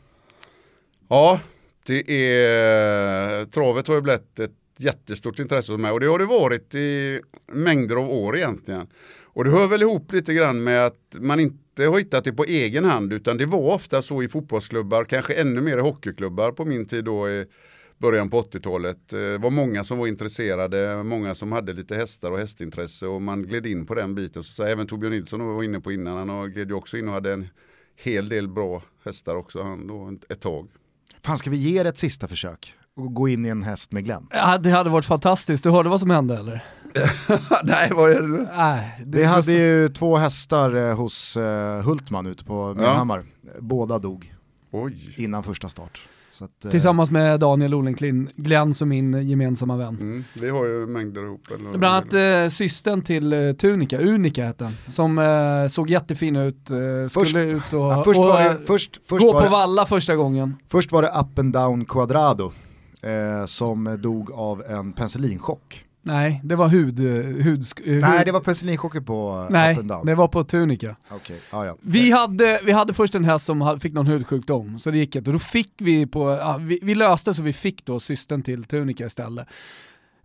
S3: Ja, det är, travet har ju blivit ett jättestort intresse hos mig och det har det varit i mängder av år egentligen. Och det hör väl ihop lite grann med att man inte har hittat det på egen hand utan det var ofta så i fotbollsklubbar, kanske ännu mer i hockeyklubbar på min tid då i början på 80-talet. Eh, det var många som var intresserade, många som hade lite hästar och hästintresse och man gled in på den biten. Så även Torbjörn Nilsson var inne på innan, han gled ju också in och hade en hel del bra hästar också han då ett tag.
S1: Fan ska vi ge det ett sista försök? Och gå in i en häst med Glenn.
S2: Ja, det hade varit fantastiskt, du hörde vad som hände eller?
S3: Nej, vad är det
S1: Nej, det Vi hade ju två hästar eh, hos eh, Hultman ute på Nyhammar. Ja. Båda dog
S3: Oj.
S1: innan första start. Så att, eh,
S2: Tillsammans med Daniel Olenklin, Glenn som min gemensamma vän.
S3: Mm. Vi har ju mängder ihop. Eller,
S2: Bland annat eh, systern till eh, Tunica, Unica hette den, som eh, såg jättefin ut, eh, skulle
S1: Först-
S2: ut och,
S1: ja, först
S2: och
S1: var det, först, först
S2: gå
S1: var
S2: på
S1: det,
S2: valla första gången.
S1: först var det up and down quadrado eh, som dog av en penicillinchock.
S2: Nej, det var hud... eh, hud,
S1: Nej det var penicillinchocker på
S2: Nej, det var på Tunica.
S1: Okej, ja, ja.
S2: Vi hade, vi hade först en häst som fick någon hudsjukdom, så det gick inte. Då fick vi på, ja, vi, vi löste så vi fick då systern till Tunica istället.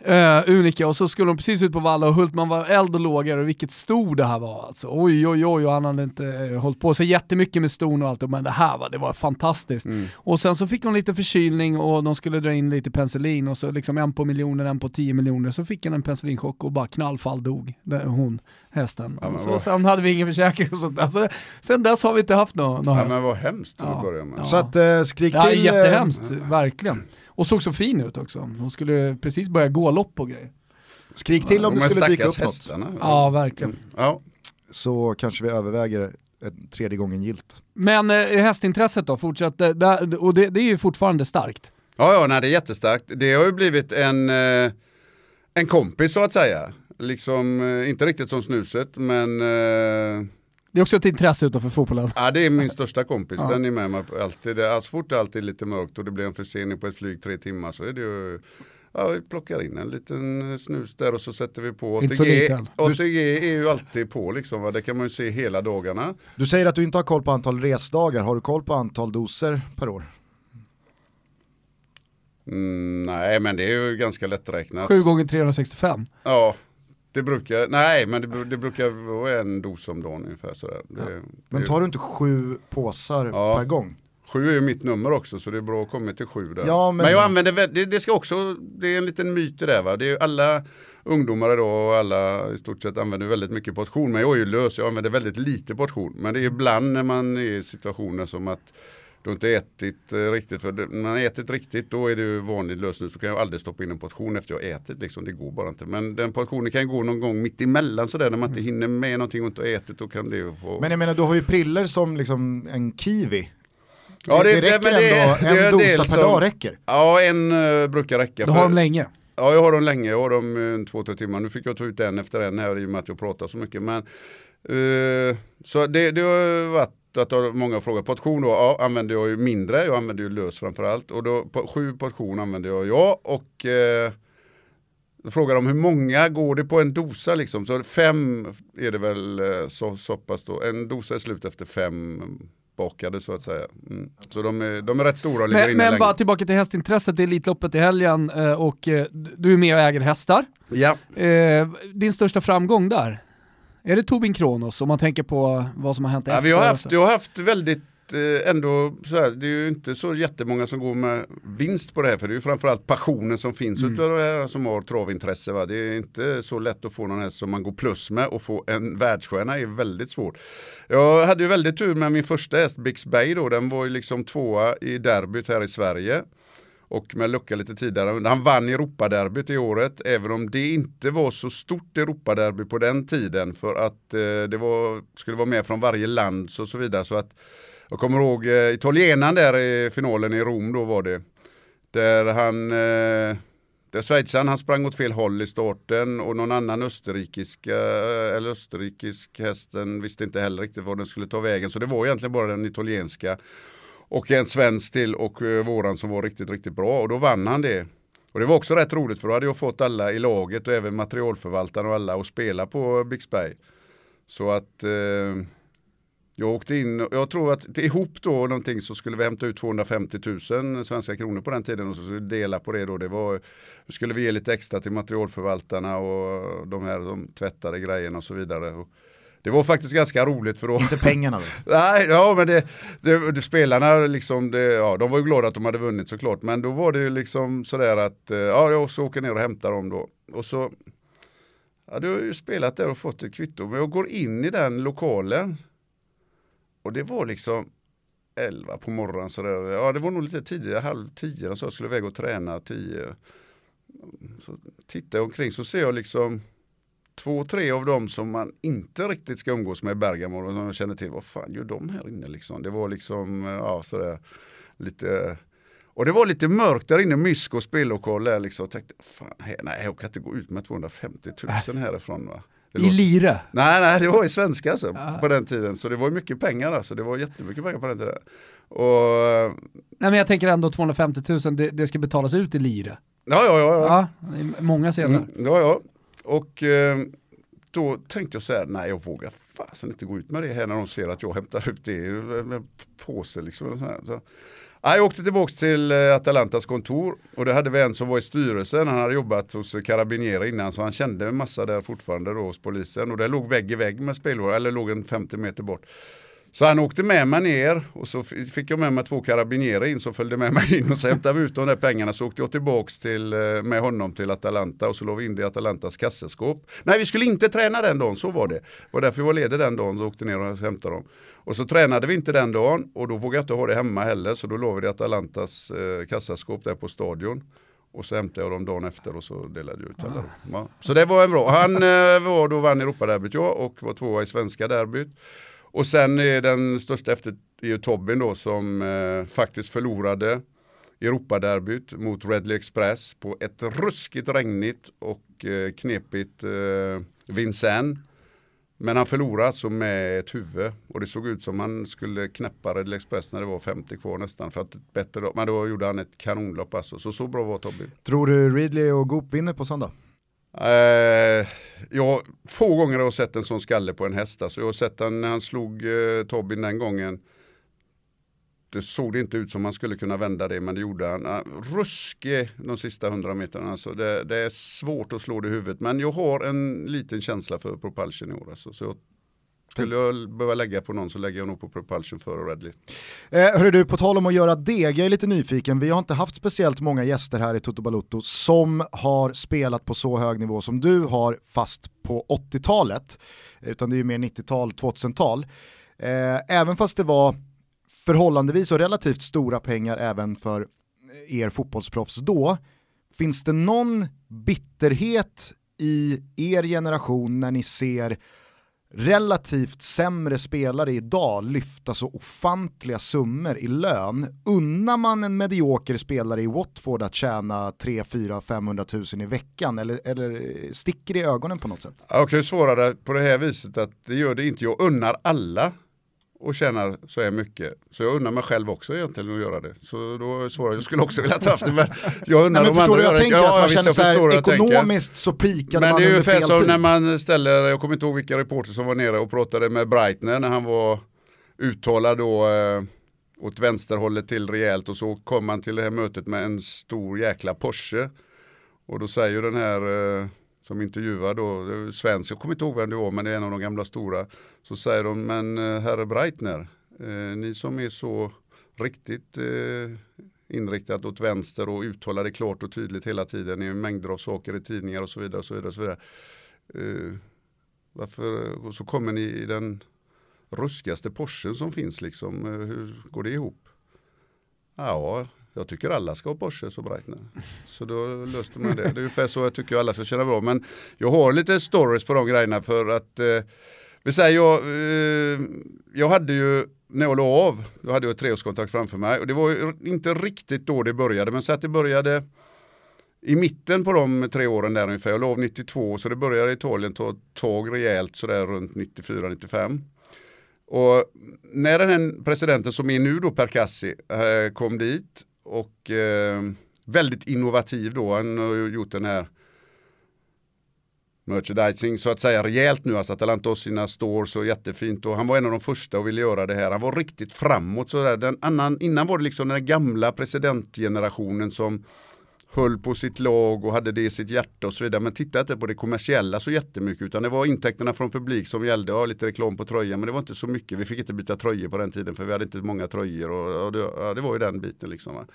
S2: Uh, Unica, och så skulle de precis ut på valla och Hultman var eld och lågor och vilket sto det här var alltså. Oj oj oj, och han hade inte uh, hållit på sig jättemycket med ston och allt, men det här var, det var fantastiskt.
S3: Mm.
S2: Och sen så fick hon lite förkylning och de skulle dra in lite penicillin och så liksom en på miljoner, en på tio miljoner, så fick hon en penicillinchock och bara knallfall dog det- hon, hästen.
S3: Ja,
S2: så
S3: vad-
S2: sen hade vi ingen försäkring och sånt där. Så sen dess har vi inte haft någon, någon
S3: Ja,
S2: häst.
S3: men vad hemskt till
S2: Ja.
S3: att börja med.
S2: Ja.
S1: Så att eh, skrik till... eh,
S2: jättehemskt, verkligen. Och såg så fin ut också. Hon skulle precis börja gå lopp och grejer.
S1: skrik till om
S3: De
S1: det skulle dyka upp något.
S3: hästarna.
S2: Ja, verkligen.
S3: Ja.
S1: Så kanske vi överväger en tredje gången gilt.
S2: Men eh, hästintresset då, fortsatte, där, och det, det är ju fortfarande starkt.
S3: Ja, ja, nej, det är jättestarkt. Det har ju blivit en, eh, en kompis så att säga. Liksom, eh, inte riktigt som snuset, men eh,
S2: Det är också ett intresse utanför fotbollen.
S3: ja, det är min största kompis.
S2: Ja.
S3: Den är med mig på alltid. Det, alltså, så fort det alltid är lite mörkt och det blir en försening på ett flyg tre timmar så är det ju Ja, vi plockar in en liten snus där och så sätter vi på
S2: Inte så
S3: ATG. ATG är ju alltid på liksom, va? det kan man ju se hela dagarna.
S1: Du säger att du inte har koll på antal resdagar, har du koll på antal doser per år?
S3: Mm, nej, men det är ju ganska lätträknat.
S2: 7 gånger 365.
S3: Ja, det brukar, nej men det, det brukar vara en dos om dagen ungefär sådär. Det,
S1: Men tar du inte sju påsar
S3: Ja.
S1: per gång?
S3: Sju är ju mitt nummer också så det är bra att komma till sju där.
S1: Ja, men-
S3: men... jag använder, vä- det, det ska också, det är en liten myt det där va. Det är ju alla ungdomar idag och alla i stort sett använder väldigt mycket portion. Men jag är ju lös, jag använder väldigt lite portion. Men det är ibland när man är i situationer som att du inte ätit eh, riktigt, för det- när man har ätit riktigt då är det ju vanlig lösnus. Så kan jag aldrig stoppa in en portion efter jag har ätit liksom, det går bara inte. Men den portionen kan gå någon gång mitt emellan sådär när man inte hinner med någonting och inte har ätit. Då kan det ju få...
S1: Men jag menar du har ju priller som liksom en kiwi.
S3: Ja,
S1: det,
S3: det-
S1: det räcker
S3: men det-
S1: ändå,
S3: det
S1: en
S3: en
S1: dosa per
S3: som-
S1: dag räcker.
S3: Ja, en eh, brukar räcka.
S2: Du har dem länge.
S3: Ja, jag har dem länge. Jag har dem en två, tre timmar. Nu fick jag ta ut en efter en här i och med att jag pratar så mycket. Men, eh, så det, det har varit har många frågar. Portion då, ja, använder jag ju mindre. Jag använder ju lös framförallt. Och då, på, sju portion använder jag ja. Och eh, frågar de hur många går det på en dosa liksom. Så fem är det väl eh, så, så pass då. En dosa är slut efter fem bakade så att säga. Mm. Så de är, de är rätt stora och ligger
S2: Men,
S3: inne
S2: men
S3: länge.
S2: bara tillbaka till hästintresset, det är Elitloppet i helgen eh, och eh, du är med och äger hästar.
S3: Ja.
S2: Din största framgång där? Är det Tobin Kronos om man tänker på vad som har hänt
S3: Ja,
S2: efter?
S3: vi har haft, jag har haft väldigt eh, ändå så här, det är ju inte så jättemånga som går med vinst på det här för det är ju framförallt passionen som finns
S2: Mm.
S3: utav det här som har travintresse. Va? Det är inte så lätt att få någon häst som man går plus med och få en världsstjärna är väldigt svårt. Jag hade ju väldigt tur med min första häst Bix Bay då, den var ju liksom tvåa i derbyt här i Sverige. Och med lucka lite tidigare. Han vann Europaderbyt i året, även om det inte var så stort Europaderby på den tiden. För att eh, det var, skulle vara med från varje land och så vidare. Så att, jag kommer ihåg eh, italienaren där i finalen i Rom då var det. Där han, eh, där schweizaren han sprang åt fel håll i starten och någon annan österrikiska, eh, eller österrikisk hästen visste inte heller riktigt var den skulle ta vägen. Så det var egentligen bara den italienska och en svensk till och eh, våran som var riktigt, riktigt bra. Och då vann han det. Och det var också rätt roligt för då hade jag fått alla i laget och även materialförvaltaren och alla att spela på Bixberg. Så att eh, jag åkte in, jag tror att ihop då någonting så skulle vi hämta ut 250 000 svenska kronor på den tiden och så skulle vi dela på det då. Det var, skulle vi ge lite extra till materialförvaltarna och de här de tvättade grejerna och så vidare. Och det var faktiskt ganska roligt för då
S1: Inte pengarna då.
S3: Nej, ja men det, det, det spelarna liksom, det, ja, de var ju glada att de hade vunnit såklart. Men då var det ju liksom sådär att, eh, ja jag också åker ner och hämtar dem då. Och så, ja du har ju spelat där och fått ett kvitto. Men jag går in i den lokalen. Och det var liksom 11 på morgonen sådär. Ja det var nog lite tidigare, halv tio. Så jag skulle iväg och träna tio. Så tittar jag omkring så ser jag liksom två, tre av dem som man inte riktigt ska umgås med i Bergamo och som jag känner till, vad fan gör de här inne liksom? Det var liksom, ja sådär lite Och det var lite mörkt där inne, Mysko spellokal där liksom. Jag tänkte, fan, nej jag kan inte gå ut med 250 000 härifrån va.
S2: I lire?
S3: Nej, nej, det var i svenska alltså, ja. på den tiden. Så det var mycket pengar alltså. Det var jättemycket pengar på den tiden. Och,
S2: nej men jag tänker ändå 250 000, det, det ska betalas ut i lire.
S3: Ja, ja, ja.
S2: ja. ja många scener. Mm,
S3: ja, ja. Och eh, då tänkte jag så här, nej jag vågar fasen inte gå ut med det här när de ser att jag hämtar ut det med en påse. Liksom, så, så. Jag åkte tillbaka till eh, Atalantas kontor och det hade vi en som var i styrelsen. Han hade jobbat hos Carabinieri innan så han kände en massa där fortfarande då hos polisen. Och det låg vägg i vägg med spelhål, eller låg en 50 meter bort. Så han åkte med mig ner och så fick jag med mig två karabinerer in som följde med mig in och så hämtade vi ut de där pengarna så åkte jag tillbaks till, eh, med honom till Atalanta och så låg vi in det i Atalantas kasseskåp. Nej vi skulle inte träna den dagen, så var det. Det var därför jag var ledig den dagen så åkte ner och hämtade dem. Och så tränade vi inte den dagen och då vågade jag inte ha det hemma heller så då låg vi i Atalantas eh, kassaskåp där på stadion. Och så hämtade jag dem dagen efter och så delade jag ut alla. Ja. Så det var en bra. Han eh, var då vann Europaderbyt jag och var tvåa i svenska derbyt. Och sen är den största efter är Tobin då som eh, faktiskt förlorade Europaderbyt mot Redley Express på ett ruskigt regnigt och eh, knepigt eh, Vincennes. Men han förlorade alltså med ett huvud och det såg ut som han skulle knäppa Redley Express när det var 50 kvar nästan för att ett bättre Men då gjorde han ett kanonlopp alltså. Så så bra var Tobin.
S1: Tror du Ridley och Goop vinner på söndag?
S3: Eh, jag få gånger har jag sett en sån skalle på en häst. Alltså jag har sett den när han slog eh, Tobin den gången. Det såg det inte ut som man skulle kunna vända det men det gjorde han. Uh, ruskig de sista hundra metrarna. Alltså det, det, är svårt att slå det i huvudet men jag har en liten känsla för propulsion i år. Alltså, så jag skulle jag behöva lägga på någon så lägger jag nog på Propulsion före Redley.
S1: Eh, hörru du, på tal om att göra deg, jag är lite nyfiken. Vi har inte haft speciellt många gäster här i Toto Balotto som har spelat på så hög nivå som du har fast på 80-talet. Utan det är ju mer 90-tal, 2000-tal. Eh, även fast det var förhållandevis och relativt stora pengar även för eh, er fotbollsproffs då. Finns det någon bitterhet i er generation när ni ser relativt sämre spelare idag lyfta så ofantliga summor i lön. Unnar man en medioker spelare i Watford att tjäna 3, 4, 500 000 i veckan eller, eller sticker det i ögonen på något sätt?
S3: Jag kan ju svara på det här viset att det gör det inte. Jag unnar alla och tjänar så här mycket. Så jag undrar mig själv också egentligen att göra det. Så då är det svårare, jag skulle också vilja ta haft det men jag undrar
S1: Nej, men
S3: de andra
S1: jag tänker? Ja, att man känner så här, ekonomiskt så pikade
S3: man
S1: fel tid.
S3: Men det är ungefär som när man ställer, jag kommer inte ihåg vilka reporter som var nere och pratade med Breitner när han var uttalad då eh, åt vänsterhållet till rejält och så kom man till det här mötet med en stor jäkla Porsche. Och då säger den här eh, som intervjuar då, svensk, jag kommer inte ihåg vem det var men det är en av de gamla stora. Så säger de, men eh, herre Breitner, eh, ni som är så riktigt eh, inriktat åt vänster och uttalar det klart och tydligt hela tiden i mängder av saker i tidningar och så vidare. Och så vidare, och så vidare. Eh, varför, och så kommer ni i den ruskigaste Porschen som finns liksom, eh, hur går det ihop? Ja, jag tycker alla ska ha Porsche och Breitner. Så då löste man det. Det är ungefär så jag tycker alla ska känna bra. Men jag har lite stories för de grejerna för att eh, vi säger jag, eh, jag hade ju när jag la av, då hade jag ett treårskontrakt framför mig och det var inte riktigt då det började men så att det började i mitten på de tre åren där ungefär, jag la av 92 så det började i Italien ta tag rejält sådär runt 94-95. Och när den här presidenten som är nu då Percassi eh, kom dit och eh, väldigt innovativ då. Han har gjort den här merchandising så att säga rejält nu. Alltså Atalanta har sina stores och jättefint och han var en av de första och ville göra det här. Han var riktigt framåt. Så Den annan, innan var det liksom den gamla presidentgenerationen som höll på sitt lag och hade det i sitt hjärta och så vidare. Men titta inte på det kommersiella så jättemycket utan det var intäkterna från publik som gällde. Ja, lite reklam på tröjan men det var inte så mycket. Vi fick inte byta tröjor på den tiden för vi hade inte många tröjor och, och det, ja, det, var ju den biten liksom. Va?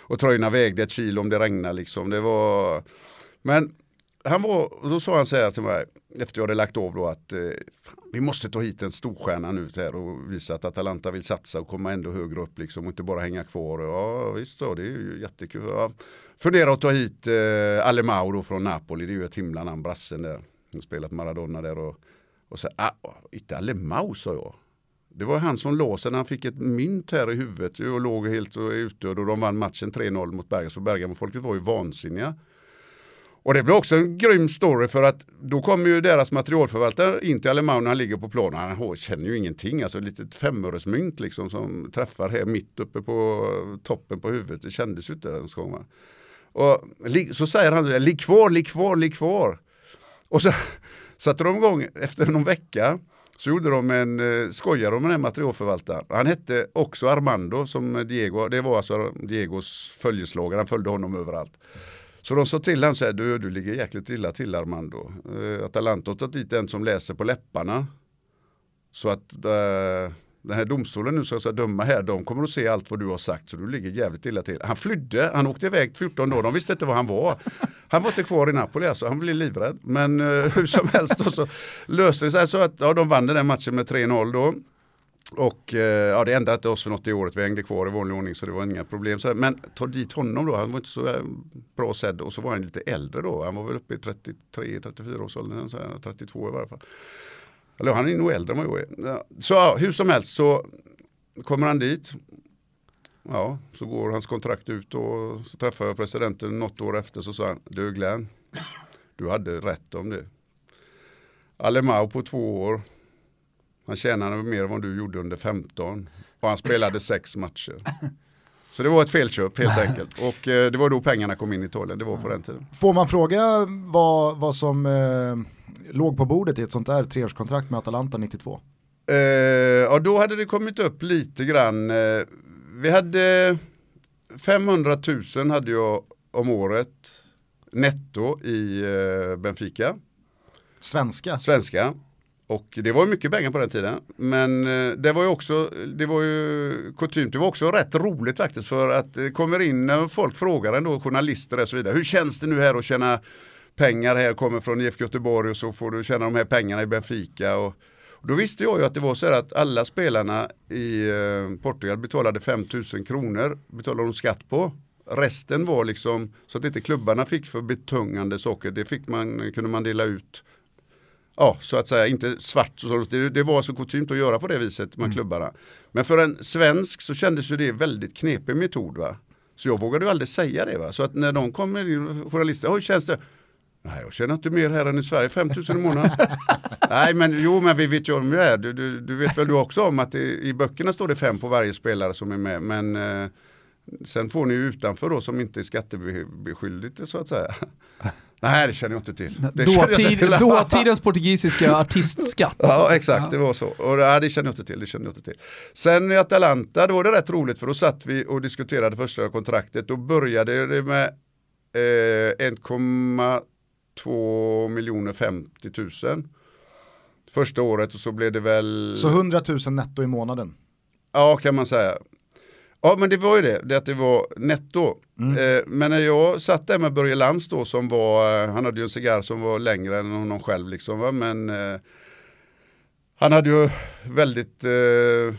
S3: Och tröjorna vägde ett kilo om det regnade liksom. Det var... Men han var, då sa han så här till mig efter jag hade lagt av då att eh, vi måste ta hit en storstjärna nu här och visa att Atalanta vill satsa och komma ändå högre upp liksom och inte bara hänga kvar. Ja visst så, det är ju jättekul. Ja. Fundera att ta hit eh, Alemao då från Napoli, det är ju ett himla namn, brassen där. har spelat Maradona där och, och så, ah, inte Alemao sa jag. Det var han som låg sen han fick ett mynt här i huvudet och låg helt utdöd och de vann matchen 3-0 mot Bergamo. Så Bergamo-folket var ju vansinniga. Och det blev också en grym story för att då kommer ju deras materialförvaltare in till Alemau när han ligger på planen. Han känner ju ingenting, alltså ett litet femöresmynt liksom som träffar här mitt uppe på toppen på huvudet. Det kändes ju inte ens gång. Och så säger han, ligg kvar, ligg kvar, ligg kvar. Och så satte de igång efter någon vecka så gjorde de en eh, skojade skojare om den här materialförvaltaren. Han hette också Armando som Diego, det var alltså Diegos följeslagare, han följde honom överallt. Så de sa till honom så här, du, du ligger jäkligt illa till Armando. Eh, Atalanta har tagit dit en som läser på läpparna. Så att eh, den här domstolen nu som ska döma här, de kommer att se allt vad du har sagt så du ligger jävligt illa till. Han flydde, han åkte iväg 14 dagar, de visste inte var han var. Han var inte kvar i Napoli alltså, han blev livrädd. Men eh, hur som helst då, så löste det sig så att ja, de vann den matchen med 3-0 då. Och eh, ja, det ändrade inte oss för något i året, vi hängde kvar i vanlig ordning så det var inga problem. Så, men ta dit honom då, han var inte så eh, bra sedd och så var han lite äldre då, han var väl uppe i 33-34 års ålder, 32 i varje fall. Eller han är nog äldre än vad jag är. Så hur som helst så kommer han dit. Ja, så går hans kontrakt ut och så träffar jag presidenten något år efter så sa han, du Glenn, du hade rätt om det. Alemau på två år, han tjänade mer än vad du gjorde under 15 och han spelade sex matcher. Så det var ett felköp helt enkelt. Och eh, det var då pengarna kom in i Italien, det var på den tiden.
S1: Får man fråga vad, vad som eh, låg på bordet i ett sånt där treårskontrakt med Atalanta 92?
S3: Eh, ja, då hade det kommit upp lite grann. Eh, vi hade 500 000 hade jag om året netto i eh, Benfica.
S1: Svenska?
S3: Svenska. Och det var mycket pengar på den tiden. Men eh, det var ju också, det var ju kutymt, det var också rätt roligt faktiskt för att det kommer in när folk frågar ändå, journalister och så vidare. Hur känns det nu här att tjäna pengar här, kommer från IFK Göteborg och så får du tjäna de här pengarna i Benfica. Och, och då visste jag ju att det var så här att alla spelarna i eh, Portugal betalade 5000 kronor, betalade de skatt på. Resten var liksom så att inte klubbarna fick för betungande saker. Det fick man, kunde man dela ut ja, så att säga, inte svart. Så, det, det var så kutymt att göra på det viset med mm. klubbarna. Men för en svensk så kändes ju det väldigt knepig metod. Va? Så jag vågade ju aldrig säga det. Va? Så att när de kommer in, journalister, hur känns det? Nej, jag tjänar inte mer här än i Sverige, 5000 i månaden. Nej, men jo, men vi vet ju om det är. Du, du, du vet väl du också om att i, i böckerna står det fem på varje spelare som är med. Men eh, sen får ni ju utanför då som inte är skattebeskyldigt så att säga. Nej, det känner jag inte till. Det
S2: Dåtid. Dåtidens portugisiska artistskatt.
S3: Ja, exakt, ja. det var så. Och det, det känner jag inte till. Det känner jag inte till. Sen i Atalanta, då var det rätt roligt för då satt vi och diskuterade första kontraktet. Då började det med eh, 1,2 miljoner 50 000. Första året och så blev det väl...
S1: Så 100 000 netto i månaden?
S3: Ja, kan man säga. Ja men det var ju det, det att det var netto. Mm. Eh, men när jag satt där med Börje Lantz då som var, eh, han hade ju en cigarr som var längre än honom själv liksom va? men eh, han hade ju väldigt eh,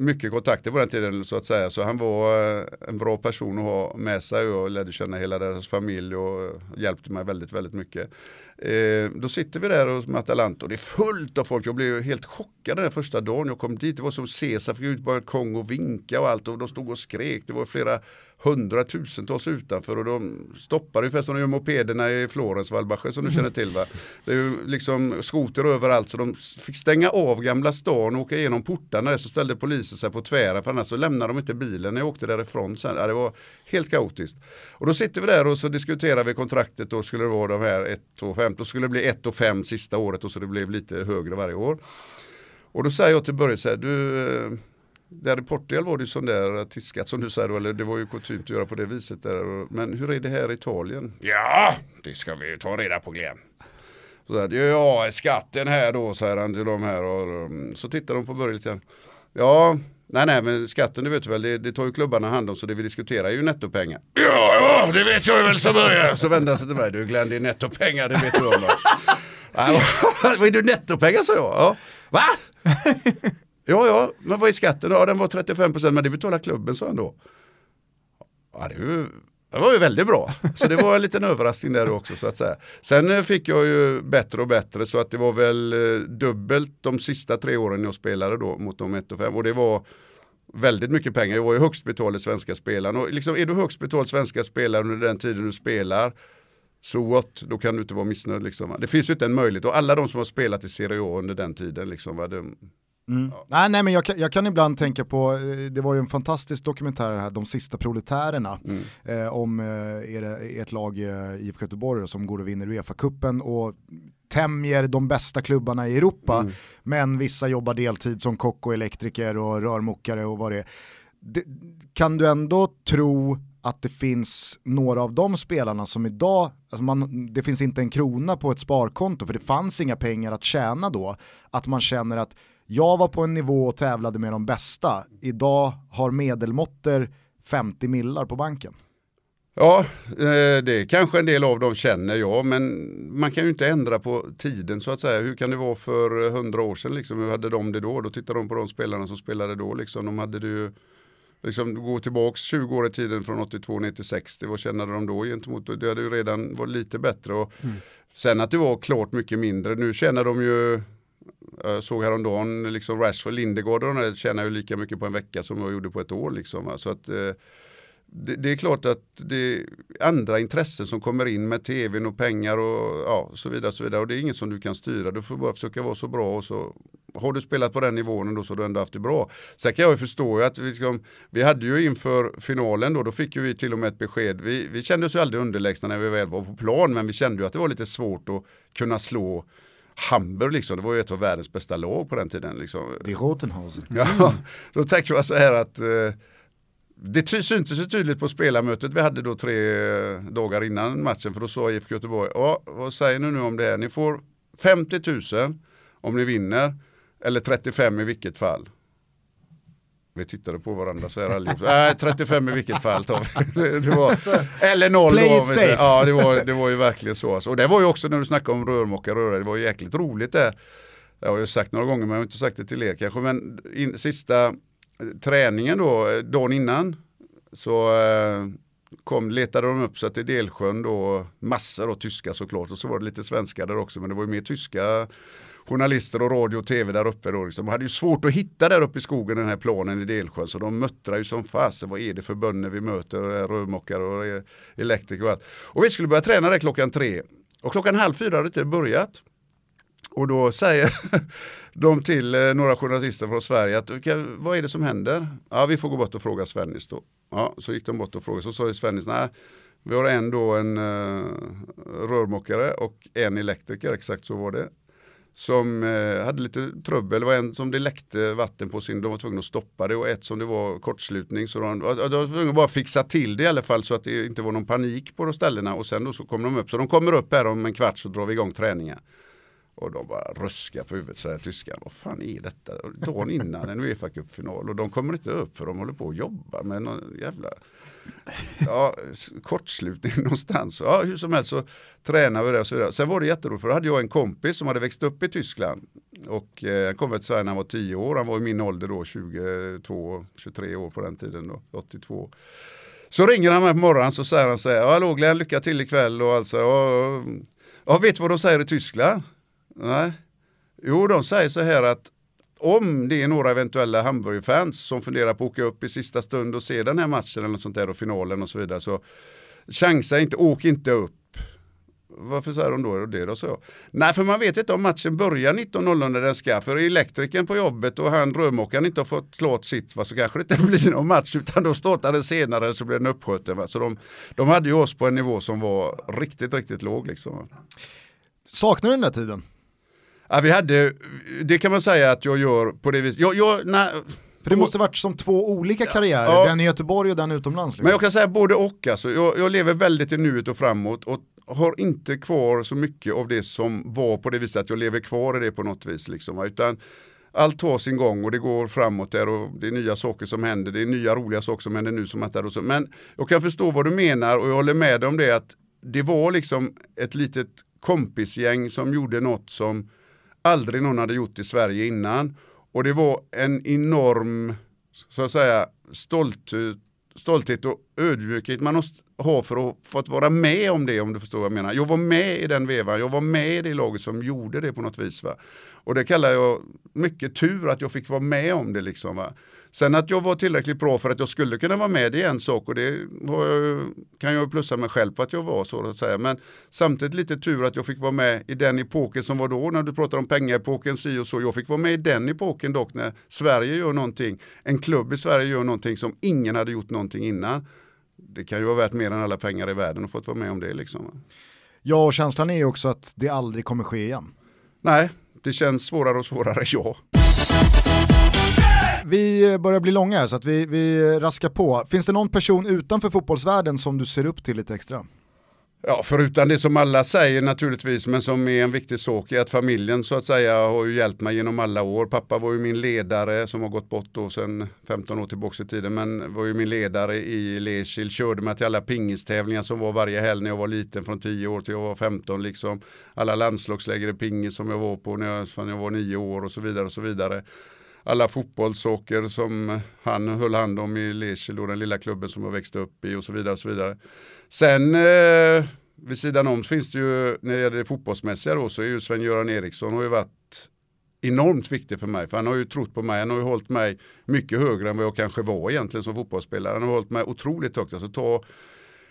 S3: mycket kontakter på den tiden så att säga. Så han var eh, en bra person att ha med sig och lärde känna hela deras familj och hjälpte mig väldigt, väldigt mycket. Eh, då sitter vi där hos Atalanta och det är fullt av folk. Jag blev helt chockad den första dagen jag kom dit. Det var som Caesar fick ut på balkong och vinka och allt och de stod och skrek. Det var flera hundratusentals utanför och de stoppar ungefär som de gör mopederna i Florens, Valbache som du känner till. Va? Det är ju liksom skoter överallt så de fick stänga av Gamla stan och åka igenom portarna så ställde polisen sig på tvären för annars så lämnade de inte bilen när jag åkte därifrån sen. Ja, det var helt kaotiskt. Och då sitter vi där och så diskuterar vi kontraktet då skulle det vara de här 1 och 5, då skulle det bli 1 och 5 sista året och så det blev lite högre varje år. Och då säger jag till Börje så här, du eh, där i Portugal var det ju sån där tiskat som du säger, eller det var ju kutymt att göra på det viset. Där. Men hur är det här i Italien? Ja, det ska vi ta reda på Glenn. Så där, ja, skatten här då, säger han till de här. Och, um, så tittar de på Börje lite grann. Ja, nej, nej, men skatten, det vet du väl, det, det tar ju klubbarna hand om, så det vi diskuterar är ju nettopengar. Ja, ja, det vet jag väl så börjar. Så vänder han sig till mig, du Glenn, det är nettopengar, det vet du om. Vad är du nettopengar, sa jag. Ja. Va? Ja, ja, men vad är skatten? Ja, den var 35 procent, men det betalar klubben, sa han då. Ja, det var ju Det var ju väldigt bra. Så det var en liten överraskning där också så att säga. Sen eh, fick jag ju bättre och bättre så att det var väl eh, dubbelt de sista tre åren jag spelade då mot de 1 och 5. Och det var väldigt mycket pengar. Jag var ju högst betald svenska spelaren. Och liksom, är du högst betald svenska spelare under den tiden du spelar så what, då kan du inte vara missnöjd. Liksom. Det finns ju inte en möjlighet. Och alla de som har spelat i Serie A under den tiden, liksom, va, de,
S1: Mm. Ja. Nej, nej, men jag, jag, kan ibland tänka på, eh, det var ju en fantastisk dokumentär här, De sista proletärerna, mm. eh, om eh, er, ert lag eh, IFK Göteborg som går och vinner Uefa-cupen och tämjer de bästa klubbarna i Europa, mm. men vissa jobbar deltid som kock och elektriker och rörmokare och vad det är. Det, kan du ändå tro att det finns några av de spelarna som idag, alltså man, det finns inte en krona på ett sparkonto för det fanns inga pengar att tjäna då, att man känner att jag var på en nivå och tävlade med de bästa. Idag har medelmåtter 50 millar på banken.
S3: Ja, eh, det är kanske en del av dem känner jag, men man kan ju inte ändra på tiden så att säga. Hur kan det vara för hundra år sedan? Liksom? Hur hade de det då? Då tittar de på de spelarna som spelade då. Liksom. De hade det ju, liksom, gå tillbaka 20 år i tiden från 82 ner till 60. Vad kände de då gentemot? Det hade ju redan varit lite bättre. Och mm. Sen att det var klart mycket mindre. Nu känner de ju jag såg häromdagen, liksom Rashford, Lindegård och de tjänar ju lika mycket på en vecka som jag gjorde på ett år. Liksom. Så att, eh, det, det, är klart att det är andra intressen som kommer in med tvn och pengar och ja, så vidare. Så vidare. Och det är inget som du kan styra. Du får bara försöka vara så bra och så har du spelat på den nivån då så har du ändå haft det bra. Sen kan jag ju förstå att vi, liksom, vi hade ju inför finalen då, då fick ju vi till och med ett besked. Vi, vi kände oss ju aldrig underlägsna när vi väl var på plan, men vi kände ju att det var lite svårt att kunna slå Hamburg liksom, det var ju ett av världens bästa lag på den tiden. Liksom.
S1: Det är Rotenhausen.
S3: Ja, då tänkte jag så här att eh, det syntes ju tydligt på spelarmötet vi hade då tre dagar innan matchen för då sa IFK Göteborg, ja vad säger ni nu om det här? Ni får 50 000 om ni vinner eller 35 i vilket fall. Vi tittade på varandra så här allihop. Nej, 35 i vilket fall tar vi. Det var, eller noll
S1: Play
S3: då. Safe. Ja, det var, det var ju verkligen så. Alltså. Och det var ju också när du snackade om rörmokare, det var ju jäkligt roligt det. Jag har ju sagt några gånger men jag har inte sagt det till er kanske. Men in, sista träningen då, dagen innan, så eh, kom, letade de upp sig till Delsjön då, massor av tyska såklart och så var det lite svenskar där också men det var ju mer tyska journalister och radio och tv där uppe då. Liksom. De hade ju svårt att hitta där uppe i skogen den här planen i Delsjön så de möttrar ju som fasen. Vad är det för bönder vi möter? Rörmokare och e- elektriker och allt. Och vi skulle börja träna där klockan tre. Och klockan halv fyra hade det börjat. Och då säger de till eh, några journalister från Sverige att vad är det som händer? Ja, vi får gå bort och fråga Svennis då. Ja, så gick de bort och frågade. Så sa Svennis, nej, vi har en då en uh, rörmokare och en elektriker, exakt så var det som eh, hade lite trubbel. Det var en som det läckte vatten på sin, de var tvungna att stoppa det och ett som det var kortslutning. Så de, de var tvungna att bara fixa till det i alla fall så att det inte var någon panik på de ställena och sen då så kom de upp. Så de kommer upp här om en kvart så drar vi igång träningen. Och de bara ruskar på huvudet säger tyskan. tyskarna. Vad fan är detta? Dagen innan en Uefa-cupfinal och de kommer inte upp för de håller på att jobba med någon jävla ja, kortslutning någonstans. Ja, hur som helst så tränade vi det och så vidare. Sen var det jätteroligt för då hade jag en kompis som hade växt upp i Tyskland. Och eh, han kom till Sverige när han var 10 år. Han var i min ålder då, 22, 23 år på den tiden då, 82. Så ringer han mig på morgonen så säger han så här, hallå Glenn, lycka till ikväll och alltså, ja vet du vad de säger i Tyskland? Nej. Jo, de säger så här att om det är några eventuella Hamburg-fans som funderar på att åka upp i sista stund och se den här matchen eller sånt där och finalen och så vidare så chansa inte, åk inte upp. Varför säger de då det då? Så? Nej, för man vet inte om matchen börjar 19.00 när den ska. För elektrikern på jobbet och han rörmokaren inte har fått klart sitt va, så kanske det inte blir någon match utan då startar den senare så blir den uppskjuten. Va? Så de, de hade ju oss på en nivå som var riktigt, riktigt låg. Liksom.
S1: Saknar du den där tiden?
S3: Ja, vi hade, det kan man säga att jag gör på det viset. Jag, jag, när,
S1: för det måste varit som två olika karriärer, ja, den i Göteborg och den utomlands.
S3: Liksom. Men jag kan säga både och. Alltså. Jag, jag, lever väldigt i nuet och framåt och har inte kvar så mycket av det som var på det viset att jag lever kvar i det på något vis. Liksom. Utan allt tar sin gång och det går framåt där och det är nya saker som händer. Det är nya roliga saker som händer nu som att och så. Men jag kan förstå vad du menar och jag håller med dig om det att det var liksom ett litet kompisgäng som gjorde något som aldrig någon hade gjort i Sverige innan. Och det var en enorm så att säga, stolt, stolthet och ödmjukhet. Man ha för att fått vara med om det om du förstår vad jag menar. Jag var med i den vevan, jag var med i det laget som gjorde det på något vis. Va? Och det kallar jag mycket tur att jag fick vara med om det. Liksom, va? Sen att jag var tillräckligt bra för att jag skulle kunna vara med, är en sak och det jag, kan jag plussa mig själv på att jag var så att säga. Men samtidigt lite tur att jag fick vara med i den epoken som var då, när du pratar om pengaepoken, si och så. Jag fick vara med i den epoken dock när Sverige gör någonting, en klubb i Sverige gör någonting som ingen hade gjort någonting innan. Det kan ju vara värt mer än alla pengar i världen att få vara med om det liksom.
S1: Ja, och känslan är ju också att det aldrig kommer ske igen.
S3: Nej, det känns svårare och svårare, ja.
S1: Vi eh, börjar bli långa här så att vi, vi eh, raskar på. Finns det någon person utanför fotbollsvärlden som du ser upp till lite extra?
S3: Ja, förutom det som alla säger naturligtvis, men som är en viktig sak är att familjen så att säga har ju hjälpt mig genom alla år. Pappa var ju min ledare som har gått bort då sedan 15 år tillbaka i tiden, men var ju min ledare i Lesil, körde mig till alla pingistävlingar som var varje helg när jag var liten från 10 år till jag var 15 liksom. Alla landslagsläger i pingis som jag var på när jag, när jag var 9 år och så vidare och så vidare alla fotbollsåker som han höll hand om i Lecce, den lilla klubben som jag växte upp i och så vidare. Och så vidare. Sen eh, vid sidan om finns det ju, när det gäller det fotbollsmässiga då, så är ju Sven-Göran Eriksson har ju varit enormt viktig för mig. För han har ju trott på mig, han har ju hållit mig mycket högre än vad jag kanske var egentligen som fotbollsspelare. Han har hållit mig otroligt högt. Alltså ta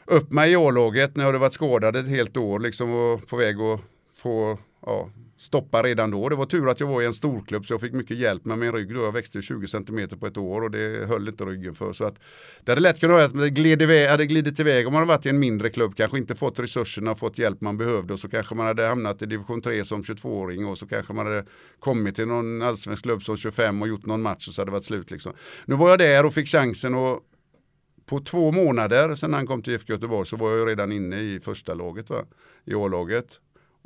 S3: upp mig i A-laget när jag hade varit skadad ett helt år liksom och på väg att få ja, stoppa redan då. Det var tur att jag var i en storklubb så jag fick mycket hjälp med min rygg då. Jag växte 20 cm på ett år och det höll inte ryggen för. Så att det hade lätt kunnat vara att det gled iväg, hade glidit iväg om man hade varit i en mindre klubb, kanske inte fått resurserna och fått hjälp man behövde och så kanske man hade hamnat i division 3 som 22-åring och så kanske man hade kommit till någon allsvensk klubb som 25 och gjort någon match och så hade det varit slut. Liksom. Nu var jag där och fick chansen och på två månader sedan han kom till IFK Göteborg så var jag redan inne i första laget, va? i A-laget.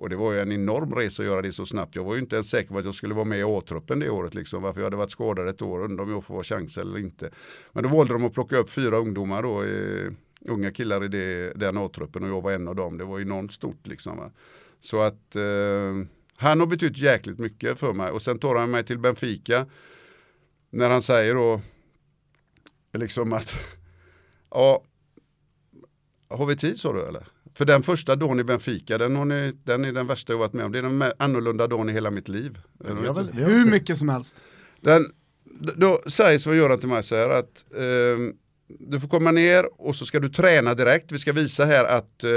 S3: Och det var ju en enorm resa att göra det så snabbt. Jag var ju inte ens säker på att jag skulle vara med i A-truppen det året. Liksom, varför jag hade varit skadad ett år, undrar om jag får chans eller inte. Men då valde de att plocka upp fyra ungdomar då, eh, unga killar i det, den A-truppen och jag var en av dem. Det var enormt stort liksom. Va? Så att eh, han har betytt jäkligt mycket för mig. Och sen tar han mig till Benfica. När han säger då, liksom att, ja, har vi tid sa du eller? För den första dagen i Benfica, den, har ni, den är den värsta jag varit med om. Det är den annorlunda dagen i hela mitt liv.
S2: Väl, Hur mycket som helst.
S3: Den, då säger Sven-Göran till mig så här att eh, du får komma ner och så ska du träna direkt. Vi ska visa här att eh,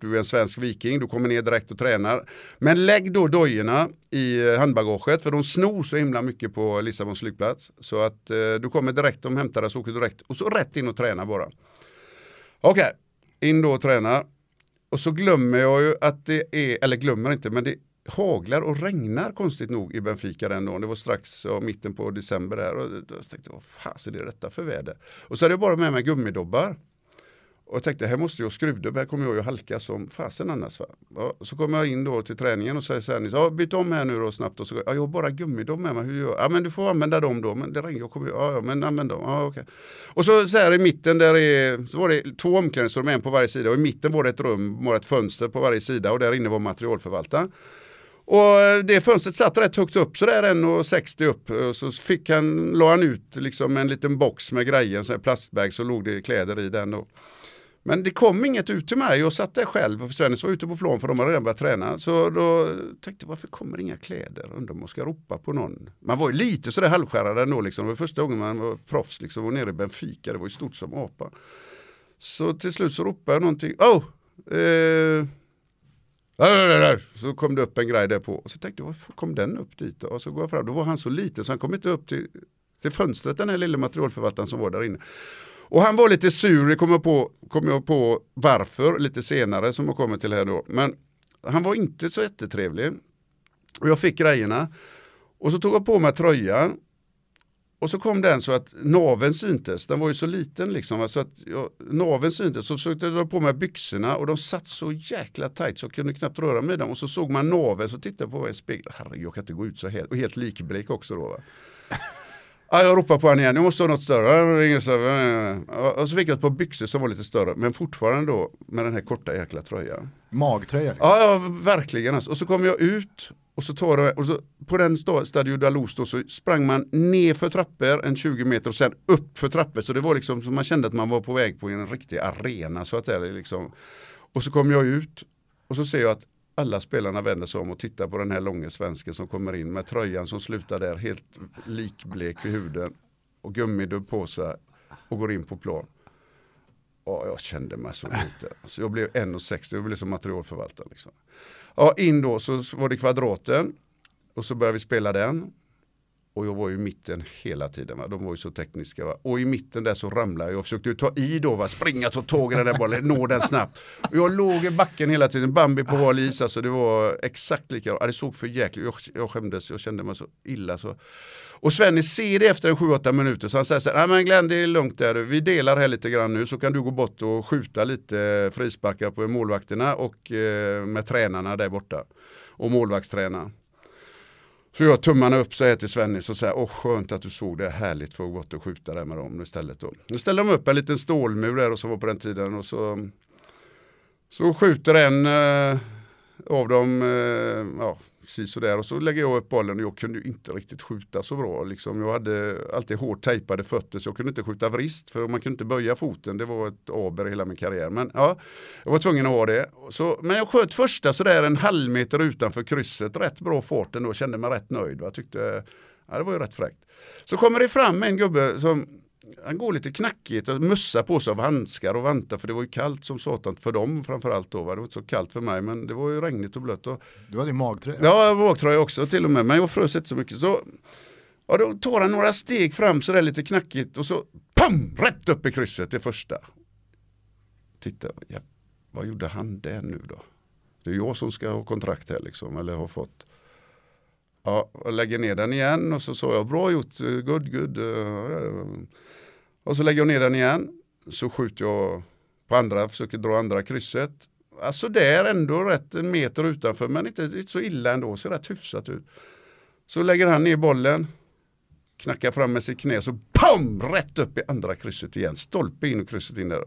S3: du är en svensk viking. Du kommer ner direkt och tränar. Men lägg då dojorna i handbagaget för de snor så himla mycket på Lissabons flygplats. Så att eh, du kommer direkt, de hämtar dig så åker du direkt och så rätt in och träna bara. Okej, okay in då och tränar Och så glömmer jag ju att det är, eller glömmer inte, men det haglar och regnar konstigt nog i Benfica den dagen. Det var strax ja, mitten på december där. Och då tänkte jag, vad fasen är detta för väder? Och så hade jag bara med mig gummidobbar. Och jag tänkte, här måste jag skruvdubba, här kommer jag ju halka som fasen annars. Va? Ja, så kommer jag in då till träningen och säger så här, ja, byt om här nu då snabbt. Och så, ja, jag har bara gummidom med mig, hur gör jag? Ja, men du får använda dem då, men det regnar, jag kommer, ja, ja, men använd dem. Ja, okay. Och så, så här i mitten där är, så var det två omklädningsrum, en på varje sida. Och i mitten var det ett rum, var ett fönster på varje sida och där inne var materialförvaltaren. Och eh, det fönstret satt rätt högt upp, sådär 1,60 upp. Eh, så fick han, la han ut liksom en liten box med grejer, en plastbag, så låg det kläder i den. Och, men det kom inget ut till mig, jag satt där själv och Svennis var ute på plan för de hade redan börjat träna. Så då tänkte jag varför kommer inga kläder? Undrar om man ska ropa på någon. Man var ju lite sådär halvskärrad ändå liksom. Det var första gången man var proffs liksom, och nere i Benfica, det var ju stort som apa. Så till slut så ropade jag någonting, oh! Eh, så kom det upp en grej där på. Och så tänkte jag, varför kom den upp dit? Och så går jag fram, då var han så liten så han kom inte upp till, till fönstret, den här lilla materialförvaltaren som var där inne. Och han var lite sur, det kom jag på, kom jag på varför lite senare som jag kommer till här då. Men han var inte så jättetrevlig. Och jag fick grejerna. Och så tog jag på mig tröjan. Och så kom den så att naven syntes. Den var ju så liten liksom. Så att jag, naven syntes. Så försökte jag dra på mig byxorna och de satt så jäkla tajt så jag kunde knappt röra mig i dem. Och så såg man naven så tittade jag på mig i spegeln. Herregud, jag kan inte gå ut så här. Och helt likblek också då. Ja, jag ropar på honom igen, jag måste ha något större. Och så fick jag ett par byxor som var lite större, men fortfarande då med den här korta jäkla tröjan.
S1: Magtröja?
S3: Ja, ja, verkligen. Alltså. Och så kom jag ut Och så tar det, och så, på den sta- Stadio Dalus då så sprang man ner för trappor en 20 meter och sen upp för trappor. Så det var liksom så man kände att man var på väg på en riktig arena. Så att det är liksom. Och så kom jag ut och så ser jag att alla spelarna vänder sig om och tittar på den här långa svensken som kommer in med tröjan som slutar där helt likblek i huden och gummidubb på sig och går in på plan. Och jag kände mig så lite. Så jag blev 1,60, jag blev som materialförvaltare. Liksom. Ja, in då så var det kvadraten och så började vi spela den. Och jag var ju i mitten hela tiden. Va? De var ju så tekniska. Va? Och i mitten där så ramlade jag. Jag försökte ju ta i då, va? springa, ta tag i den där bollen, nå den snabbt. Och jag låg i backen hela tiden. Bambi på hal is. Alltså det var exakt likadant. Ja, det såg för jäkligt jag, jag skämdes, jag kände mig så illa. Så. Och Svenny ser det efter en 7-8 minuter. Så han säger så här, nej men Glenn det är lugnt där. Vi delar här lite grann nu. Så kan du gå bort och skjuta lite frisparkar på målvakterna och eh, med tränarna där borta. Och målvaktstränaren. Så jag tummarna upp så här till Svennis och säger, åh skönt att du såg det, härligt för att och skjuta där med dem istället då. Nu ställde de upp en liten stålmur där och som var på den tiden och så, så skjuter en eh, av dem, eh, ja, precis sådär och så lägger jag upp bollen och jag kunde inte riktigt skjuta så bra. Liksom. Jag hade alltid hårt tejpade fötter så jag kunde inte skjuta vrist för man kunde inte böja foten. Det var ett aber i hela min karriär. Men ja, jag var tvungen att ha det. Så, men jag sköt första sådär en halv meter utanför krysset. Rätt bra fart ändå, kände mig rätt nöjd. Jag tyckte, ja, det var ju rätt fräckt. Så kommer det fram en gubbe som han går lite knackigt och mössa på sig av handskar och vantar för det var ju kallt som satan för dem framförallt då. Va? Det var inte så kallt för mig men det var ju regnigt och blött. Och,
S1: Du hade ju magtröja.
S3: Ja, magtröja också till och med, men jag frös inte så mycket. Så ja, då tar han några steg fram så där lite knackigt och så pam, rätt upp i krysset det första. Titta, ja, vad gjorde han där nu då? Det är jag som ska ha kontrakt här liksom, eller har fått. Ja, och lägger ner den igen och så sa jag bra gjort, eh, good, good. Och så lägger jag ner den igen. Så skjuter jag på andra, försöker dra andra krysset. Alltså där ändå rätt en meter utanför men inte, inte så illa ändå, ser rätt hyfsat ut. Så lägger han ner bollen, knackar fram med sitt knä så POM! Rätt upp i andra krysset igen, stolpe in och krysset in där.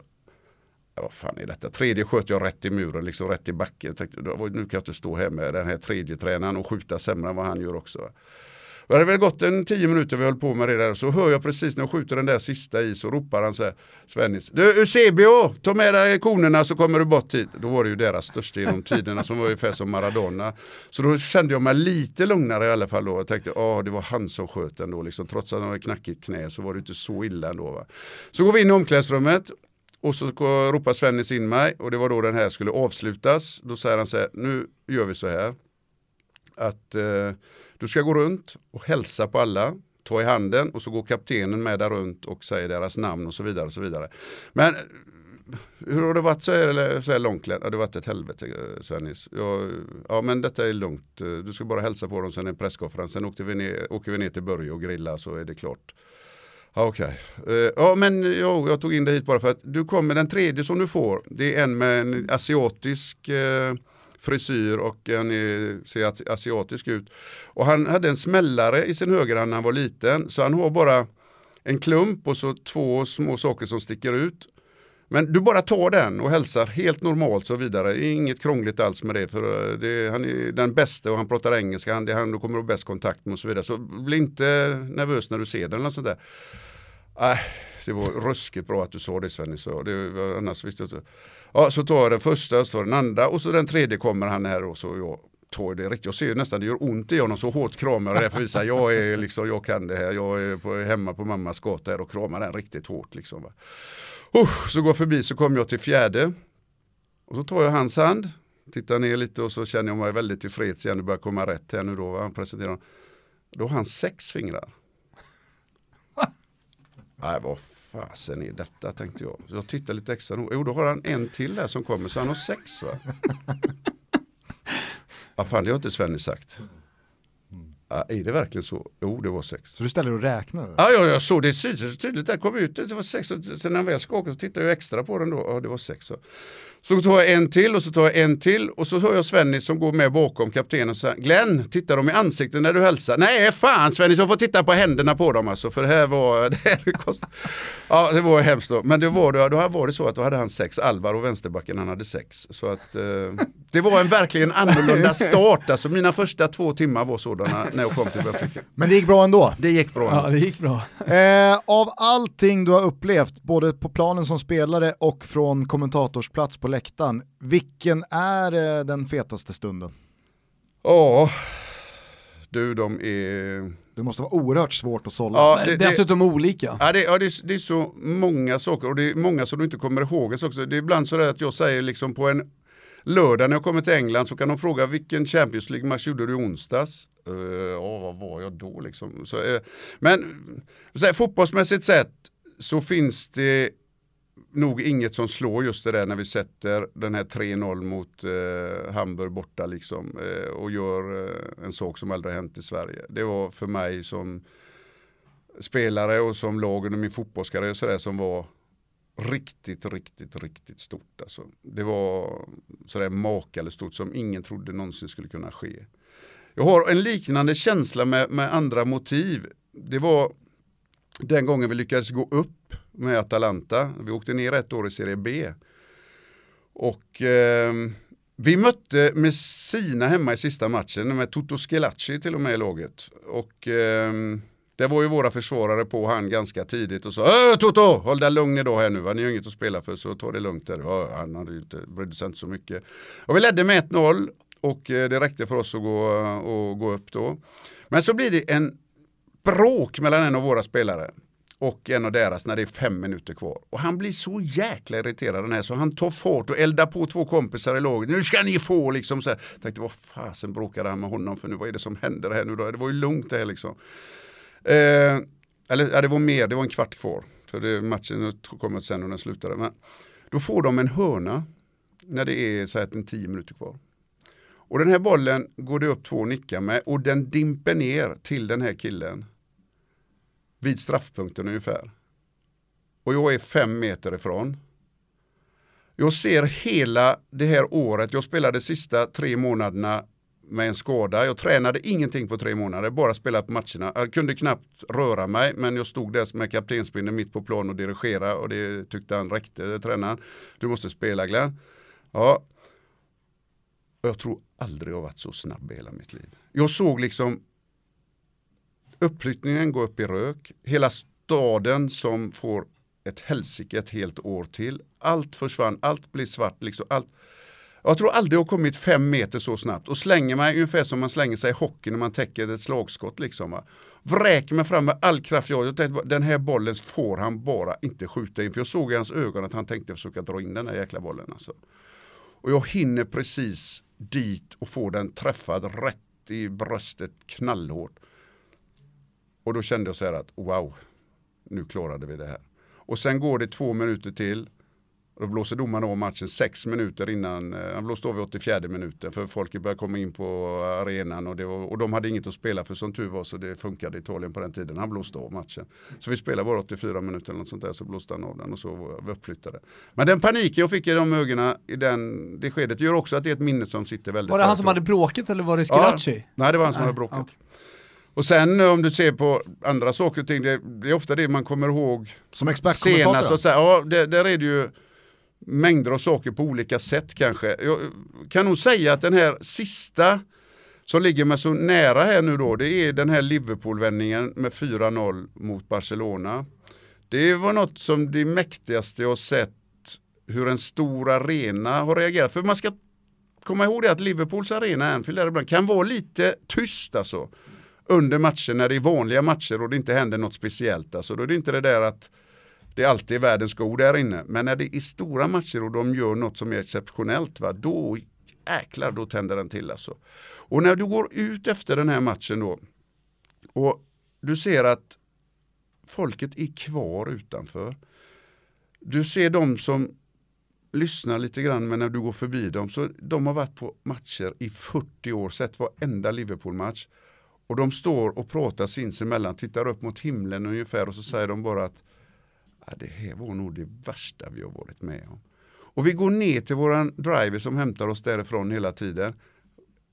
S3: Ja, vad fan är detta? Tredje sköt jag rätt i muren, liksom rätt i backen. Jag tänkte, nu kan jag inte stå här med den här tredje tränaren och skjuta sämre än vad han gör också. Det hade väl gått en tio minuter vi höll på med det där så hör jag precis när jag skjuter den där sista i så ropar han så här Svennis, du Eusebio, ta med dig konerna så kommer du bort hit. Då var det ju deras största genom tiderna som var ungefär som Maradona. Så då kände jag mig lite lugnare i alla fall då. Jag tänkte, ja det var han som sköt ändå liksom. Trots att han hade knackigt knä så var det inte så illa ändå. Va? Så går vi in i omklädningsrummet och så ropar Svennis in mig och det var då den här skulle avslutas. Då säger han så här, nu gör vi så här. Att eh, du ska gå runt och hälsa på alla, ta i handen och så går kaptenen med där runt och säger deras namn och så vidare. Och så vidare. Men eh, hur har det varit så här, eller, så här långt? Ja, det har varit ett helvete eh, Svennis. Ja, ja men detta är lugnt. Eh, du ska bara hälsa på dem sen är en presskonferens. Sen åker vi ner, åker vi ner till Börje och grilla så är det klart. Ja, Okej. okay. Ja men jo, jag tog in det hit bara för att du kommer den tredje som du får. Det är en med en asiatisk eh, frisyr och han är, ser asiatisk ut. Och han hade en smällare i sin högerhand när han var liten. Så han har bara en klump och så två små saker som sticker ut. Men du bara tar den och hälsar helt normalt så vidare. Inget krångligt alls med det. För eh, det, han är den bästa och han pratar engelska. Han, det är han du kommer att ha bäst kontakt med och så vidare. Så bli inte nervös när du ser den. Eller sånt där. Äh, det var ruskigt bra att du sa det Svenny. Så det annars visste jag inte. Ja, så tar jag den första, så den andra och så den tredje kommer han här och så jag tar det riktigt. Jag ser nästan det gör ont i honom så hårt kramar jag det för att visa jag är liksom, jag kan det här. Jag är på, hemma på mammas gata här och kramar den riktigt hårt liksom. Va. Uh, så går jag förbi så kommer jag till fjärde. Och så tar jag hans hand, tittar ner lite och så känner jag mig väldigt tillfreds igen. Det börjar komma rätt här nu då. Va? Han presenterar. Då har han sex fingrar. Nej, vad fasen är detta tänkte jag. Så jag tittar lite extra. Jo, då har han en till där som kommer så han har sex va. Ja, fan det har inte Svenny sagt. Ja, är det verkligen så? Jo, det var sex.
S1: Så du ställer och räknar?
S3: Ja, ja, jag såg det tydligt, tydligt. Det kom ut, det var sex. Sen när jag väl ska åka så tittade jag extra på den då. Ja, det var sex. Så. Så tar jag en till och så tar jag en till och så hör jag Svennis som går med bakom kaptenen och säger Glenn, tittar de i ansiktet när du hälsar? Nej, fan Svennis, jag får titta på händerna på dem alltså, för det här var... Det här kost... Ja, det var hemskt då. Men det var, då, då var det så att då hade han sex, Alvar och vänsterbacken han hade sex. Så att eh, det var en verkligen annorlunda start. Alltså mina första två timmar var sådana när jag kom till Benfica.
S1: Men det gick bra ändå?
S3: Det gick bra.
S2: Ja, det gick bra.
S1: Eh, av allting du har upplevt, både på planen som spelare och från kommentatorsplats på läktaren, vilken är eh, den fetaste stunden?
S3: Ja, du de är...
S1: Det måste vara oerhört svårt att sålla.
S3: Ja, det, det,
S2: Dessutom olika.
S3: ja, det, ja, det, är, det är så många saker och det är många som du inte kommer ihåg. också. Det är ibland så att jag säger liksom på en lördag när jag kommer till England så kan de fråga vilken Champions League-match gjorde du i onsdags? Uh, vad var jag då liksom? Så, uh, men så här, fotbollsmässigt sett så finns det nog inget som slår just det där när vi sätter den här 3-0 mot eh, Hamburg borta liksom eh, och gör eh, en sak som aldrig hänt i Sverige. Det var för mig som spelare och som lag under min fotbollskarriär så där, som var riktigt, riktigt, riktigt stort. Alltså. Det var sådär makalöst stort som ingen trodde någonsin skulle kunna ske. Jag har en liknande känsla med, med andra motiv. Det var den gången vi lyckades gå upp med Atalanta. Vi åkte ner ett år i Serie B. Och eh, vi mötte Messina hemma i sista matchen med Toto Schillaci till och med i laget. Och eh, det var ju våra försvarare på han ganska tidigt och sa Toto, håll dig lugn idag här nu, va? ni har inget att spela för så ta det lugnt där. Ja, han hade inte, brydde sig inte så mycket. Och vi ledde med 1-0 och eh, det räckte för oss att gå, och gå upp då. Men så blir det en bråk mellan en av våra spelare och en av deras när det är fem minuter kvar. Och han blir så jäkla irriterad den här så han tar fart och eldar på två kompisar i laget. Nu ska ni få liksom så här. Jag tänkte vad fasen bråkade han med honom för nu vad är det som händer här nu då? Det var ju lugnt det här liksom. Eh, eller ja, det var mer, det var en kvart kvar. För det, matchen kommer sen och den slutade. Men då får de en hörna när det är så här en tio minuter kvar. Och den här bollen går det upp två nickar med och den dimper ner till den här killen vid straffpunkten ungefär. Och jag är fem meter ifrån. Jag ser hela det här året, jag spelade sista tre månaderna med en skada. Jag tränade ingenting på tre månader, bara spelade på matcherna. Jag kunde knappt röra mig, men jag stod där med kaptensbindeln mitt på plan och dirigerade och det tyckte han räckte, tränaren. Du måste spela Glenn. Ja. Jag tror aldrig jag varit så snabb i hela mitt liv. Jag såg liksom uppflyttningen gå upp i rök. Hela staden som får ett helsike ett helt år till. Allt försvann, allt blir svart. Liksom, allt. Jag tror aldrig jag har kommit fem meter så snabbt och slänger mig ungefär som man slänger sig i hockey när man täcker ett slagskott. Liksom, va. Vräker mig fram med all kraft jag tänkte, Den här bollen får han bara inte skjuta in. För jag såg i hans ögon att han tänkte försöka dra in den här jäkla bollen. Alltså. Och jag hinner precis dit och få den träffad rätt i bröstet knallhårt. Och då kände jag så här att wow, nu klarade vi det här. Och sen går det två minuter till. Och då blåser domaren av matchen sex minuter innan, eh, han blåste av i 84 minuten för folket började komma in på arenan och, det var, och de hade inget att spela för som tur var så det funkade i Italien på den tiden. Han blåste av matchen. Så vi spelade bara 84 minuter eller något sånt där så blåste han av den och så var vi uppflyttade. Men den paniken jag fick i de ögonen i den, det skedet gör också att det är ett minne som sitter väldigt
S2: Var det han som hade bråkat eller var det Schillaci?
S3: Ja, nej det var han som
S2: Nej,
S3: hade bråkat.
S2: okej.
S3: Och sen om du ser på andra saker och ting, det, det är ofta det man kommer ihåg
S1: Som expertkommentator?
S3: senast. Så att säga, ja, det, där är det ju mängder av saker på olika sätt kanske. Jag kan nog säga att den här sista som ligger mig så nära här nu då, det är den här Liverpool-vändningen med 4-0 mot Barcelona. Det var något som det mäktigaste jag har sett hur en stor arena har reagerat. För man ska komma ihåg det att Liverpools arena, Anfield, där ibland kan vara lite tyst alltså under matcher när det är vanliga matcher och det inte händer något speciellt. Alltså, då är det inte det där att det är alltid världens god där inne. Men när det är stora matcher och de gör något som är exceptionellt, va, då jäklar, då tänder den till alltså. Och när du går ut efter den här matchen då och du ser att folket är kvar utanför. Du ser de som lyssnar lite grann men när du går förbi dem så de har varit på matcher i 40 år, sett varenda Liverpool-match Och de står och pratar sinsemellan, tittar upp mot himlen ungefär och så säger de bara att det här var nog det värsta vi har varit med om. Och vi går ner till våran driver som hämtar oss därifrån hela tiden.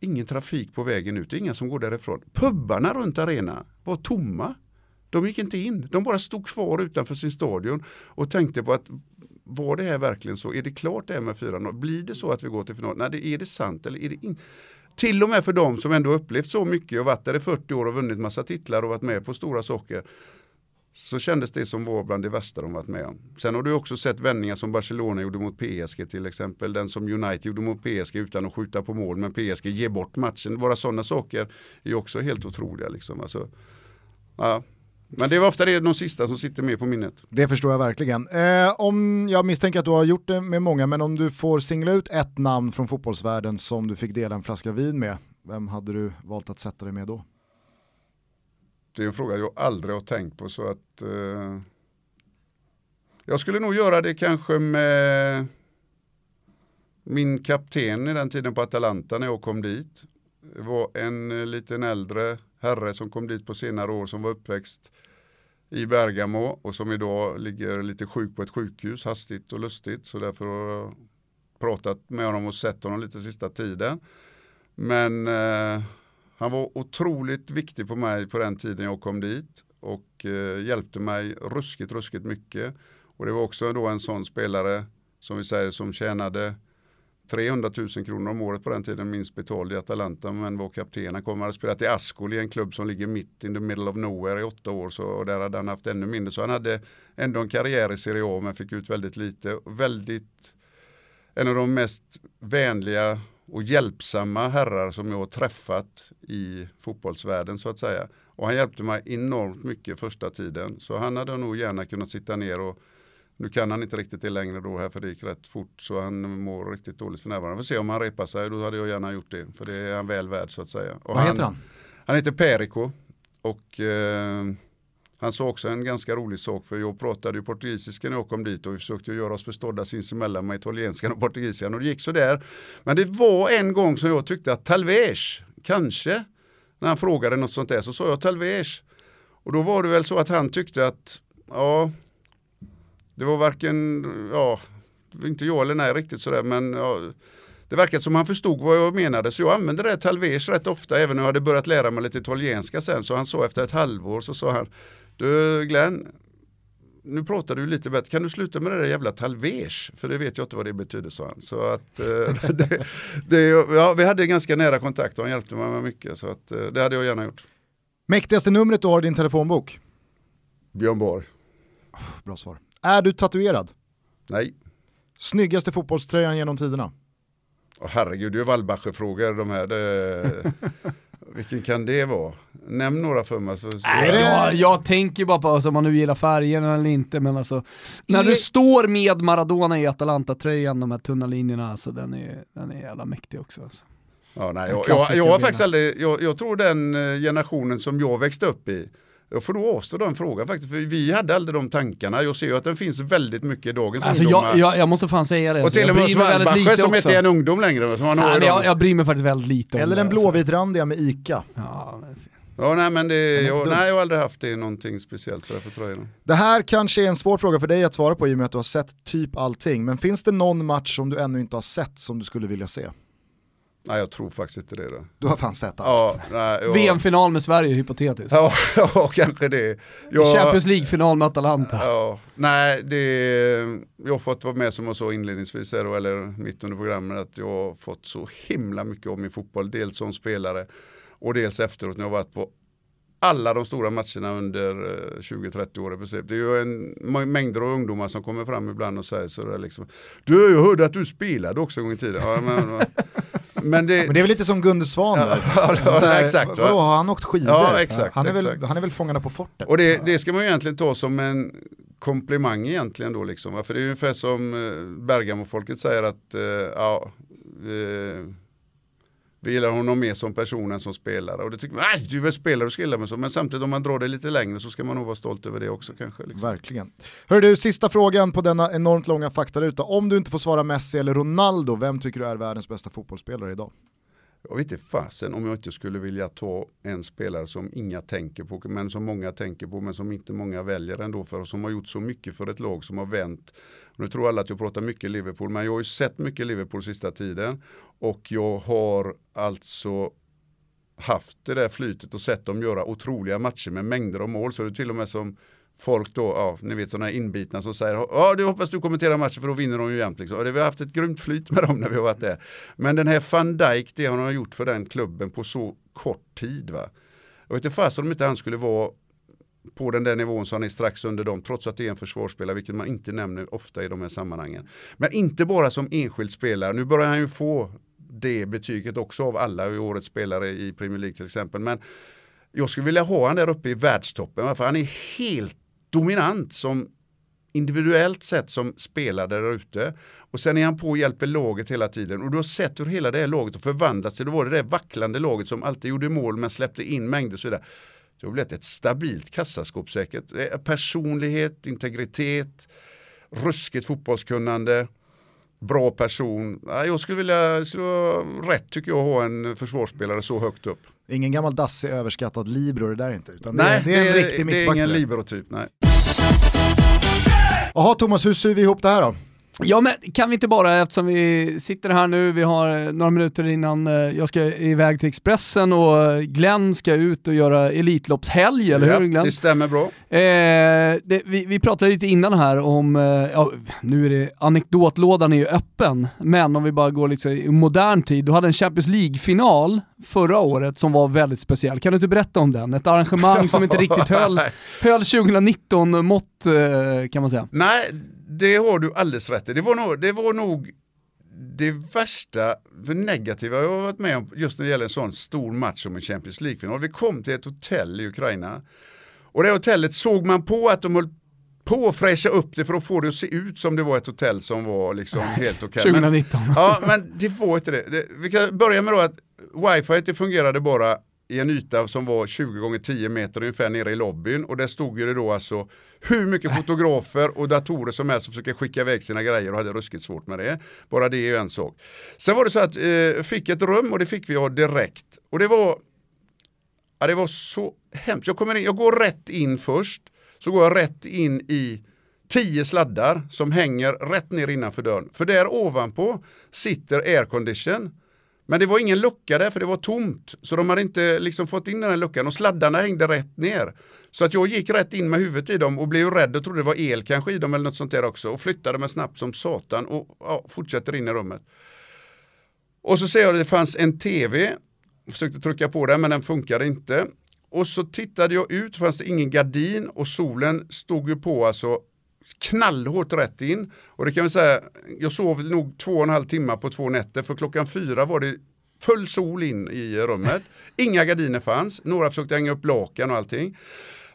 S3: Ingen trafik på vägen ut, inga som går därifrån. Pubbarna runt arenan var tomma. De gick inte in, de bara stod kvar utanför sin stadion och tänkte på att var det här verkligen så? Är det klart det här med 4-0? Blir det så att vi går till final? Nej, det är det sant eller är det inte? Till och med för dem som ändå upplevt så mycket och varit där i 40 år och vunnit massa titlar och varit med på stora saker så kändes det som var bland det värsta de varit med om. Sen har du också sett vändningar som Barcelona gjorde mot PSG till exempel. Den som United gjorde mot PSG utan att skjuta på mål men PSG ger bort matchen. Bara sådana saker är också helt otroliga. Liksom. Alltså, ja. Men det är ofta det de sista som sitter med på minnet.
S1: Det förstår jag verkligen. Eh, om, jag misstänker att du har gjort det med många, men om du får singla ut ett namn från fotbollsvärlden som du fick dela en flaska vin med, vem hade du valt att sätta dig med då?
S3: Det är en fråga jag aldrig har tänkt på så att eh, jag skulle nog göra det kanske med min kapten i den tiden på Atalanta när jag kom dit. Det var en eh, liten äldre herre som kom dit på senare år som var uppväxt i Bergamo och som idag ligger lite sjuk på ett sjukhus hastigt och lustigt så därför har jag pratat med honom och sett honom lite sista tiden. Men eh, han var otroligt viktig på mig på den tiden jag kom dit och eh, hjälpte mig ruskigt, ruskigt mycket. Och det var också då en sån spelare som vi säger som tjänade 300 000 kronor om året på den tiden minst betald i Atalanta men var kapten. Han kom och hade spelat i Ascoli, en klubb som ligger mitt in the middle of nowhere i åtta år så, och där hade han haft ännu mindre. Så han hade ändå en karriär i Serie A men fick ut väldigt lite. Väldigt, en av de mest vänliga och hjälpsamma herrar som jag har träffat i fotbollsvärlden så att säga. Och han hjälpte mig enormt mycket första tiden. Så han hade nog gärna kunnat sitta ner och nu kan han inte riktigt det längre då här för det gick rätt fort så han mår riktigt dåligt för närvarande. Vi får se om han repar sig, då hade jag gärna gjort det. För det är han väl värd så att säga.
S1: Och Vad heter han?
S3: Han heter Perico. Och eh, han sa också en ganska rolig sak för jag pratade ju portugisiska när jag kom dit och vi försökte göra oss förstådda sinsemellan med italienskan och portugisiskan och det gick sådär. Men det var en gång som jag tyckte att Talvez, kanske, när han frågade något sånt där så sa jag Talvez. Och då var det väl så att han tyckte att, ja, det var varken, ja, inte ja eller nej riktigt sådär men ja, det verkade som han förstod vad jag menade så jag använde det Talvez rätt ofta även när jag hade börjat lära mig lite italienska sen så han sa efter ett halvår så sa han du Glenn, nu pratar du lite bättre, kan du sluta med det där jävla talvers? För det vet jag inte vad det betyder, sa han. Så att, eh, det, det, ja, vi hade ganska nära kontakt och han hjälpte mig med mycket, så att, eh, det hade jag gärna gjort.
S1: Mäktigaste numret du har i din telefonbok?
S3: Björn Borg.
S1: Bra svar. Är du tatuerad?
S3: Nej.
S1: Snyggaste fotbollströjan genom tiderna?
S3: Oh, herregud, det är Wallbacher-frågor de här. Det, vilken kan det vara? Nämn några för mig. Så, så
S2: Nej, jag, jag, jag tänker bara på alltså, om man nu gillar färgerna eller inte, men alltså när du står med Maradona i Atalanta-tröjan, de här tunna linjerna, alltså, den, är, den är jävla mäktig också. Alltså.
S3: Ja, nej, jag, jag, jag, har faktiskt aldrig, jag, jag tror den eh, generationen som jag växte upp i, jag får nog avstå den frågan faktiskt, för vi hade aldrig de tankarna. Jag ser ju att den finns väldigt mycket i dagens
S2: alltså ungdomar. Jag, jag, jag måste fan säga det.
S3: Och till och med Svalbacher som inte är en ungdom längre. Som
S2: Nej, jag, jag bryr mig faktiskt väldigt lite
S1: om Eller den blåvitrandiga med ICA. Ja,
S3: Ja, nej, men det, jag, nej, jag har aldrig haft det någonting speciellt så för tröjorna.
S1: Det här kanske är en svår fråga för dig att svara på i och med att du har sett typ allting. Men finns det någon match som du ännu inte har sett som du skulle vilja se?
S3: Nej jag tror faktiskt inte det. Då.
S1: Du har fan sett allt.
S2: Ja, VM-final med Sverige hypotetiskt.
S3: Ja, ja kanske det.
S2: Jag, Champions League-final med Atalanta.
S3: Ja, nej, det, jag har fått vara med som jag sa inledningsvis, här, eller mitt under programmet, att jag har fått så himla mycket om min fotboll. Dels som spelare och dels efteråt när jag varit på alla de stora matcherna under 20-30 år i princip. Det är ju en mängder av ungdomar som kommer fram ibland och säger sådär liksom Du, jag hörde att du spelade också en gång i tiden. Ja, men,
S1: men, det, men det är väl lite som Gunde Svan
S3: ja, ja, ja, exakt.
S1: Vadå, har han åkt skidor?
S3: Ja, exakt,
S1: han, är
S3: exakt.
S1: Väl, han är väl Fångarna på fortet?
S3: Och det, det ska man ju egentligen ta som en komplimang egentligen då liksom. För det är ungefär som eh, Bergamo-folket säger att uh, ja, uh, vi gillar honom mer som person än som spelare. Och det tycker man, nej du är väl spelare och ska gilla mig så. Men samtidigt om man drar det lite längre så ska man nog vara stolt över det också kanske. Liksom.
S1: Verkligen. Hör du, sista frågan på denna enormt långa faktaruta. Om du inte får svara Messi eller Ronaldo, vem tycker du är världens bästa fotbollsspelare idag?
S3: jag vet inte fasen om jag inte skulle vilja ta en spelare som inga tänker på, men som många tänker på, men som inte många väljer ändå för, och som har gjort så mycket för ett lag som har vänt. Nu tror alla att jag pratar mycket Liverpool, men jag har ju sett mycket Liverpool sista tiden och jag har alltså haft det där flytet och sett dem göra otroliga matcher med mängder av mål, så det är till och med som folk då, ja, ni vet sådana här inbitna som säger ja, du hoppas du kommenterar matchen för då vinner de ju jämt. Liksom. Och det, vi har haft ett grymt flyt med dem när vi har varit där. Men den här van Dijk, det han har gjort för den klubben på så kort tid. Va? Jag vet inte fasen om inte han skulle vara på den där nivån som han är strax under dem, trots att det är en försvarsspelare, vilket man inte nämner ofta i de här sammanhangen. Men inte bara som enskild spelare, nu börjar han ju få det betyget också av alla i årets spelare i Premier League till exempel. Men jag skulle vilja ha han där uppe i världstoppen, för han är helt dominant som individuellt sett som spelare där ute. Och sen är han på och hjälper laget hela tiden. Och du har sett hur hela det här laget har förvandlats till det var det där vacklande laget som alltid gjorde mål men släppte in mängder så vidare. Det har blivit ett stabilt kassaskåp säkert. Personlighet, integritet, ruskigt fotbollskunnande, bra person. Jag skulle vilja, det skulle vara rätt tycker jag att ha en försvarsspelare så högt upp.
S1: Ingen gammal dassig överskattad libero det där inte. Utan
S3: nej,
S1: det, är, det är en
S3: det,
S1: riktig
S3: det är ingen libero-typ. Nej.
S1: Jaha Thomas, hur syr vi ihop det här då?
S2: Ja men kan vi inte bara, eftersom vi sitter här nu, vi har några minuter innan eh, jag ska iväg till Expressen och Glenn ska ut och göra Elitloppshelg, eller
S3: ja,
S2: hur Glenn?
S3: det stämmer bra.
S2: Eh, det, vi, vi pratade lite innan här om, eh, ja, nu är det, anekdotlådan är ju öppen, men om vi bara går liksom i modern tid, du hade en Champions League-final förra året som var väldigt speciell. Kan du inte berätta om den? Ett arrangemang som inte riktigt höll, höll 2019-mått eh, kan man säga.
S3: Nej, det har du alldeles rätt i. Det var nog, det var nog det värsta, för negativa jag har varit med om just när det gäller en sån stor match som en Champions League-final. Vi kom till ett hotell i Ukraina och det hotellet såg man på att de höll på att fräscha upp det för att få det att se ut som det var ett hotell som var liksom helt okej. Okay.
S2: 2019.
S3: Men, ja, men det var inte det. det. Vi kan börja med då att wifi det fungerade bara i en yta som var 20 gånger 10 meter ungefär nere i lobbyn och där stod ju det då alltså hur mycket fotografer och datorer som helst som försöker skicka iväg sina grejer och hade ruskigt svårt med det. Bara det är ju en sak. Sen var det så att eh, fick ett rum och det fick vi ha direkt och det var ja, det var så hemskt. Jag, kommer in, jag går rätt in först så går jag rätt in i tio sladdar som hänger rätt ner innanför dörren. För där ovanpå sitter aircondition men det var ingen lucka där för det var tomt. Så de hade inte liksom fått in den här luckan och sladdarna hängde rätt ner. Så att jag gick rätt in med huvudet i dem och blev rädd och trodde det var el kanske i dem eller något sånt där också. Och flyttade mig snabbt som satan och ja, fortsätter in i rummet. Och så ser jag att det fanns en tv. Försökte trycka på den men den funkade inte. Och så tittade jag ut, fanns det ingen gardin och solen stod ju på alltså knallhårt rätt in. Och det kan vi säga, jag sov nog två och en halv timme på två nätter för klockan fyra var det full sol in i rummet. Inga gardiner fanns, några försökte hänga upp lakan och allting.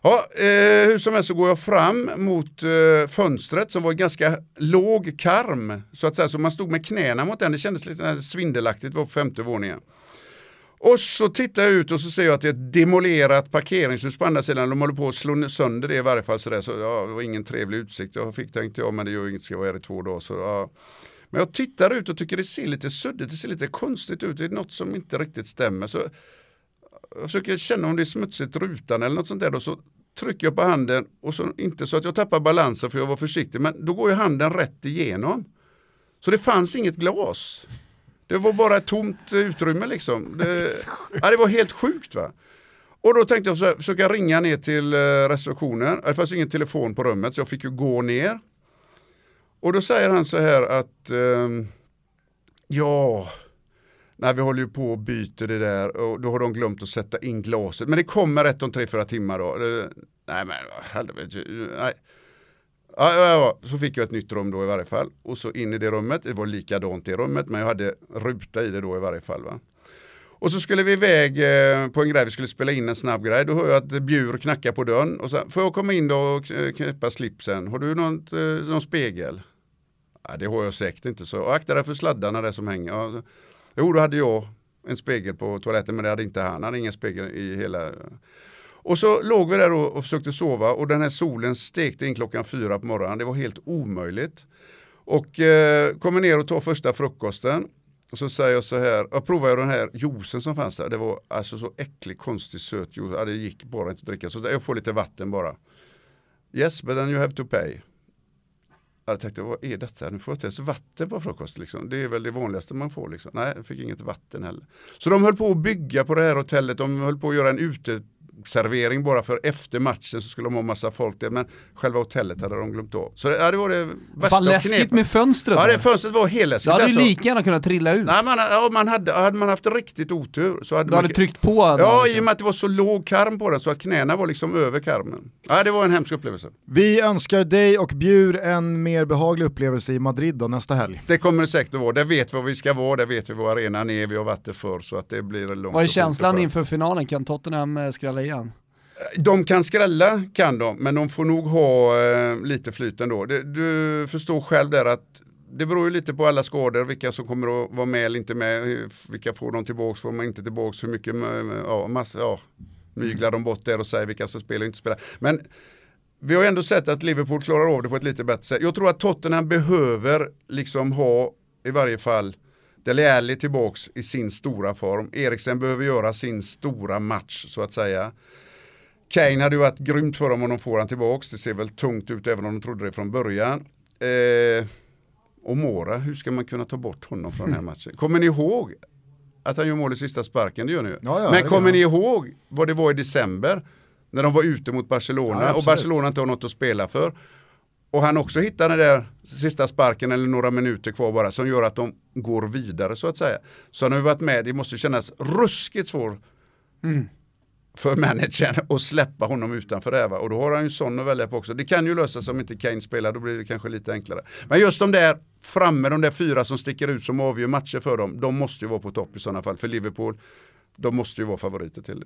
S3: Ja, eh, hur som helst så går jag fram mot eh, fönstret som var ganska låg karm. Så att säga, så man stod med knäna mot den, det kändes lite svindelaktigt, det var på femte våningen. Och så tittar jag ut och så ser jag att det är ett demolerat parkeringshus på andra sidan. De håller på att slå sönder det i varje fall. Så, där. så ja, det var ingen trevlig utsikt. Jag fick tänkte jag, men det gör inget, ska vara här i två dagar. Så, ja. Men jag tittar ut och tycker det ser lite suddigt, det ser lite konstigt ut. Det är något som inte riktigt stämmer. Så jag försöker känna om det är smutsigt rutan eller något sånt där. Då, så trycker jag på handen och så inte så att jag tappar balansen för jag var försiktig. Men då går ju handen rätt igenom. Så det fanns inget glas. Det var bara ett tomt utrymme liksom. Det, ja, det var helt sjukt va. Och då tänkte jag så här, försöka ringa ner till eh, receptionen. Det fanns ingen telefon på rummet så jag fick ju gå ner. Och då säger han så här att eh, ja, när vi håller ju på och byter det där och då har de glömt att sätta in glaset. Men det kommer rätt om tre, fyra timmar då. Nej men helvete, nej. Ja, ja, ja, så fick jag ett nytt rum då i varje fall. Och så in i det rummet, det var likadant i rummet men jag hade ruta i det då i varje fall. Va? Och så skulle vi iväg eh, på en grej, vi skulle spela in en snabb grej. Då hör jag att Bjur knackar på dörren. Och så, får jag komma in då och knäppa slipsen? Har du något, eh, någon spegel? Ja, det har jag säkert inte. Så akta dig för sladdarna där som hänger. Ja, så, jo, då hade jag en spegel på toaletten men det hade inte han. Han hade ingen spegel i hela... Och så låg vi där och, försökte sova och den här solen stekte in klockan fyra på morgonen. Det var helt omöjligt. Och eh, kommer ner och tar första frukosten. Och så säger jag så här, jag provade den här juicen som fanns där. Det var alltså så äcklig, konstig, söt juice. Ja, det gick bara inte att dricka. Så jag får lite vatten bara. Yes, but then you have to pay. Jag tänkte, vad är detta? Nu får jag inte ens vatten på frukost. Liksom. Det är väl det vanligaste man får. Liksom. Nej, jag fick inget vatten heller. Så de höll på att bygga på det här hotellet. De höll på att göra en ute servering bara för efter matchen så skulle de ha massa folk där men själva hotellet hade de glömt av. Så ja, det var det värsta
S2: Fan läskigt med fönstret.
S3: Ja, det fönstret var helläskigt.
S2: Du hade
S3: alltså.
S2: ju lika gärna kunnat trilla ut.
S3: Nej, man, ja, man hade, hade man haft riktigt otur så hade
S2: du
S3: man...
S2: hade tryckt på.
S3: Ja, i och med att det var så låg karm på den så att knäna var liksom över karmen. Ja, det var en hemsk upplevelse.
S1: Vi önskar dig och Bjur en mer behaglig upplevelse i Madrid då nästa helg.
S3: Det kommer det säkert att vara. Där vet vi var vi ska vara, där vet vi var arenan är, vi har varit där förr så att det blir långt.
S2: Vad är känslan inför finalen? Kan Tottenham eh, skrälla igen?
S3: De kan skrälla kan de, men de får nog ha eh, lite flyt ändå. Det, du förstår själv där att det beror ju lite på alla skador, vilka som kommer att vara med eller inte med, vilka får de tillbaks, får man inte tillbaks, hur mycket, eh, ja, massa, ja, myglar de bort där och säger vilka som spelar och inte spelar. Men vi har ändå sett att Liverpool klarar av det på ett lite bättre sätt. Jag tror att Tottenham behöver liksom ha, i varje fall, Dele Alli tillbaks i sin stora form. Eriksen behöver göra sin stora match så att säga. Kane hade ju varit grymt för dem om de får han tillbaks. Det ser väl tungt ut även om de trodde det från början. Eh, och Mora, hur ska man kunna ta bort honom från den här matchen? Kommer ni ihåg att han gör mål i sista sparken? Det gör ni ju.
S1: Ja, ja,
S3: Men kommer ni ihåg vad det var i december? När de var ute mot Barcelona
S1: Ja,
S3: och. Barcelona inte har något att spela för. Och han också hittar den där sista sparken eller några minuter kvar bara som gör att de går vidare så att säga. Så han har varit med, det måste kännas ruskigt svårt för managern att släppa honom utanför det här. Och då har han ju sån att välja på också. Det kan ju lösa sig om inte Kane spelar, då blir det kanske lite enklare. Men just de där framme, de där fyra som sticker ut som avgör matcher för dem, de måste ju vara på topp i sådana fall. För Liverpool, de måste ju vara favoriter till det.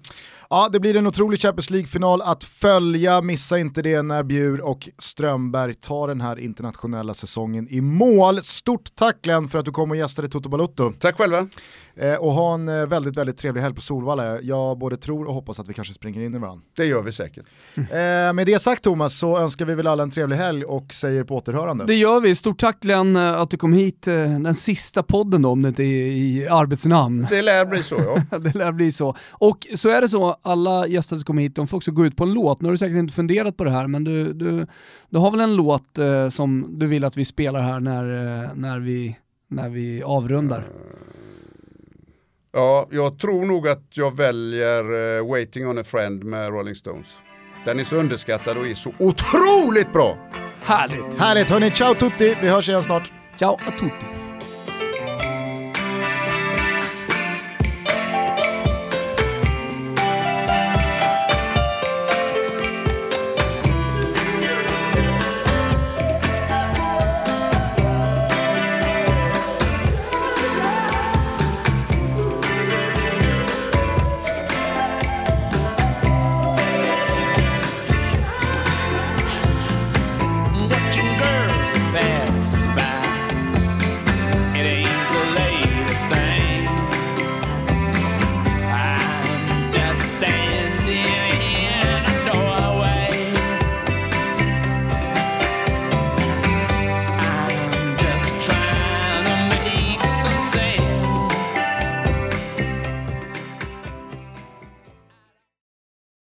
S1: Ja, det blir en otrolig Champions League-final att följa. Missa inte det när Bjur och Strömberg tar den här internationella säsongen i mål. Stort tack Glenn för att du kom och gästade Toto Balutto.
S3: Tack själva!
S1: Eh, och ha en eh, väldigt, väldigt trevlig helg på Solvalla. Jag både tror och hoppas att vi kanske springer in i varandra.
S3: Det gör vi säkert.
S1: Eh, med det sagt Thomas så önskar vi väl alla en trevlig helg och säger på återhörande.
S2: Det gör vi. Stort tack Glenn eh, att du kom hit. eh, Den sista podden då, om det inte är i arbetsnamn.
S3: Det lär bli så ja.
S2: det lär bli så. Och så är det så, alla gäster som kommer hit, de får också gå ut på en låt. Nu har du säkert inte funderat på det här, men du, du, du har väl en låt eh, som du vill att vi spelar här när, när, vi, när vi avrundar?
S3: Ja, jag tror nog att jag väljer eh, Waiting on a friend med Rolling Stones. Den är så underskattad och är så otroligt bra!
S2: Härligt!
S1: Härligt hörni, ciao tutti, vi hörs igen snart.
S2: Ciao a tutti!